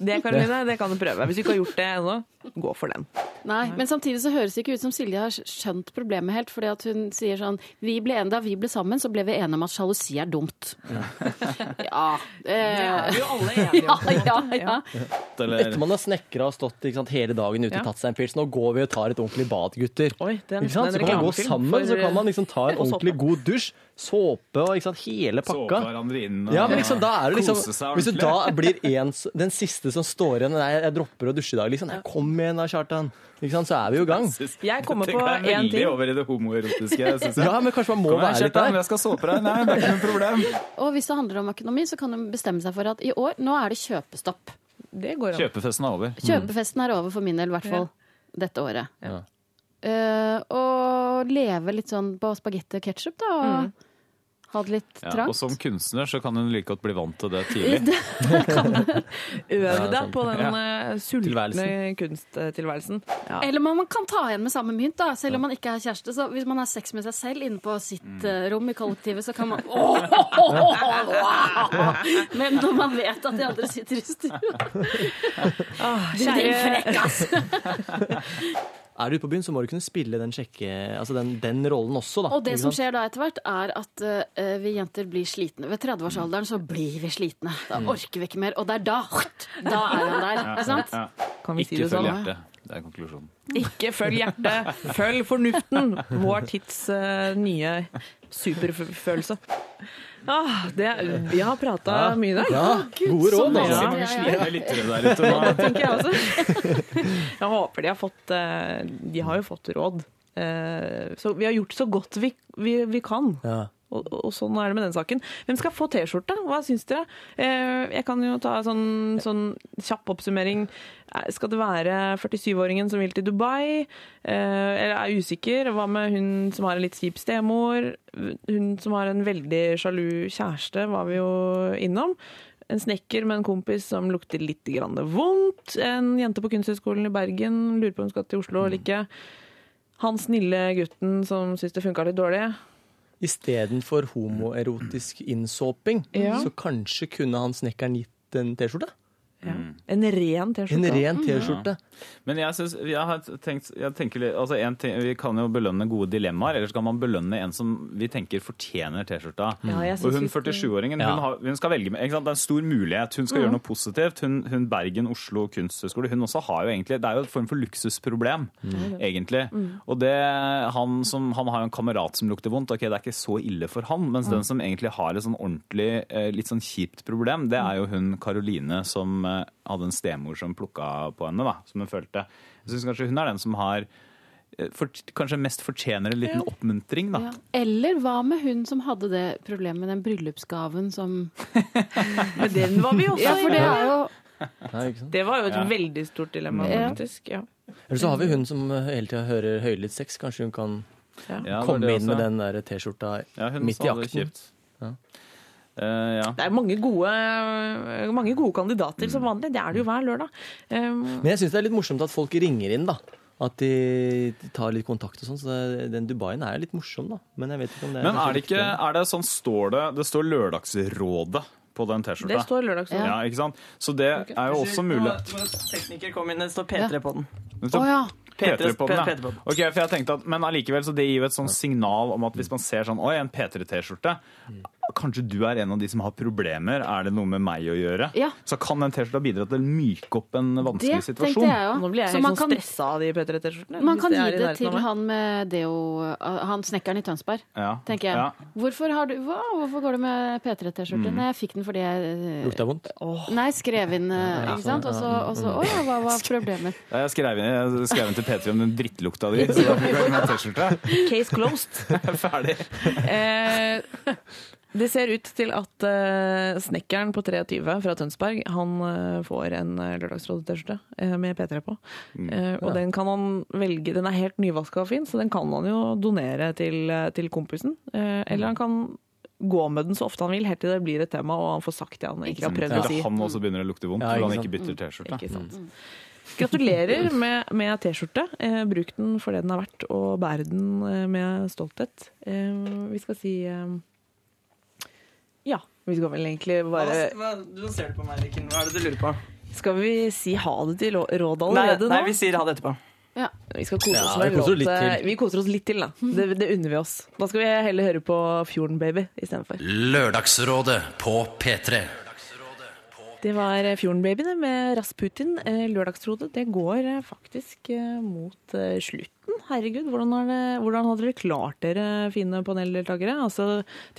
Det, Karoline, det kan du prøve. Hvis du ikke har gjort det ennå, gå for den. Nei, men samtidig så høres det ikke ut som Silje har skjønt problemet helt. fordi at hun sier sånn vi ble Da vi ble sammen, så ble vi enige om at sjalusi er dumt. Ja. *laughs* Det er Eh, jo alle enige om. *laughs* Ja, ja, ja. Eller, Etter man har snekra og stått ikke sant, hele dagen ute og tatt seg en pils, nå går vi og tar et ordentlig bad, gutter. Oi, det Ikke sant? nesten Så kan man gå sammen, for- så kan man liksom ta en ordentlig god dusj. Såpe og ikke sant, hele pakka Såpe hverandre inn og Ja, men liksom, da er det liksom kose seg ordentlig. Hvis du da blir en, den siste som står igjen Nei, jeg dropper å dusje i dag, liksom. Nei, Kom igjen da, Kjartan. Ikke sant, så er vi jo i gang. Jeg kommer på deg er veldig ting. over i det homoerotiske, syns jeg. Ja, men kanskje man må være litt der. jeg skal såpe deg. Nei, det er ikke noe problem. Og hvis det handler om økonomi, så kan de bestemme seg for at i år, nå er det kjøpestopp. Det går an. Kjøpefesten er over. Kjøpefesten er over for min del, i hvert fall dette året. Ja. Eh, og leve litt sånn på spagetti og ketsjup, da. Og ha det litt Ja, trangt. og som kunstner så kan hun like godt bli vant til det *laughs* tidlig. det kan Øve deg på den ja. sultne kunsttilværelsen. Ja. Eller man, man kan ta igjen med samme mynt, da, selv om man ikke er kjæreste. Så hvis man har sex med seg selv inne på sitt Mm. eh, rom i kollektivet, så kan man *laughs* Men når man vet at de andre sitter i stua kjære frekkas! *laughs* Er du ute på byen, så må du kunne spille den, sjekke, altså den, den rollen også, da. Og det som skjer da etter hvert, er at uh, vi jenter blir slitne. Ved 30-årsalderen så blir vi slitne. Da Mm. orker vi ikke mer. Og det er da Da er han der. Ikke sant? Ja. Kan vi si det følg sånn? hjertet. Det er konklusjonen. Ikke følg hjertet, følg fornuften. Vår tids uh, nye superfølelse. Ah, det, vi har prata Ja. mye der. Ja, gode råd, altså. bra. litt der ute nå. tenker jeg også. *laughs* Jeg håper de har fått eh, De har jo fått råd. Eh, Så vi har gjort så godt vi, vi, vi kan. Ja. Og, og sånn er det med den saken. Hvem skal få T-skjorte? Hva syns dere? Eh, jeg kan jo ta sånn, sånn kjapp oppsummering. Eh, Skal det være 47-åringen som vil til Dubai? Eh, eller er usikker? Hva med hun som har en litt kjip stemor? Hun som har en veldig sjalu kjæreste, var vi jo innom. En snekker med en kompis som lukter litt grann vondt. En jente på Kunsthøgskolen i Bergen lurer på om hun skal til Oslo eller ikke. Han snille gutten som syns det funka litt dårlig. Istedenfor homoerotisk innsåping, Ja. så kanskje kunne han snekkeren gitt en T-skjorte? Ja. En ren T-skjorte. En ren T-skjorte. Men jeg, synes, jeg har tenkt jeg tenker altså en ting, Vi kan jo belønne gode dilemmaer, eller så kan man belønne en som vi tenker fortjener T-skjorta. Ja, Og hun 47-åringen hun, hun skal velge med, ikke sant? Det er en stor mulighet. Hun skal gjøre noe positivt. Hun, hun Bergen Oslo kunsthøgskole hun også har jo egentlig, Det er jo en form for luksusproblem, egentlig. Og det, han, som, han har jo en kamerat som lukter vondt. ok, Det er ikke så ille for han. Mens den som egentlig har et sånn ordentlig, eh, litt sånn kjipt problem, det er jo hun Karoline som hadde en stemor som plukka på henne, da, som hun følte. Jeg syns kanskje hun er den som har eh, for, kanskje mest fortjener en liten oppmuntring, da. Ja. Eller hva med hun som hadde det problemet med den bryllupsgaven som Men den var vi også Ja, for det er jo Nei. Det var jo et Ja. veldig stort dilemma, Ja. faktisk. Ja. Eller så har vi hun som eh, hele tida hører høylytt sex. Kanskje hun kan Ja, komme det inn med den der T-skjorta Ja, midt i det akten. kjipt. Ja. Eh, ja. Det er mange gode, mange gode kandidater som vanlig. Det er det jo hver lørdag. Um, Men jeg syns det er litt morsomt at folk ringer inn, da. At de tar litt kontakt og sånn. Så den Dubaien er litt morsom, da. Men jeg vet ikke om det er Men er det ikke er det sånn står det Det står Lørdagsrådet på den T-skjorta. det står lørdagsrådet. Ja, ikke sant? Så det er jo også mulig. Tekniker kom inn, det står P3 på den. Å ja. P3 på ja. P3 på den. Ok, for jeg tenkte at, Men allikevel, så det gir jo et sånn signal om at hvis man ser sånn Oi, en P3-T-skjorte. Kanskje du er en av de som har problemer. Er det noe med meg å gjøre? Ja. Så kan den T-skjorta bidra til å myke opp en Det vanskelig tenkte situasjon. jeg òg. Nå blir jeg Så helt sånn kan, stressa av de P3T-skjortene. man kan gi det til han med deo Han snekkeren i Tønsberg, Ja. tenker jeg. Ja. Hvorfor, har du, hva, hvorfor går du med P3-T-skjorte? Mm. jeg fikk den fordi jeg Lukta vondt? Nei, skrev inn, eh, ikke sant? Og så, og så Å ja, hva var *laughs* problemet? Ja, Jeg skrev inn, jeg skrev inn til P3 om den drittlukta di. Så da fikk jeg med T-skjorte. Case closed. *laughs* Ferdig. Eh, det ser ut til at uh, snekkeren på 23 fra Tønsberg han uh, får en uh, Lørdagsrådet-T-skjorte uh, med P3 på. Eh, og den kan han velge Den er helt nyvaska og fin, så den kan han jo donere til, eh, til kompisen. Eh, eller han kan gå med den så ofte han vil, helt til det blir et tema og han får sagt det han ikke har prøvd å si. Han også begynner å lukte vondt, Ja, han ikke bytter T-skjorte. Ikke sant. Gratulerer med, med T-skjorte. Eh, bruk den for det den er verdt, og bær den eh, med stolthet. Eh, vi skal si eh, ja. Vi skal vel egentlig bare Hva, du ser på meg, Rikken. Hva er det du lurer på? Skal vi si ha det til Råd allerede nå? Nei, vi sier ha det etterpå. Ja. Vi skal kose oss, ja, vi koser. Eh, vi koser oss litt til, da. Det, det unner vi oss. Da skal vi heller høre på Fjorden Baby istedenfor. Lørdagsrådet på P3. Det var eh, Fjordenbabyene med Rasputin. Eh, Lørdagsrådet det går faktisk mot slutt. 2018. Herregud, hvordan, det, hvordan hadde dere klart dere, fine paneldeltakere? Altså,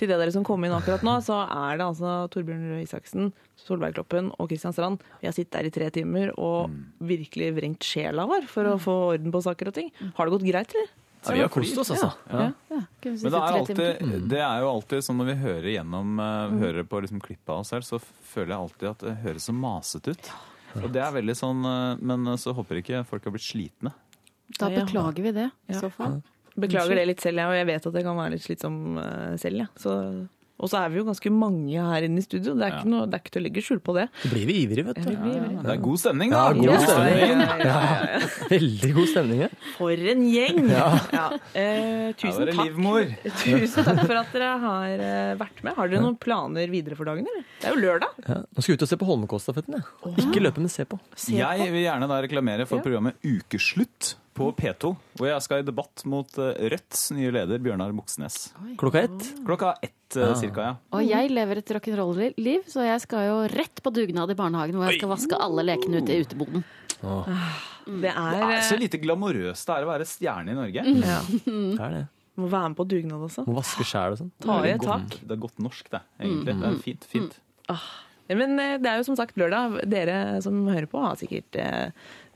til det dere som kom inn akkurat nå, så er det altså Torbjørn Røe Isaksen, Solveig Kloppen og Kristian Strand. Vi har sittet der i tre timer og mm. virkelig vrengt sjela vår for å mm. få orden på saker og ting. Har det gått greit, eller? Ja, vi har kost oss, altså. Ja. Ja. Men det er, alltid, mm. det er jo alltid sånn når vi hører gjennom, uh, hører på liksom klippet av oss selv, så føler jeg alltid at det høres så masete ut. Og det er veldig sånn, uh, Men eh, så håper ikke folk har blitt slitne. Da beklager vi det, i Ja. så fall. Beklager det litt selv, jeg, og jeg vet at det kan være litt slitsom eh, selv. Ja. Så, og så er vi jo ganske mange her inne i studio. Det er, ikke, noe, det er ikke til å legge skjul på det. Så blir vi ivrige, vet du. Det er god stemning, da! Ja, god stemning. Ja, ja, ja, ja. Veldig god stemning. For en gjeng! Ja. Eh, tusen takk. livmor. *laughs* Tusen takk for at dere har eh, vært med. Har dere noen planer videre for dagen? Eller? Det er jo lørdag. Ja. Nå skal vi ut og se på Holmenkollstafetten. jeg. Ikke løpe, men se på. Se på. Jeg vil gjerne da reklamere for Ja. programmet Ukeslutt på P2, hvor jeg skal i debatt mot eh, Rødts nye leder Bjørnar Moxnes. Klokka ett. Klokka ett eh, cirka, ja. Og jeg lever et rock'n'roll-liv, så jeg skal jo rett på dugnad i barnehagen hvor jeg skal vaske alle lekene ute i uteboden. Det er, Det er så eh, lite glamorøst det er å være stjerne i Norge. ja. Det er det. Må være med på dugnad også. Må vaske sjæl og sånn. Ta i et tak. Det er godt norsk, det. egentlig. Det er fint. fint. Men eh, det er jo som sagt lørdag. Dere som hører på har sikkert eh,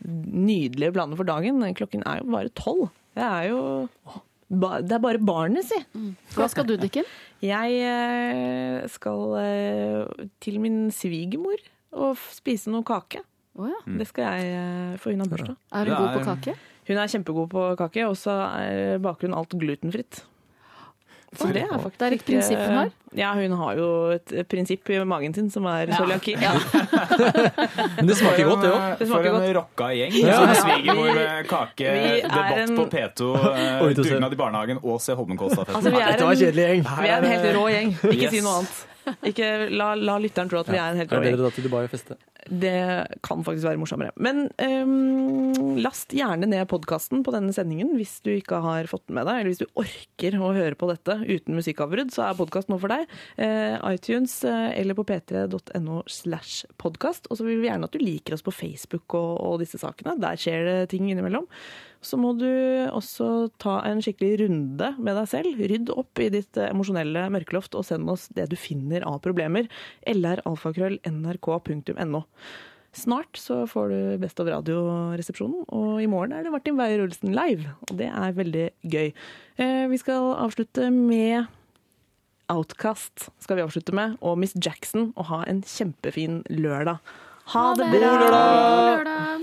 nydelige planer for dagen. Klokken er jo bare tolv. Det er jo Det er bare barnet, si. Hva skal du, Dikken? *laughs* Jeg eh, skal til min svigermor og spise noe kake. Oh, ja. Det skal jeg, få for hun har bursdag. Er du god på kake? Hun er kjempegod på kake, og så er- baker hun alt glutenfritt. Så det er faktisk Det er et prinsipp hun har? Ja, hun har jo et prinsipp i magen sin som er cøliaki. *laughs* Men det smaker godt, det òg. For en godt. rocka gjeng. Ja. Som svigermor med kake, er debatt en- på P2, eh, *laughs* dugnad i barnehagen og se Holmenkollstafetten. Altså, vi er Dette var en- en kjedelig gjeng. Vi er en helt rå gjeng. Ikke Yes. si noe annet. Ikke la, la lytteren tro at vi er en helt Er det bedre da til Dubai og feste? Det kan faktisk være morsommere. Men um, last gjerne ned podkasten på denne sendingen hvis du ikke har fått den med deg, eller hvis du orker å høre på dette uten musikkavbrudd, så er podkast nå for deg. Uh, iTunes uh, eller på p3.no slash podkast. Og så vil vi gjerne at du liker oss på Facebook og, og disse sakene. Der skjer det ting innimellom. Så må du også ta en skikkelig runde med deg selv. Rydd opp i ditt emosjonelle mørkeloft og send oss det du finner av problemer. lralfakrøll.nrk.no. Snart så får du Best of Radio-resepsjonen, og i morgen er det Martin Beyer-Olsen live. Og det er veldig gøy. Eh, Vi skal avslutte med Outcast skal vi avslutte med, og Miss Jackson, og ha en kjempefin lørdag. Ha det bra! God lørdag!